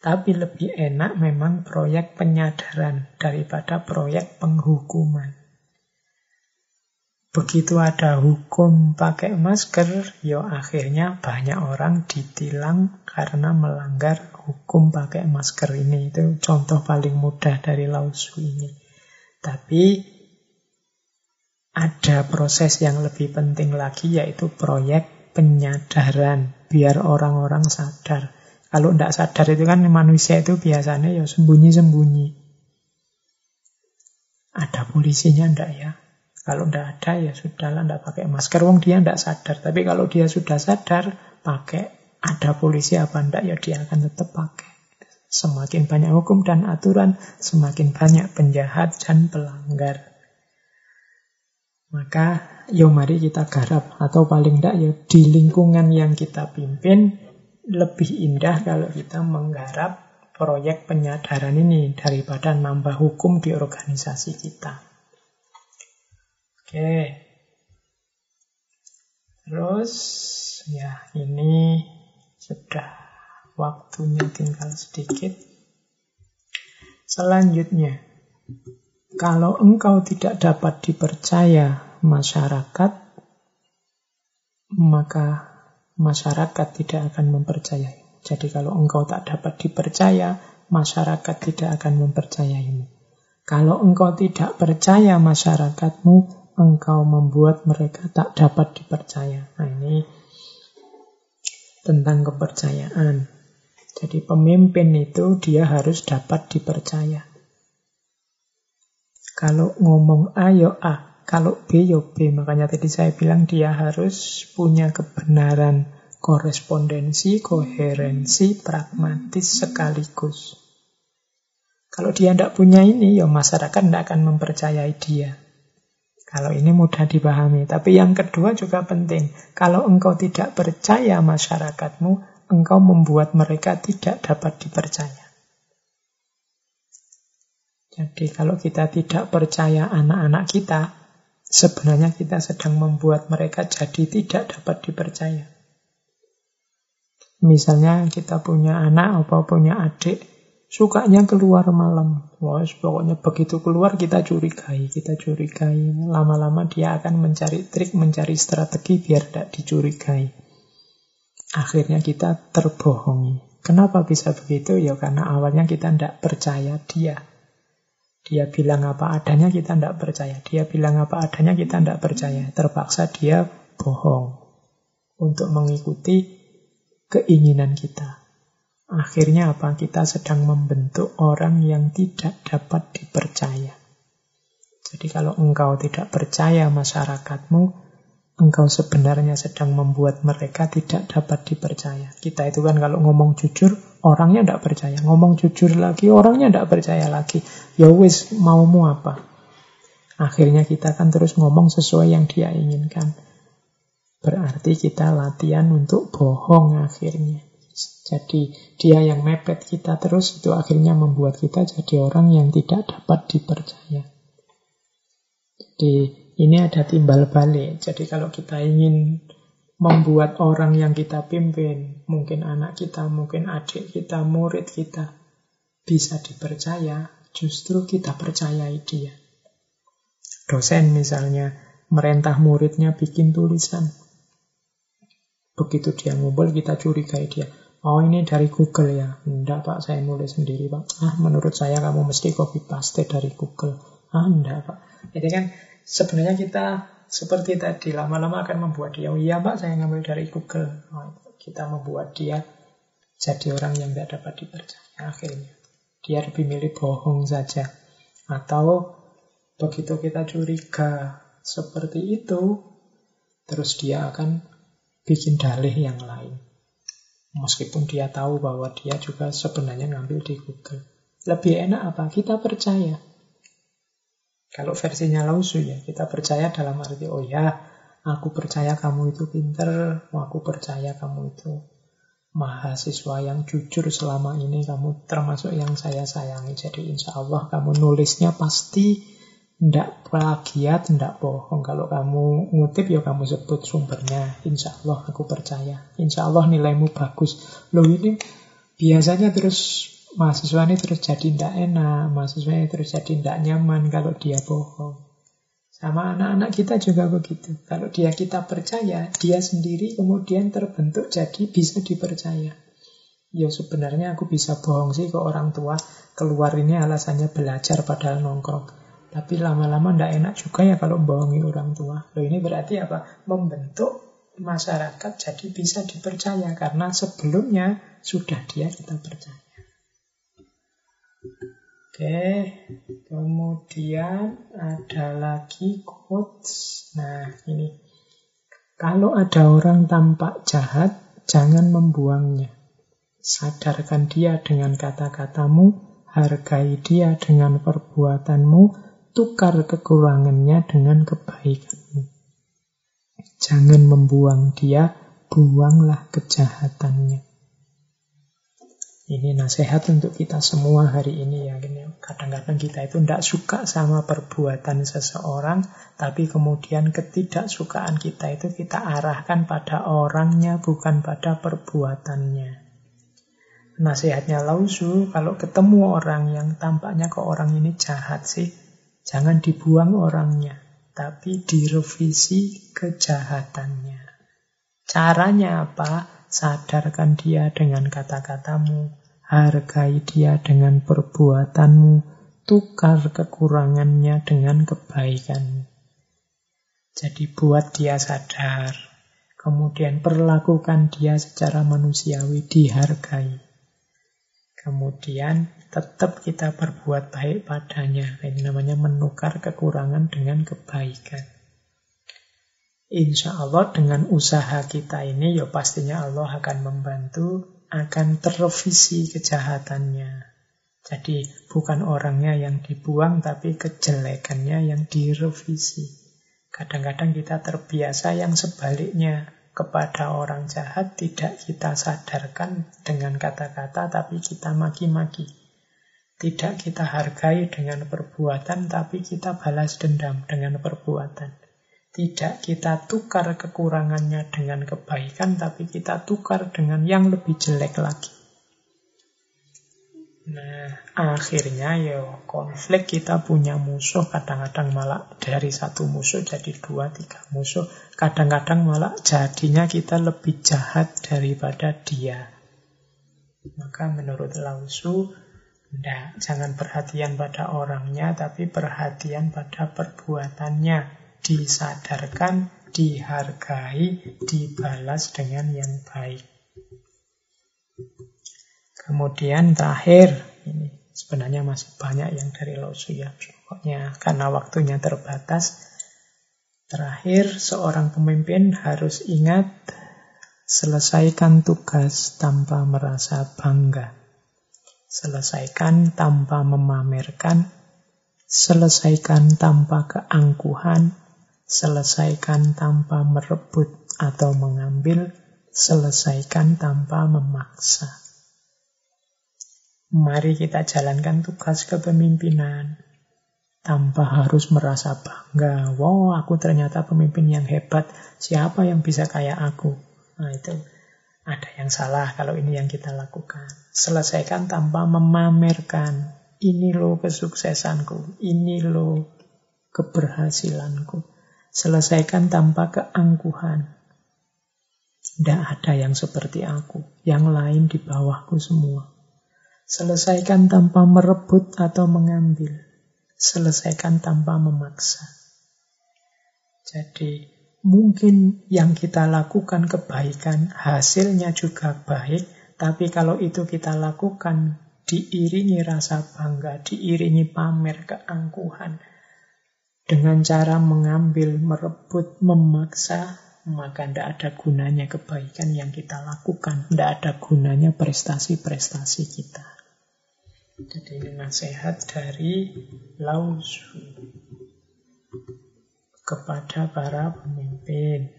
Tapi lebih enak memang proyek penyadaran daripada proyek penghukuman. Begitu ada hukum pakai masker, ya akhirnya banyak orang ditilang karena melanggar hukum pakai masker ini. Itu contoh paling mudah dari lausu ini. Tapi ada proses yang lebih penting lagi yaitu proyek penyadaran biar orang-orang sadar. Kalau tidak sadar itu kan manusia itu biasanya ya sembunyi-sembunyi. Ada polisinya ndak ya? Kalau tidak ada ya sudahlah tidak pakai masker. Wong dia tidak sadar. Tapi kalau dia sudah sadar pakai ada polisi apa ndak ya dia akan tetap pakai. Semakin banyak hukum dan aturan, semakin banyak penjahat dan pelanggar. Maka yo mari kita garap atau paling tidak ya di lingkungan yang kita pimpin lebih indah kalau kita menggarap proyek penyadaran ini daripada nambah hukum di organisasi kita. Oke. Terus ya ini sudah waktunya tinggal sedikit. Selanjutnya, kalau engkau tidak dapat dipercaya masyarakat, maka masyarakat tidak akan mempercayai. Jadi kalau engkau tak dapat dipercaya, masyarakat tidak akan mempercayaimu. Kalau engkau tidak percaya masyarakatmu, engkau membuat mereka tak dapat dipercaya. Nah ini tentang kepercayaan. Jadi pemimpin itu dia harus dapat dipercaya. Kalau ngomong A yo A, kalau B yo B. Makanya tadi saya bilang dia harus punya kebenaran korespondensi, koherensi, pragmatis sekaligus. Kalau dia tidak punya ini, ya masyarakat tidak akan mempercayai dia. Kalau ini mudah dipahami. Tapi yang kedua juga penting. Kalau engkau tidak percaya masyarakatmu, engkau membuat mereka tidak dapat dipercaya. Jadi kalau kita tidak percaya anak-anak kita, sebenarnya kita sedang membuat mereka jadi tidak dapat dipercaya. Misalnya kita punya anak atau punya adik, sukanya keluar malam. Wah, pokoknya begitu keluar kita curigai, kita curigai. Lama-lama dia akan mencari trik, mencari strategi biar tidak dicurigai. Akhirnya kita terbohongi. Kenapa bisa begitu? Ya karena awalnya kita tidak percaya dia. Dia bilang apa adanya, kita tidak percaya. Dia bilang apa adanya, kita tidak percaya. Terpaksa dia bohong untuk mengikuti keinginan kita. Akhirnya apa? Kita sedang membentuk orang yang tidak dapat dipercaya. Jadi kalau engkau tidak percaya masyarakatmu, engkau sebenarnya sedang membuat mereka tidak dapat dipercaya. Kita itu kan kalau ngomong jujur, Orangnya tidak percaya. Ngomong jujur lagi, orangnya tidak percaya lagi. Ya wis, maumu apa? Akhirnya kita kan terus ngomong sesuai yang dia inginkan. Berarti kita latihan untuk bohong akhirnya. Jadi dia yang mepet kita terus itu akhirnya membuat kita jadi orang yang tidak dapat dipercaya. Jadi ini ada timbal balik. Jadi kalau kita ingin membuat orang yang kita pimpin, mungkin anak kita, mungkin adik kita, murid kita, bisa dipercaya, justru kita percayai dia. Dosen misalnya, merentah muridnya bikin tulisan. Begitu dia ngumpul, kita curigai dia. Oh ini dari Google ya? Enggak pak, saya nulis sendiri pak. Ah menurut saya kamu mesti copy paste dari Google. Ah enggak pak. Jadi kan sebenarnya kita seperti tadi, lama-lama akan membuat dia, oh iya pak saya ngambil dari Google. Oh, kita membuat dia jadi orang yang tidak dapat dipercaya akhirnya. Dia lebih milih bohong saja. Atau begitu kita curiga seperti itu, terus dia akan bikin dalih yang lain. Meskipun dia tahu bahwa dia juga sebenarnya ngambil di Google. Lebih enak apa? Kita percaya. Kalau versinya lausu ya, kita percaya dalam arti, oh ya, aku percaya kamu itu pinter, aku percaya kamu itu mahasiswa yang jujur selama ini, kamu termasuk yang saya sayangi. Jadi insya Allah kamu nulisnya pasti ndak plagiat, ndak bohong. Kalau kamu ngutip ya kamu sebut sumbernya. Insya Allah aku percaya. Insya Allah nilaimu bagus. Loh ini biasanya terus mahasiswa ini terus jadi tidak enak, mahasiswa ini terus jadi tidak nyaman kalau dia bohong. Sama anak-anak kita juga begitu. Kalau dia kita percaya, dia sendiri kemudian terbentuk jadi bisa dipercaya. Ya sebenarnya aku bisa bohong sih ke orang tua, keluar ini alasannya belajar padahal nongkrong. Tapi lama-lama tidak enak juga ya kalau bohongi orang tua. Loh ini berarti apa? Membentuk masyarakat jadi bisa dipercaya karena sebelumnya sudah dia kita percaya. Oke, kemudian ada lagi quotes. Nah, ini. Kalau ada orang tampak jahat, jangan membuangnya. Sadarkan dia dengan kata-katamu, hargai dia dengan perbuatanmu, tukar kekurangannya dengan kebaikanmu. Jangan membuang dia, buanglah kejahatannya. Ini nasihat untuk kita semua hari ini ya. Kadang-kadang kita itu tidak suka sama perbuatan seseorang, tapi kemudian ketidaksukaan kita itu kita arahkan pada orangnya, bukan pada perbuatannya. Nasihatnya Lausu, kalau ketemu orang yang tampaknya ke orang ini jahat sih, jangan dibuang orangnya, tapi direvisi kejahatannya. Caranya apa? Sadarkan dia dengan kata-katamu, hargai dia dengan perbuatanmu, tukar kekurangannya dengan kebaikan. Jadi buat dia sadar, kemudian perlakukan dia secara manusiawi, dihargai. Kemudian tetap kita berbuat baik padanya. Ini namanya menukar kekurangan dengan kebaikan. Insya Allah dengan usaha kita ini ya pastinya Allah akan membantu, akan terrevisi kejahatannya. Jadi bukan orangnya yang dibuang tapi kejelekannya yang direvisi. Kadang-kadang kita terbiasa yang sebaliknya kepada orang jahat tidak kita sadarkan dengan kata-kata tapi kita maki-maki. Tidak kita hargai dengan perbuatan, tapi kita balas dendam dengan perbuatan. Tidak kita tukar kekurangannya dengan kebaikan, tapi kita tukar dengan yang lebih jelek lagi. Nah, akhirnya ya konflik kita punya musuh, kadang-kadang malah dari satu musuh jadi dua, tiga musuh. Kadang-kadang malah jadinya kita lebih jahat daripada dia. Maka menurut Lausu, enggak, jangan perhatian pada orangnya, tapi perhatian pada perbuatannya. Disadarkan, dihargai, dibalas dengan yang baik. Kemudian terakhir, ini sebenarnya masih banyak yang dari Lausu ya. Pokoknya karena waktunya terbatas. Terakhir, seorang pemimpin harus ingat selesaikan tugas tanpa merasa bangga. Selesaikan tanpa memamerkan, selesaikan tanpa keangkuhan, selesaikan tanpa merebut atau mengambil, selesaikan tanpa memaksa. Mari kita jalankan tugas kepemimpinan tanpa harus merasa bangga. Wow, aku ternyata pemimpin yang hebat. Siapa yang bisa kayak aku? Nah, itu ada yang salah kalau ini yang kita lakukan. Selesaikan tanpa memamerkan. Ini loh kesuksesanku. Ini loh keberhasilanku. Selesaikan tanpa keangkuhan. Tidak ada yang seperti aku. Yang lain di bawahku semua. Selesaikan tanpa merebut atau mengambil. Selesaikan tanpa memaksa. Jadi, mungkin yang kita lakukan kebaikan, hasilnya juga baik, tapi kalau itu kita lakukan diiringi rasa bangga, diiringi pamer keangkuhan, dengan cara mengambil, merebut, memaksa, maka tidak ada gunanya kebaikan yang kita lakukan. Tidak ada gunanya prestasi-prestasi kita. Jadi ini nasihat dari Lausu kepada para pemimpin.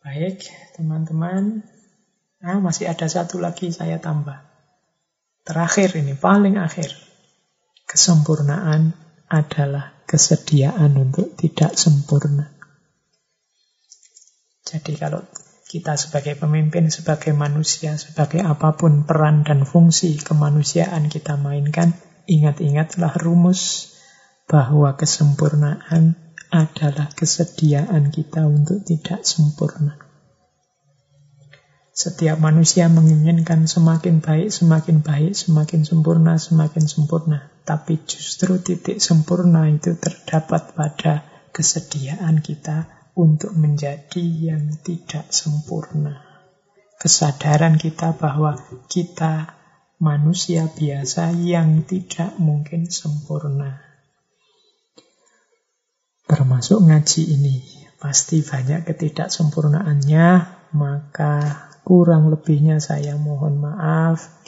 Baik, teman-teman. Nah, masih ada satu lagi saya tambah. Terakhir ini, paling akhir. Kesempurnaan adalah kesediaan untuk tidak sempurna. Jadi kalau kita sebagai pemimpin, sebagai manusia, sebagai apa pun peran dan fungsi kemanusiaan kita mainkan, ingat-ingatlah rumus bahwa kesempurnaan adalah kesediaan kita untuk tidak sempurna. Setiap manusia menginginkan semakin baik, semakin baik, semakin sempurna, semakin sempurna. Tapi justru titik sempurna itu terdapat pada kesediaan kita untuk menjadi yang tidak sempurna. Kesadaran kita bahwa kita manusia biasa yang tidak mungkin sempurna. Termasuk ngaji ini. Pasti banyak ketidaksempurnaannya, maka kurang lebihnya saya mohon maaf.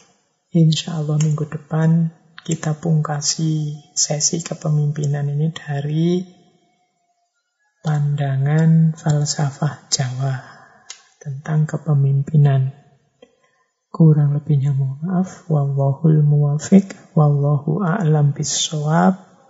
Insya Allah minggu depan kita pungkasi sesi kepemimpinan ini dari pandangan falsafah Jawa tentang kepemimpinan. Kurang lebihnya mohon maaf. Wallahul muwafiq. Wallahu a'lam bisawab.